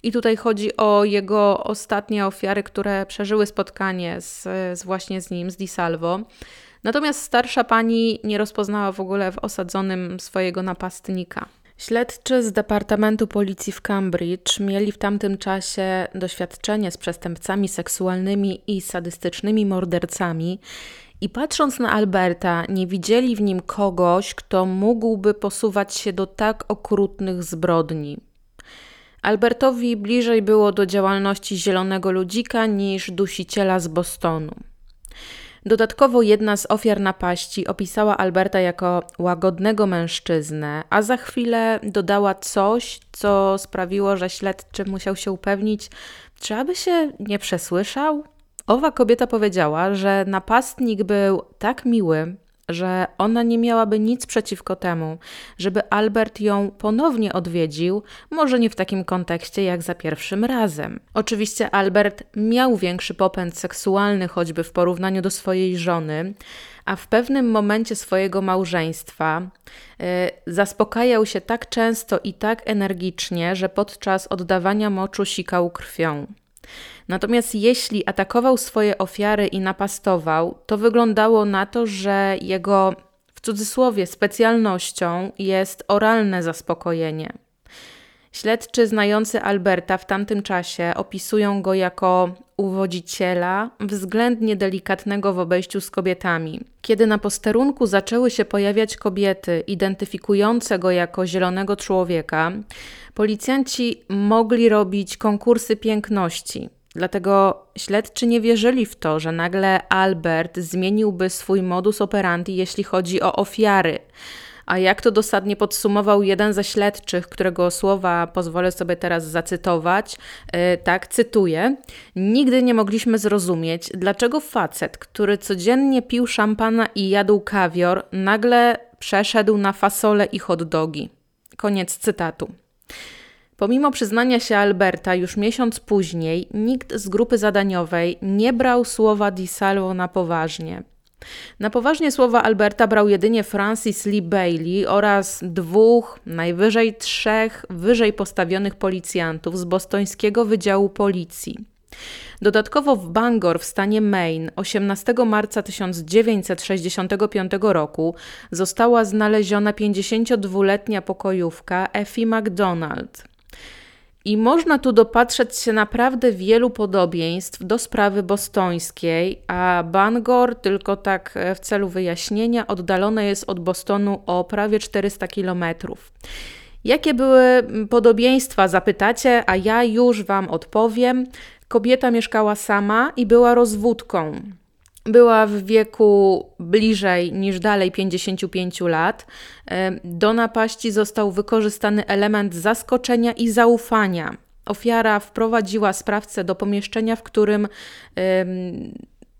I tutaj chodzi o jego ostatnie ofiary, które przeżyły spotkanie z, z właśnie z nim, z Di Salvo. Natomiast starsza pani nie rozpoznała w ogóle w osadzonym swojego napastnika. Śledczy z Departamentu Policji w Cambridge mieli w tamtym czasie doświadczenie z przestępcami seksualnymi i sadystycznymi mordercami i patrząc na Alberta, nie widzieli w nim kogoś, kto mógłby posuwać się do tak okrutnych zbrodni. Albertowi bliżej było do działalności Zielonego Ludzika niż dusiciela z Bostonu. Dodatkowo jedna z ofiar napaści opisała Alberta jako łagodnego mężczyznę, a za chwilę dodała coś, co sprawiło, że śledczy musiał się upewnić, czy aby się nie przesłyszał. Owa kobieta powiedziała, że napastnik był tak miły, że ona nie miałaby nic przeciwko temu, żeby Albert ją ponownie odwiedził, może nie w takim kontekście jak za pierwszym razem. Oczywiście Albert miał większy popęd seksualny, choćby w porównaniu do swojej żony, a w pewnym momencie swojego małżeństwa y, zaspokajał się tak często i tak energicznie, że podczas oddawania moczu sikał krwią. Natomiast jeśli atakował swoje ofiary i napastował, to wyglądało na to, że jego w cudzysłowie specjalnością jest oralne zaspokojenie. Śledczy znający Alberta w tamtym czasie opisują go jako uwodziciela, względnie delikatnego w obejściu z kobietami. Kiedy na posterunku zaczęły się pojawiać kobiety identyfikujące go jako zielonego człowieka, policjanci mogli robić konkursy piękności. Dlatego śledczy nie wierzyli w to, że nagle Albert zmieniłby swój modus operandi, jeśli chodzi o ofiary. A jak to dosadnie podsumował jeden ze śledczych, którego słowa pozwolę sobie teraz zacytować, yy, tak, cytuję: Nigdy nie mogliśmy zrozumieć, dlaczego facet, który codziennie pił szampana i jadł kawior, nagle przeszedł na fasole i hot dogi. Koniec cytatu. Pomimo przyznania się Alberta już miesiąc później, nikt z grupy zadaniowej nie brał słowa Di Salvo na poważnie. Na poważnie słowa Alberta brał jedynie Francis Lee Bailey oraz dwóch, najwyżej trzech wyżej postawionych policjantów z bostońskiego Wydziału Policji. Dodatkowo w Bangor w stanie Maine 18 marca 1965 roku została znaleziona 52-letnia pokojówka Effie McDonald. I można tu dopatrzeć się naprawdę wielu podobieństw do sprawy bostońskiej, a Bangor, tylko tak e, w celu wyjaśnienia, oddalone jest od Bostonu o prawie 400 kilometrów. Jakie były podobieństwa, zapytacie, a ja już Wam odpowiem. Kobieta mieszkała sama i była rozwódką. Była w wieku bliżej niż dalej 55 lat. Do napaści został wykorzystany element zaskoczenia i zaufania. Ofiara wprowadziła sprawcę do pomieszczenia, w którym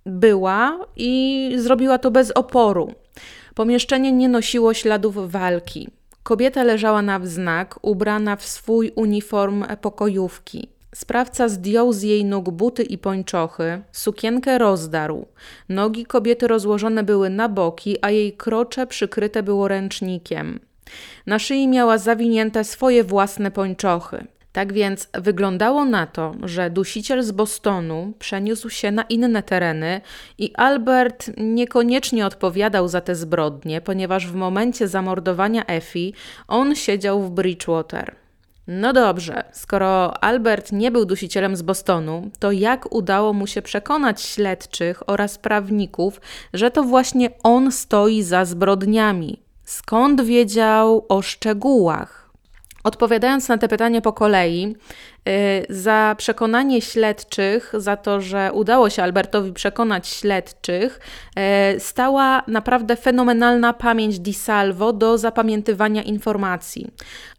była i zrobiła to bez oporu. Pomieszczenie nie nosiło śladów walki. Kobieta leżała na wznak, ubrana w swój uniform pokojówki. Sprawca zdjął z jej nóg buty i pończochy, sukienkę rozdarł. Nogi kobiety rozłożone były na boki, a jej krocze przykryte było ręcznikiem. Na szyi miała zawinięte swoje własne pończochy. Tak więc wyglądało na to, że dusiciel z Bostonu przeniósł się na inne tereny i Albert niekoniecznie odpowiadał za te zbrodnie, ponieważ w momencie zamordowania Effie on siedział w Bridgewater. No dobrze, skoro Albert nie był dusicielem z Bostonu, to jak udało mu się przekonać śledczych oraz prawników, że to właśnie on stoi za zbrodniami? Skąd wiedział o szczegółach? Odpowiadając na te pytania po kolei, y, za przekonanie śledczych, za to, że udało się Albertowi przekonać śledczych, y, stała naprawdę fenomenalna pamięć Di Salvo do zapamiętywania informacji.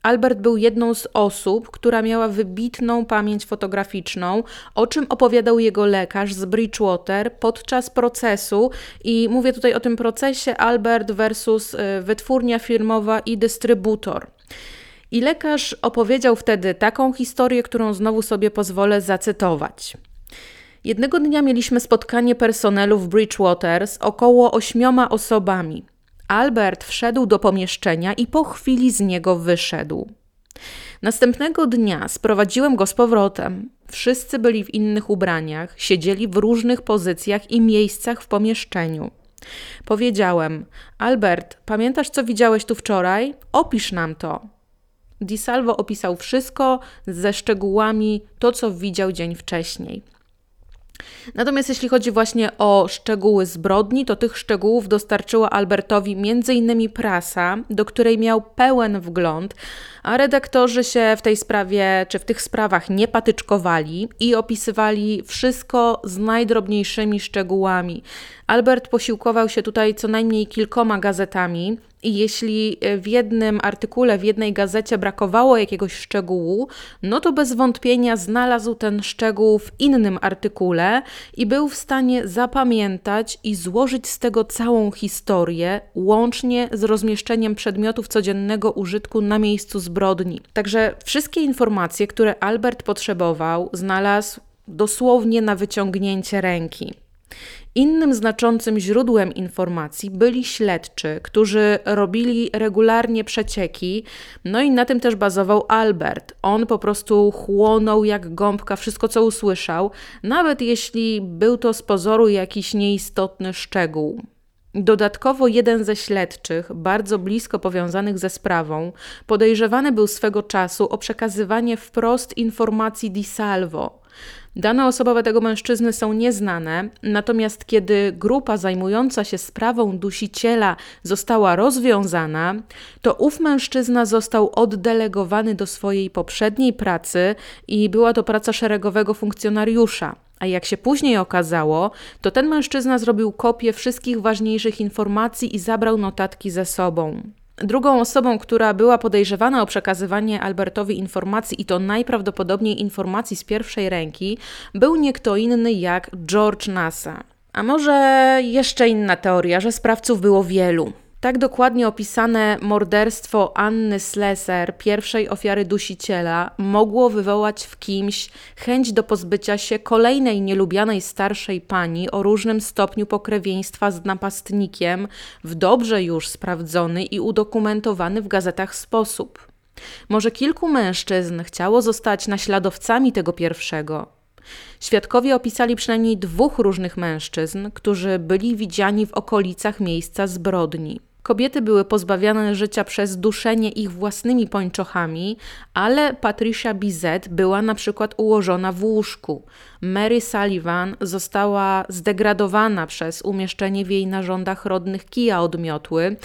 Albert był jedną z osób, która miała wybitną pamięć fotograficzną, o czym opowiadał jego lekarz z Bridgewater podczas procesu. I mówię tutaj o tym procesie Albert versus y, wytwórnia firmowa i dystrybutor. I lekarz opowiedział wtedy taką historię, którą znowu sobie pozwolę zacytować. Jednego dnia mieliśmy spotkanie personelu w Bridgewater z około ośmioma osobami. Albert wszedł do pomieszczenia i po chwili z niego wyszedł. Następnego dnia sprowadziłem go z powrotem. Wszyscy byli w innych ubraniach, siedzieli w różnych pozycjach i miejscach w pomieszczeniu. Powiedziałem: Albert, pamiętasz, co widziałeś tu wczoraj? Opisz nam to. Di Salvo opisał wszystko ze szczegółami, to co widział dzień wcześniej. Natomiast jeśli chodzi właśnie o szczegóły zbrodni, to tych szczegółów dostarczyła Albertowi m.in. prasa, do której miał pełen wgląd, a redaktorzy się w tej sprawie czy w tych sprawach nie patyczkowali i opisywali wszystko z najdrobniejszymi szczegółami. Albert posiłkował się tutaj co najmniej kilkoma gazetami, i jeśli e, w jednym artykule, w jednej gazecie brakowało jakiegoś szczegółu, no to bez wątpienia znalazł ten szczegół w innym artykule i był w stanie zapamiętać i złożyć z tego całą historię, łącznie z rozmieszczeniem przedmiotów codziennego użytku na miejscu zbrodni. Także wszystkie informacje, które Albert potrzebował, znalazł dosłownie na wyciągnięcie ręki. Innym znaczącym źródłem informacji byli śledczy, którzy robili regularnie przecieki, no i na tym też bazował Albert. On po prostu chłonął jak gąbka wszystko, co usłyszał, nawet jeśli był to z pozoru jakiś nieistotny szczegół. Dodatkowo jeden ze śledczych, bardzo blisko powiązanych ze sprawą, podejrzewany był swego czasu o przekazywanie wprost informacji di salvo, Dane osobowe tego mężczyzny są nieznane, natomiast kiedy grupa zajmująca się sprawą dusiciela została rozwiązana, to ów mężczyzna został oddelegowany do swojej poprzedniej pracy i była to praca szeregowego funkcjonariusza. A jak się później okazało, to ten mężczyzna zrobił kopię wszystkich ważniejszych informacji i zabrał notatki ze sobą. Drugą osobą, która była podejrzewana o przekazywanie Albertowi informacji i to najprawdopodobniej informacji z pierwszej ręki, był nie kto inny jak George Nasa. A może jeszcze inna teoria, że sprawców było wielu. Tak dokładnie opisane morderstwo Anny Slesser, pierwszej ofiary dusiciela, mogło wywołać w kimś chęć do pozbycia się kolejnej nielubianej starszej pani o różnym stopniu pokrewieństwa z napastnikiem w dobrze już sprawdzony i udokumentowany w gazetach sposób. Może kilku mężczyzn chciało zostać naśladowcami tego pierwszego. Świadkowie opisali przynajmniej dwóch różnych mężczyzn, którzy byli widziani w okolicach miejsca zbrodni. Kobiety były pozbawiane życia przez duszenie ich własnymi pończochami, ale Patricia Bizet była na przykład ułożona w łóżku. Mary Sullivan została zdegradowana przez umieszczenie w jej narządach rodnych kija odmiotły,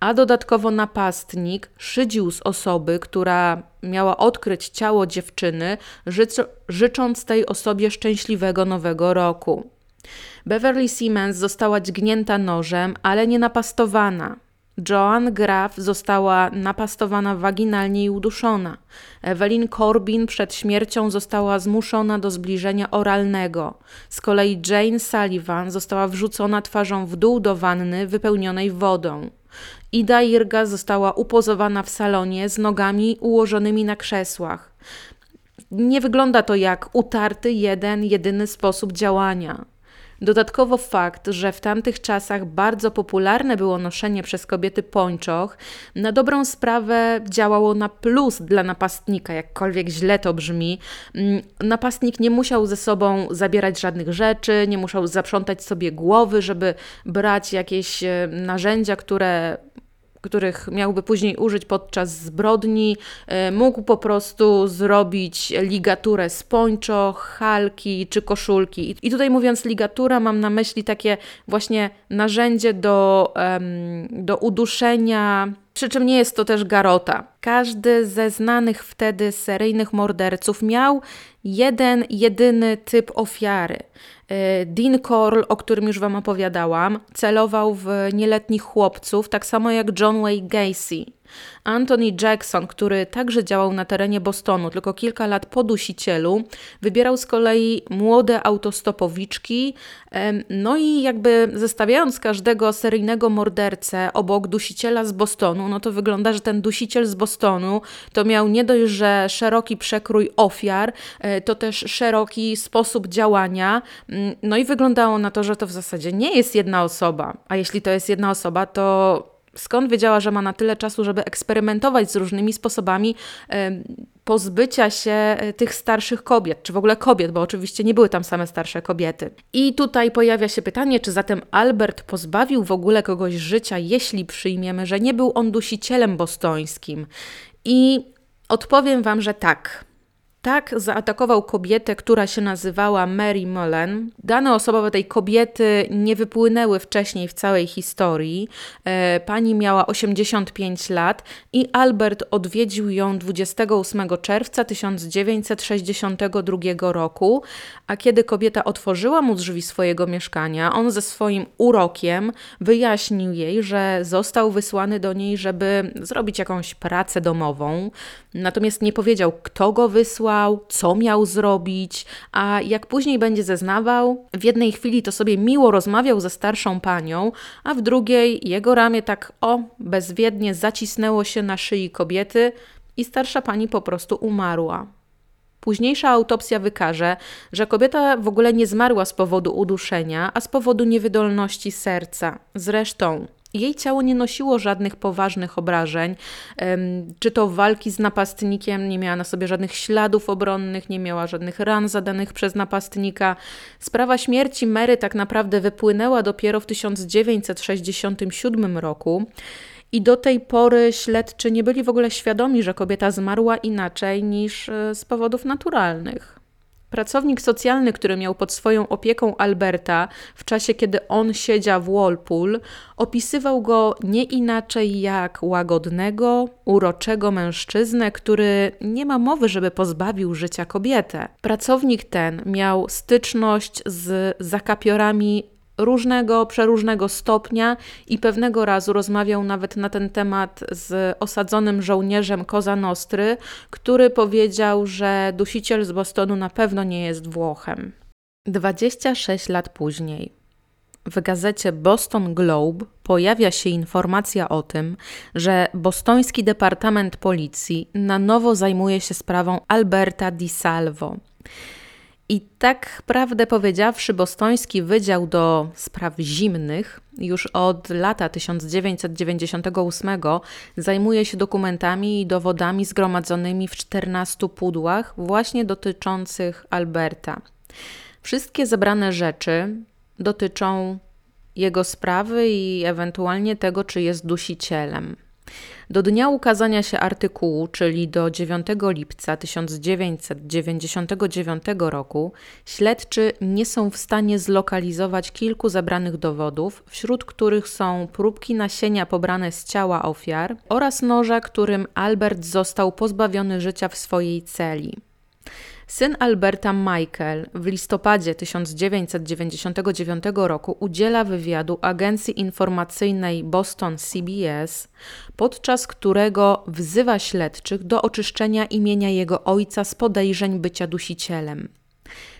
a dodatkowo napastnik szydził z osoby, która miała odkryć ciało dziewczyny, życząc tej osobie szczęśliwego nowego roku. Beverly Siemens została dźgnięta nożem, ale nie napastowana. Joan Graf została napastowana waginalnie i uduszona. Evelyn Corbin przed śmiercią została zmuszona do zbliżenia oralnego. Z kolei Jane Sullivan została wrzucona twarzą w dół do wanny wypełnionej wodą. Ida Irga została upozowana w salonie z nogami ułożonymi na krzesłach. nie wygląda to jak utarty jeden, jedyny sposób działania. Dodatkowo fakt, że w tamtych czasach bardzo popularne było noszenie przez kobiety pończoch, na dobrą sprawę działało na plus dla napastnika, jakkolwiek źle to brzmi. Mm, napastnik nie musiał ze sobą zabierać żadnych rzeczy, nie musiał zaprzątać sobie głowy, żeby brać jakieś e, narzędzia, które których miałby później użyć podczas zbrodni, e, mógł po prostu zrobić ligaturę z pończo, halki czy koszulki. I tutaj mówiąc ligatura, mam na myśli takie właśnie narzędzie do, do uduszenia przy czym nie jest to też garota. Każdy ze znanych wtedy seryjnych morderców miał jeden, jedyny typ ofiary. E, Dean Corll, o którym już Wam opowiadałam, celował w nieletnich chłopców, tak samo jak John Wayne Gacy. Anthony Jackson, który także działał na terenie Bostonu, tylko kilka lat po dusicielu, wybierał z kolei młode autostopowiczki. No i jakby zestawiając każdego seryjnego mordercę obok dusiciela z Bostonu, no to wygląda, że ten dusiciel z Bostonu to miał nie dość, że szeroki przekrój ofiar, e, to też szeroki sposób działania. Mm, no i wyglądało na to, że to w zasadzie nie jest jedna osoba. A jeśli to jest jedna osoba, to skąd wiedziała, że ma na tyle czasu, żeby eksperymentować z różnymi sposobami pozbycia się e, tych starszych kobiet, czy w ogóle kobiet, bo oczywiście nie były tam same starsze kobiety. I tutaj pojawia się pytanie, czy zatem Albert pozbawił w ogóle kogoś życia, jeśli przyjmiemy, że nie był on dusicielem bostońskim. I odpowiem Wam, że tak. Tak zaatakował kobietę, która się nazywała Mary Mullen. Dane osobowe tej kobiety nie wypłynęły wcześniej w całej historii. E, pani miała 85 lat i Albert odwiedził ją 28 czerwca 1962 roku, a kiedy kobieta otworzyła mu drzwi swojego mieszkania, on ze swoim urokiem wyjaśnił jej, że został wysłany do niej, żeby zrobić jakąś pracę domową. Natomiast nie powiedział, kto go wysłał, co miał zrobić, a jak później będzie zeznawał, w jednej chwili to sobie miło rozmawiał ze starszą panią, a w drugiej jego ramię tak o, bezwiednie zacisnęło się na szyi kobiety i starsza pani po prostu umarła. Późniejsza autopsja wykaże, że kobieta w ogóle nie zmarła z powodu uduszenia, a z powodu niewydolności serca. Zresztą jej ciało nie nosiło żadnych poważnych obrażeń, czy to walki z napastnikiem, nie miała na sobie żadnych śladów obronnych, nie miała żadnych ran zadanych przez napastnika. Sprawa śmierci Mary tak naprawdę wypłynęła dopiero w 1967 roku. I do tej pory śledczy nie byli w ogóle świadomi, że kobieta zmarła inaczej niż e, z powodów naturalnych. Pracownik socjalny, który miał pod swoją opieką Alberta w czasie, kiedy on siedział w Walpool, opisywał go nie inaczej jak łagodnego, uroczego mężczyznę, który nie ma mowy, żeby pozbawił życia kobietę. Pracownik ten miał styczność z zakapiorami różnego, przeróżnego stopnia i pewnego razu rozmawiał nawet na ten temat z osadzonym żołnierzem Koza Nostry, który powiedział, że dusiciel z Bostonu na pewno nie jest Włochem. 26 lat później w gazecie Boston Globe pojawia się informacja o tym, że bostoński Departament Policji na nowo zajmuje się sprawą Alberta Di Salvo. I tak prawdę powiedziawszy, bostoński Wydział do Spraw Zimnych już od lata 1998 zajmuje się dokumentami i dowodami zgromadzonymi w 14 pudłach, właśnie dotyczących Alberta. Wszystkie zebrane rzeczy dotyczą jego sprawy i ewentualnie tego, czy jest dusicielem. Do dnia ukazania się artykułu, czyli do 9 lipca 1999 roku, śledczy nie są w stanie zlokalizować kilku zebranych dowodów, wśród których są próbki nasienia pobrane z ciała ofiar oraz noża, którym Albert został pozbawiony życia w swojej celi. Syn Alberta Michael w listopadzie 1999 roku udziela wywiadu agencji informacyjnej Boston CBS, podczas którego wzywa śledczych do oczyszczenia imienia jego ojca z podejrzeń bycia dusicielem.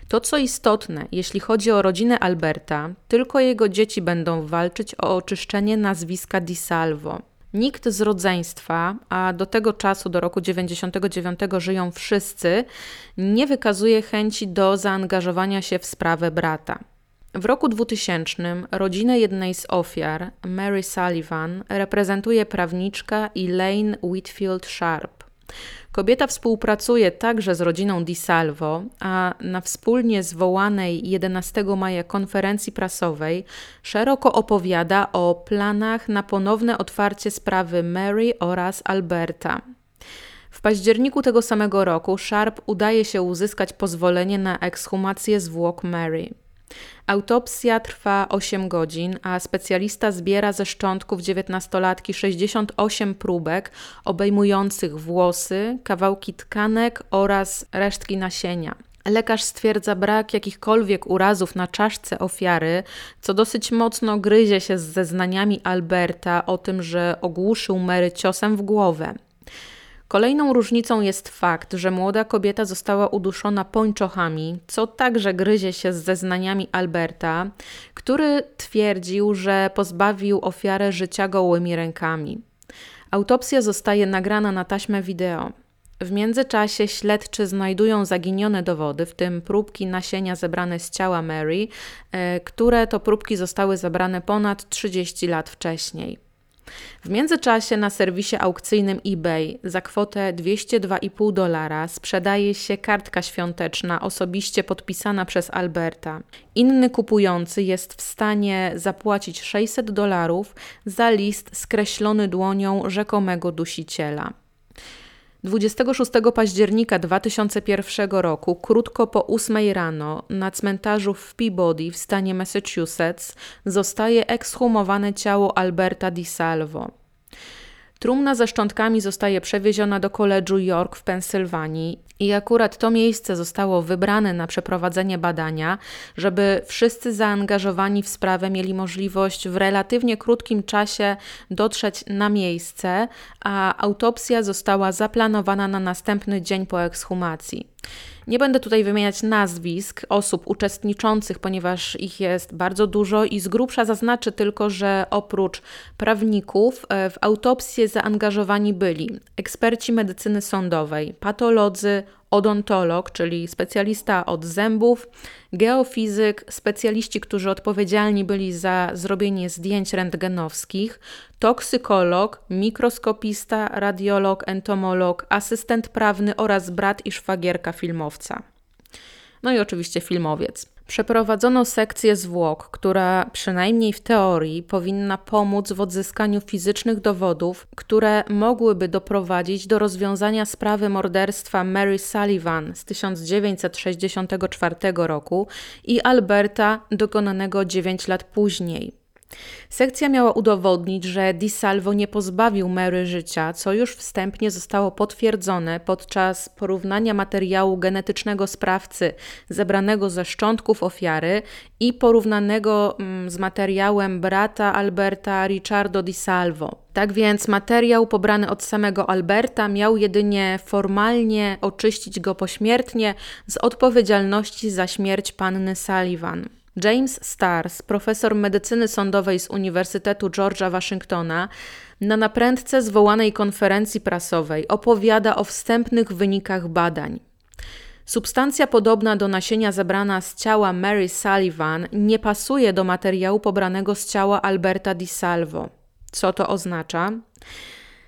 To, co istotne, jeśli chodzi o rodzinę Alberta, tylko jego dzieci będą walczyć o oczyszczenie nazwiska Di Salvo. Nikt z rodzeństwa, a do tego czasu, do roku 99 żyją wszyscy, nie wykazuje chęci do zaangażowania się w sprawę brata. W roku 2000 rodzinę jednej z ofiar, Mary Sullivan, reprezentuje prawniczka Elaine Whitfield Sharp. Kobieta współpracuje także z rodziną Di Salvo, a na wspólnie zwołanej 11 maja konferencji prasowej szeroko opowiada o planach na ponowne otwarcie sprawy Mary oraz Alberta. W październiku tego samego roku Sharp udaje się uzyskać pozwolenie na ekshumację zwłok Mary. Autopsja trwa 8 godzin, a specjalista zbiera ze szczątków dziewiętnastolatki 68 próbek obejmujących włosy, kawałki tkanek oraz resztki nasienia. Lekarz stwierdza brak jakichkolwiek urazów na czaszce ofiary, co dosyć mocno gryzie się z zeznaniami Alberta o tym, że ogłuszył Mary ciosem w głowę. Kolejną różnicą jest fakt, że młoda kobieta została uduszona pończochami, co także gryzie się z zeznaniami Alberta, który twierdził, że pozbawił ofiarę życia gołymi rękami. Autopsja zostaje nagrana na taśmę wideo. W międzyczasie śledczy znajdują zaginione dowody, w tym próbki nasienia zebrane z ciała Mary, e, które to próbki zostały zebrane ponad 30 lat wcześniej. W międzyczasie na serwisie aukcyjnym eBay za kwotę 202,5 dolara sprzedaje się kartka świąteczna osobiście podpisana przez Alberta. Inny kupujący jest w stanie zapłacić 600 dolarów za list skreślony dłonią rzekomego dusiciela. 26 października 2001 roku, krótko po 8 rano, na cmentarzu w Peabody w stanie Massachusetts zostaje ekshumowane ciało Alberta Di Salvo. Trumna ze szczątkami zostaje przewieziona do koledżu York w Pensylwanii i akurat to miejsce zostało wybrane na przeprowadzenie badania, żeby wszyscy zaangażowani w sprawę mieli możliwość w relatywnie krótkim czasie dotrzeć na miejsce, a autopsja została zaplanowana na następny dzień po ekshumacji. Nie będę tutaj wymieniać nazwisk osób uczestniczących, ponieważ ich jest bardzo dużo i z grubsza zaznaczę tylko, że oprócz prawników e, w autopsję zaangażowani byli eksperci medycyny sądowej, patolodzy, odontolog, czyli specjalista od zębów, geofizyk, specjaliści, którzy odpowiedzialni byli za zrobienie zdjęć rentgenowskich, toksykolog, mikroskopista, radiolog, entomolog, asystent prawny oraz brat i szwagierka filmowca. No i oczywiście filmowiec. Przeprowadzono sekcję zwłok, która przynajmniej w teorii powinna pomóc w odzyskaniu fizycznych dowodów, które mogłyby doprowadzić do rozwiązania sprawy morderstwa Mary Sullivan z 1964 roku i Alberta dokonanego 9 lat później. Sekcja miała udowodnić, że Di Salvo nie pozbawił Mary życia, co już wstępnie zostało potwierdzone podczas porównania materiału genetycznego sprawcy zebranego ze szczątków ofiary i porównanego mm, z materiałem brata Alberta Ricciardo Di Salvo. Tak więc materiał pobrany od samego Alberta miał jedynie formalnie oczyścić go pośmiertnie z odpowiedzialności za śmierć panny Sullivan. James Stars, profesor medycyny sądowej z Uniwersytetu George'a Waszyngtona, na naprędce zwołanej konferencji prasowej opowiada o wstępnych wynikach badań. Substancja podobna do nasienia zebrana z ciała Mary Sullivan nie pasuje do materiału pobranego z ciała Alberta Di Salvo. Co to oznacza?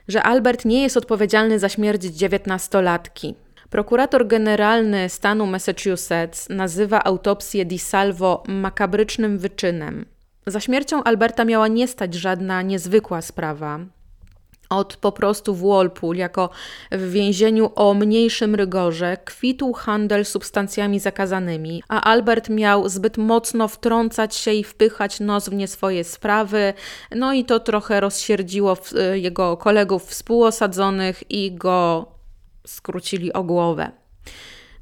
Że Albert nie jest odpowiedzialny za śmierć dziewiętnastolatki. Prokurator generalny stanu Massachusetts nazywa autopsję Di Salvo makabrycznym wyczynem. Za śmiercią Alberta miała nie stać żadna niezwykła sprawa. Od po prostu w Walpool, jako w więzieniu o mniejszym rygorze, kwitł handel substancjami zakazanymi, a Albert miał zbyt mocno wtrącać się i wpychać nos w nie swoje sprawy, no i to trochę rozsierdziło jego kolegów współosadzonych i go skrócili o głowę.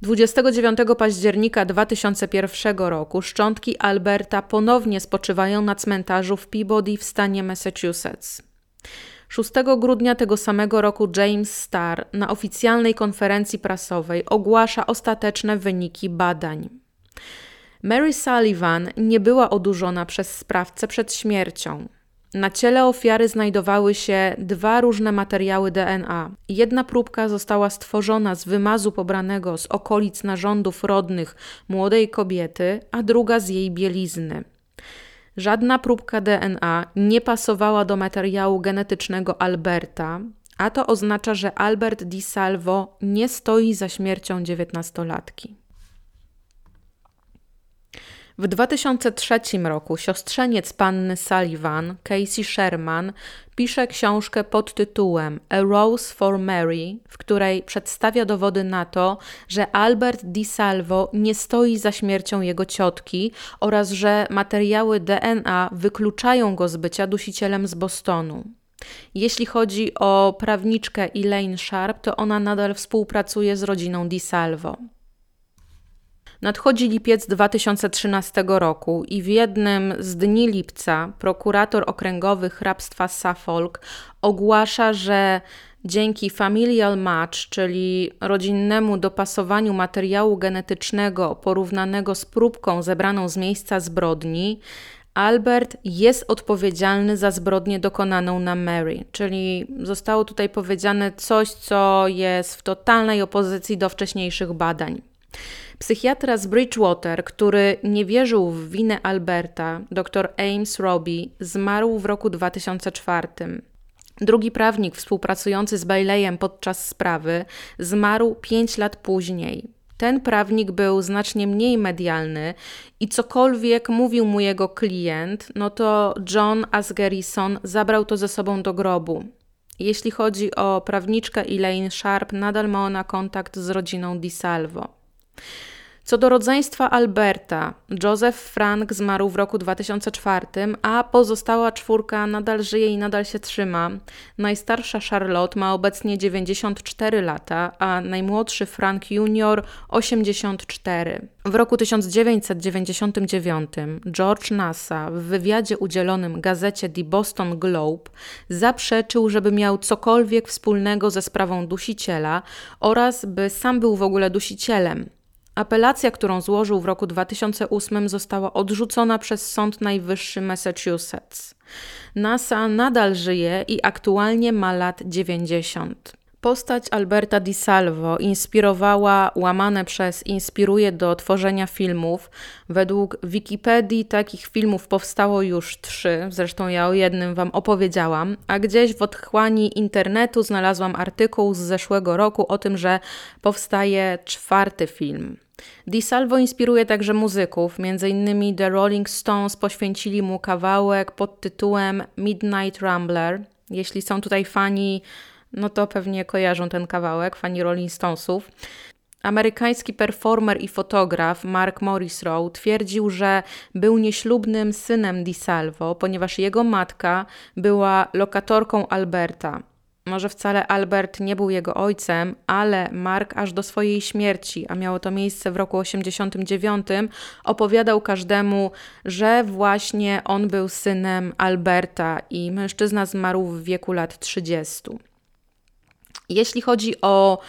29 października 2001 roku szczątki Alberta ponownie spoczywają na cmentarzu w Peabody w stanie Massachusetts. 6 grudnia tego samego roku James Starr na oficjalnej konferencji prasowej ogłasza ostateczne wyniki badań. Mary Sullivan nie była odurzona przez sprawcę przed śmiercią. Na ciele ofiary znajdowały się dwa różne materiały DNA. Jedna próbka została stworzona z wymazu pobranego z okolic narządów rodnych młodej kobiety, a druga z jej bielizny. Żadna próbka DNA nie pasowała do materiału genetycznego Alberta, a to oznacza, że Albert Di Salvo nie stoi za śmiercią dziewiętnastolatki. W 2003 roku siostrzeniec panny Sullivan, Casey Sherman, pisze książkę pod tytułem A Rose for Mary, w której przedstawia dowody na to, że Albert Di Salvo nie stoi za śmiercią jego ciotki oraz że materiały DNA wykluczają go z bycia dusicielem z Bostonu. Jeśli chodzi o prawniczkę Elaine Sharp, to ona nadal współpracuje z rodziną Di Salvo. Nadchodzi lipiec 2013 roku i w jednym z dni lipca prokurator okręgowy hrabstwa Suffolk ogłasza, że dzięki familial match, czyli rodzinnemu dopasowaniu materiału genetycznego porównanego z próbką zebraną z miejsca zbrodni, Albert jest odpowiedzialny za zbrodnię dokonaną na Mary, czyli zostało tutaj powiedziane coś, co jest w totalnej opozycji do wcześniejszych badań. Psychiatra z Bridgewater, który nie wierzył w winę Alberta, dr Ames Robbie, zmarł w roku 2004. Drugi prawnik współpracujący z Baileyem podczas sprawy zmarł 5 lat później. Ten prawnik był znacznie mniej medialny i cokolwiek mówił mu jego klient, no to John Asgerison zabrał to ze sobą do grobu. Jeśli chodzi o prawniczkę Elaine Sharp, nadal ma ona kontakt z rodziną DiSalvo. Co do rodzeństwa Alberta, Joseph Frank zmarł w roku 2004, a pozostała czwórka nadal żyje i nadal się trzyma. Najstarsza Charlotte ma obecnie 94 lata, a najmłodszy Frank Jr. 84. W roku 1999 George Nasa w wywiadzie udzielonym gazecie The Boston Globe zaprzeczył, żeby miał cokolwiek wspólnego ze sprawą dusiciela oraz by sam był w ogóle dusicielem. Apelacja, którą złożył w roku 2008, została odrzucona przez Sąd Najwyższy Massachusetts. NASA nadal żyje i aktualnie ma lat 90. Postać Alberta Di Salvo inspirowała łamane przez inspiruje do tworzenia filmów. Według Wikipedii takich filmów powstało już trzy, zresztą ja o jednym Wam opowiedziałam, a gdzieś w otchłani internetu znalazłam artykuł z zeszłego roku o tym, że powstaje czwarty film. Di Salvo inspiruje także muzyków, m.in. The Rolling Stones poświęcili mu kawałek pod tytułem Midnight Rambler. Jeśli są tutaj fani, no to pewnie kojarzą ten kawałek, fani Rolling Stonesów. Amerykański performer i fotograf Mark Morrisrow twierdził, że był nieślubnym synem Di Salvo, ponieważ jego matka była lokatorką Alberta. Może wcale Albert nie był jego ojcem, ale Mark aż do swojej śmierci, a miało to miejsce w roku 89, opowiadał każdemu, że właśnie on był synem Alberta i mężczyzna zmarł w wieku lat 30. Jeśli chodzi o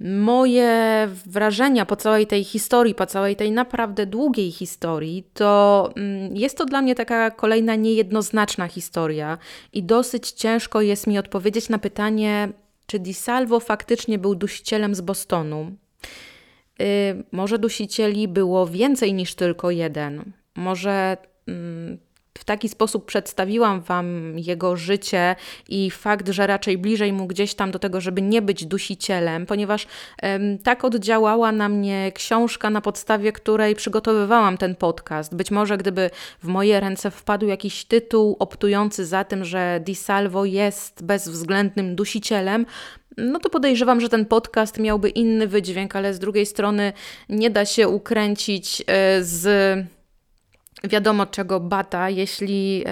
moje wrażenia po całej tej historii, po całej tej naprawdę długiej historii, to mm, jest to dla mnie taka kolejna niejednoznaczna historia i dosyć ciężko jest mi odpowiedzieć na pytanie, czy Di Salvo faktycznie był dusicielem z Bostonu. Yy, może dusicieli było więcej niż tylko jeden. Może yy, w taki sposób przedstawiłam Wam jego życie i fakt, że raczej bliżej mu gdzieś tam do tego, żeby nie być dusicielem, ponieważ tak oddziałała na mnie książka, na podstawie której przygotowywałam ten podcast. Być może gdyby w moje ręce wpadł jakiś tytuł optujący za tym, że Di Salvo jest bezwzględnym dusicielem, no to podejrzewam, że ten podcast miałby inny wydźwięk, ale z drugiej strony nie da się ukręcić e, z wiadomo czego bata, jeśli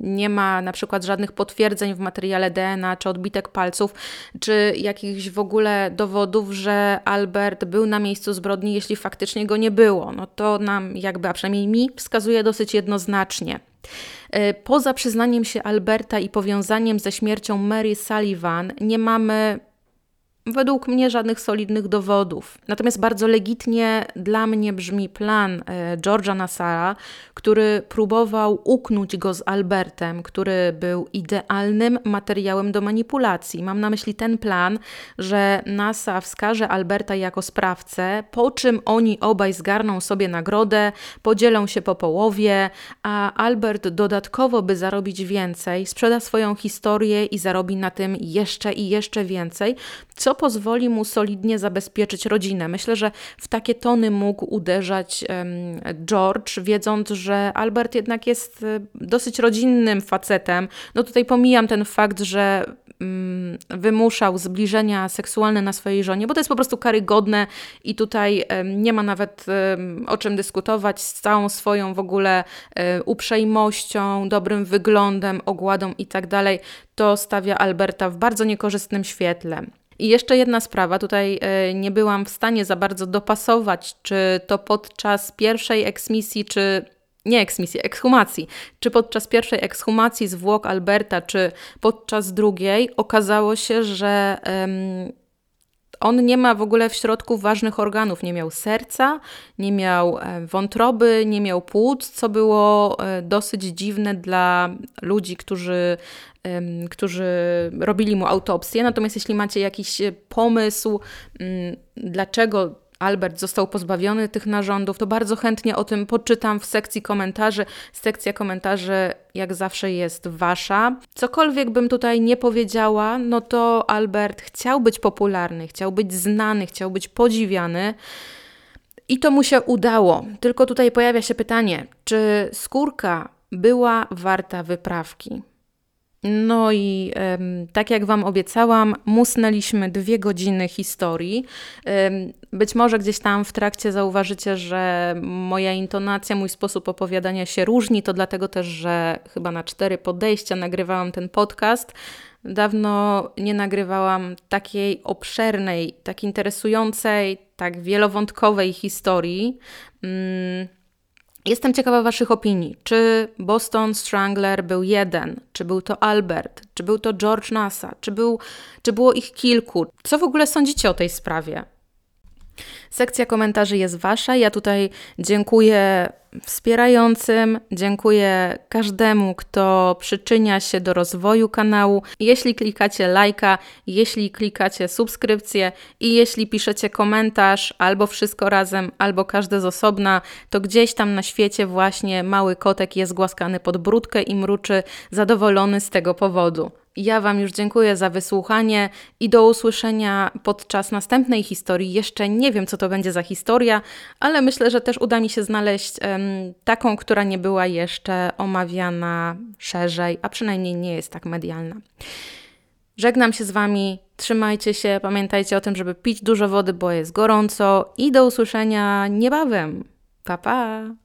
nie ma na przykład żadnych potwierdzeń w materiale DNA, czy odbitek palców, czy jakichś w ogóle dowodów, że Albert był na miejscu zbrodni, jeśli faktycznie go nie było. No to nam jakby, a przynajmniej mi, wskazuje dosyć jednoznacznie. E, poza przyznaniem się Alberta i powiązaniem ze śmiercią Mary Sullivan, nie mamy według mnie żadnych solidnych dowodów. Natomiast bardzo legitnie dla mnie brzmi plan e, George'a Nassara, który próbował uknąć go z Albertem, który był idealnym materiałem do manipulacji. Mam na myśli ten plan, że NASA wskaże Alberta jako sprawcę, po czym oni obaj zgarną sobie nagrodę, podzielą się po połowie, a Albert dodatkowo, by zarobić więcej, sprzeda swoją historię i zarobi na tym jeszcze i jeszcze więcej, co pozwoli mu solidnie zabezpieczyć rodzinę. Myślę, że w takie tony mógł uderzać George, wiedząc, że Albert jednak jest e, dosyć rodzinnym facetem. No tutaj pomijam ten fakt, że um, wymuszał zbliżenia seksualne na swojej żonie, bo to jest po prostu karygodne i tutaj nie ma nawet o czym dyskutować z całą swoją w ogóle e, uprzejmością, dobrym wyglądem, ogładą i tak. To stawia Alberta w bardzo niekorzystnym świetle. I jeszcze jedna sprawa, tutaj e, nie byłam w stanie za bardzo dopasować, czy to podczas pierwszej eksmisji, czy nie eksmisji, ekshumacji, czy podczas pierwszej ekshumacji zwłok Alberta, czy podczas drugiej, okazało się, że um, on nie ma w ogóle w środku ważnych organów. Nie miał serca, nie miał e, wątroby, nie miał płuc, co było e, dosyć dziwne dla ludzi, którzy którzy robili mu autopsję. Natomiast jeśli macie jakiś e, pomysł, mm, dlaczego Albert został pozbawiony tych narządów, to bardzo chętnie o tym poczytam w sekcji komentarzy. Sekcja komentarzy, jak zawsze, jest wasza. Cokolwiek bym tutaj nie powiedziała, no to Albert chciał być popularny, chciał być znany, chciał być podziwiany. I to mu się udało. Tylko tutaj pojawia się pytanie, czy skórka była warta wyprawki? No i tak jak Wam obiecałam, musnęliśmy dwie godziny historii. Być może gdzieś tam w trakcie zauważycie, że moja intonacja, mój sposób opowiadania się różni. To dlatego też, że chyba na cztery podejścia nagrywałam ten podcast. Dawno nie nagrywałam takiej obszernej, tak interesującej, tak wielowątkowej historii. Um, Jestem ciekawa Waszych opinii. Czy Boston Strangler był jeden? Czy był to Albert? Czy był to George Nasa? Czy, był, czy było ich kilku? Co w ogóle sądzicie o tej sprawie? Sekcja komentarzy jest Wasza. Ja tutaj dziękuję wspierającym, dziękuję każdemu, kto przyczynia się do rozwoju kanału. Jeśli klikacie lajka, jeśli klikacie subskrypcję i jeśli piszecie komentarz albo wszystko razem, albo każde z osobna, to gdzieś tam na świecie właśnie mały kotek jest głaskany pod brudkę i mruczy zadowolony z tego powodu. Ja Wam już dziękuję za wysłuchanie i do usłyszenia podczas następnej historii. Jeszcze nie wiem, co to będzie za historia, ale myślę, że też uda mi się znaleźć um, taką, która nie była jeszcze omawiana szerzej, a przynajmniej nie jest tak medialna. Żegnam się z Wami, trzymajcie się, pamiętajcie o tym, żeby pić dużo wody, bo jest gorąco i do usłyszenia niebawem. Pa, pa!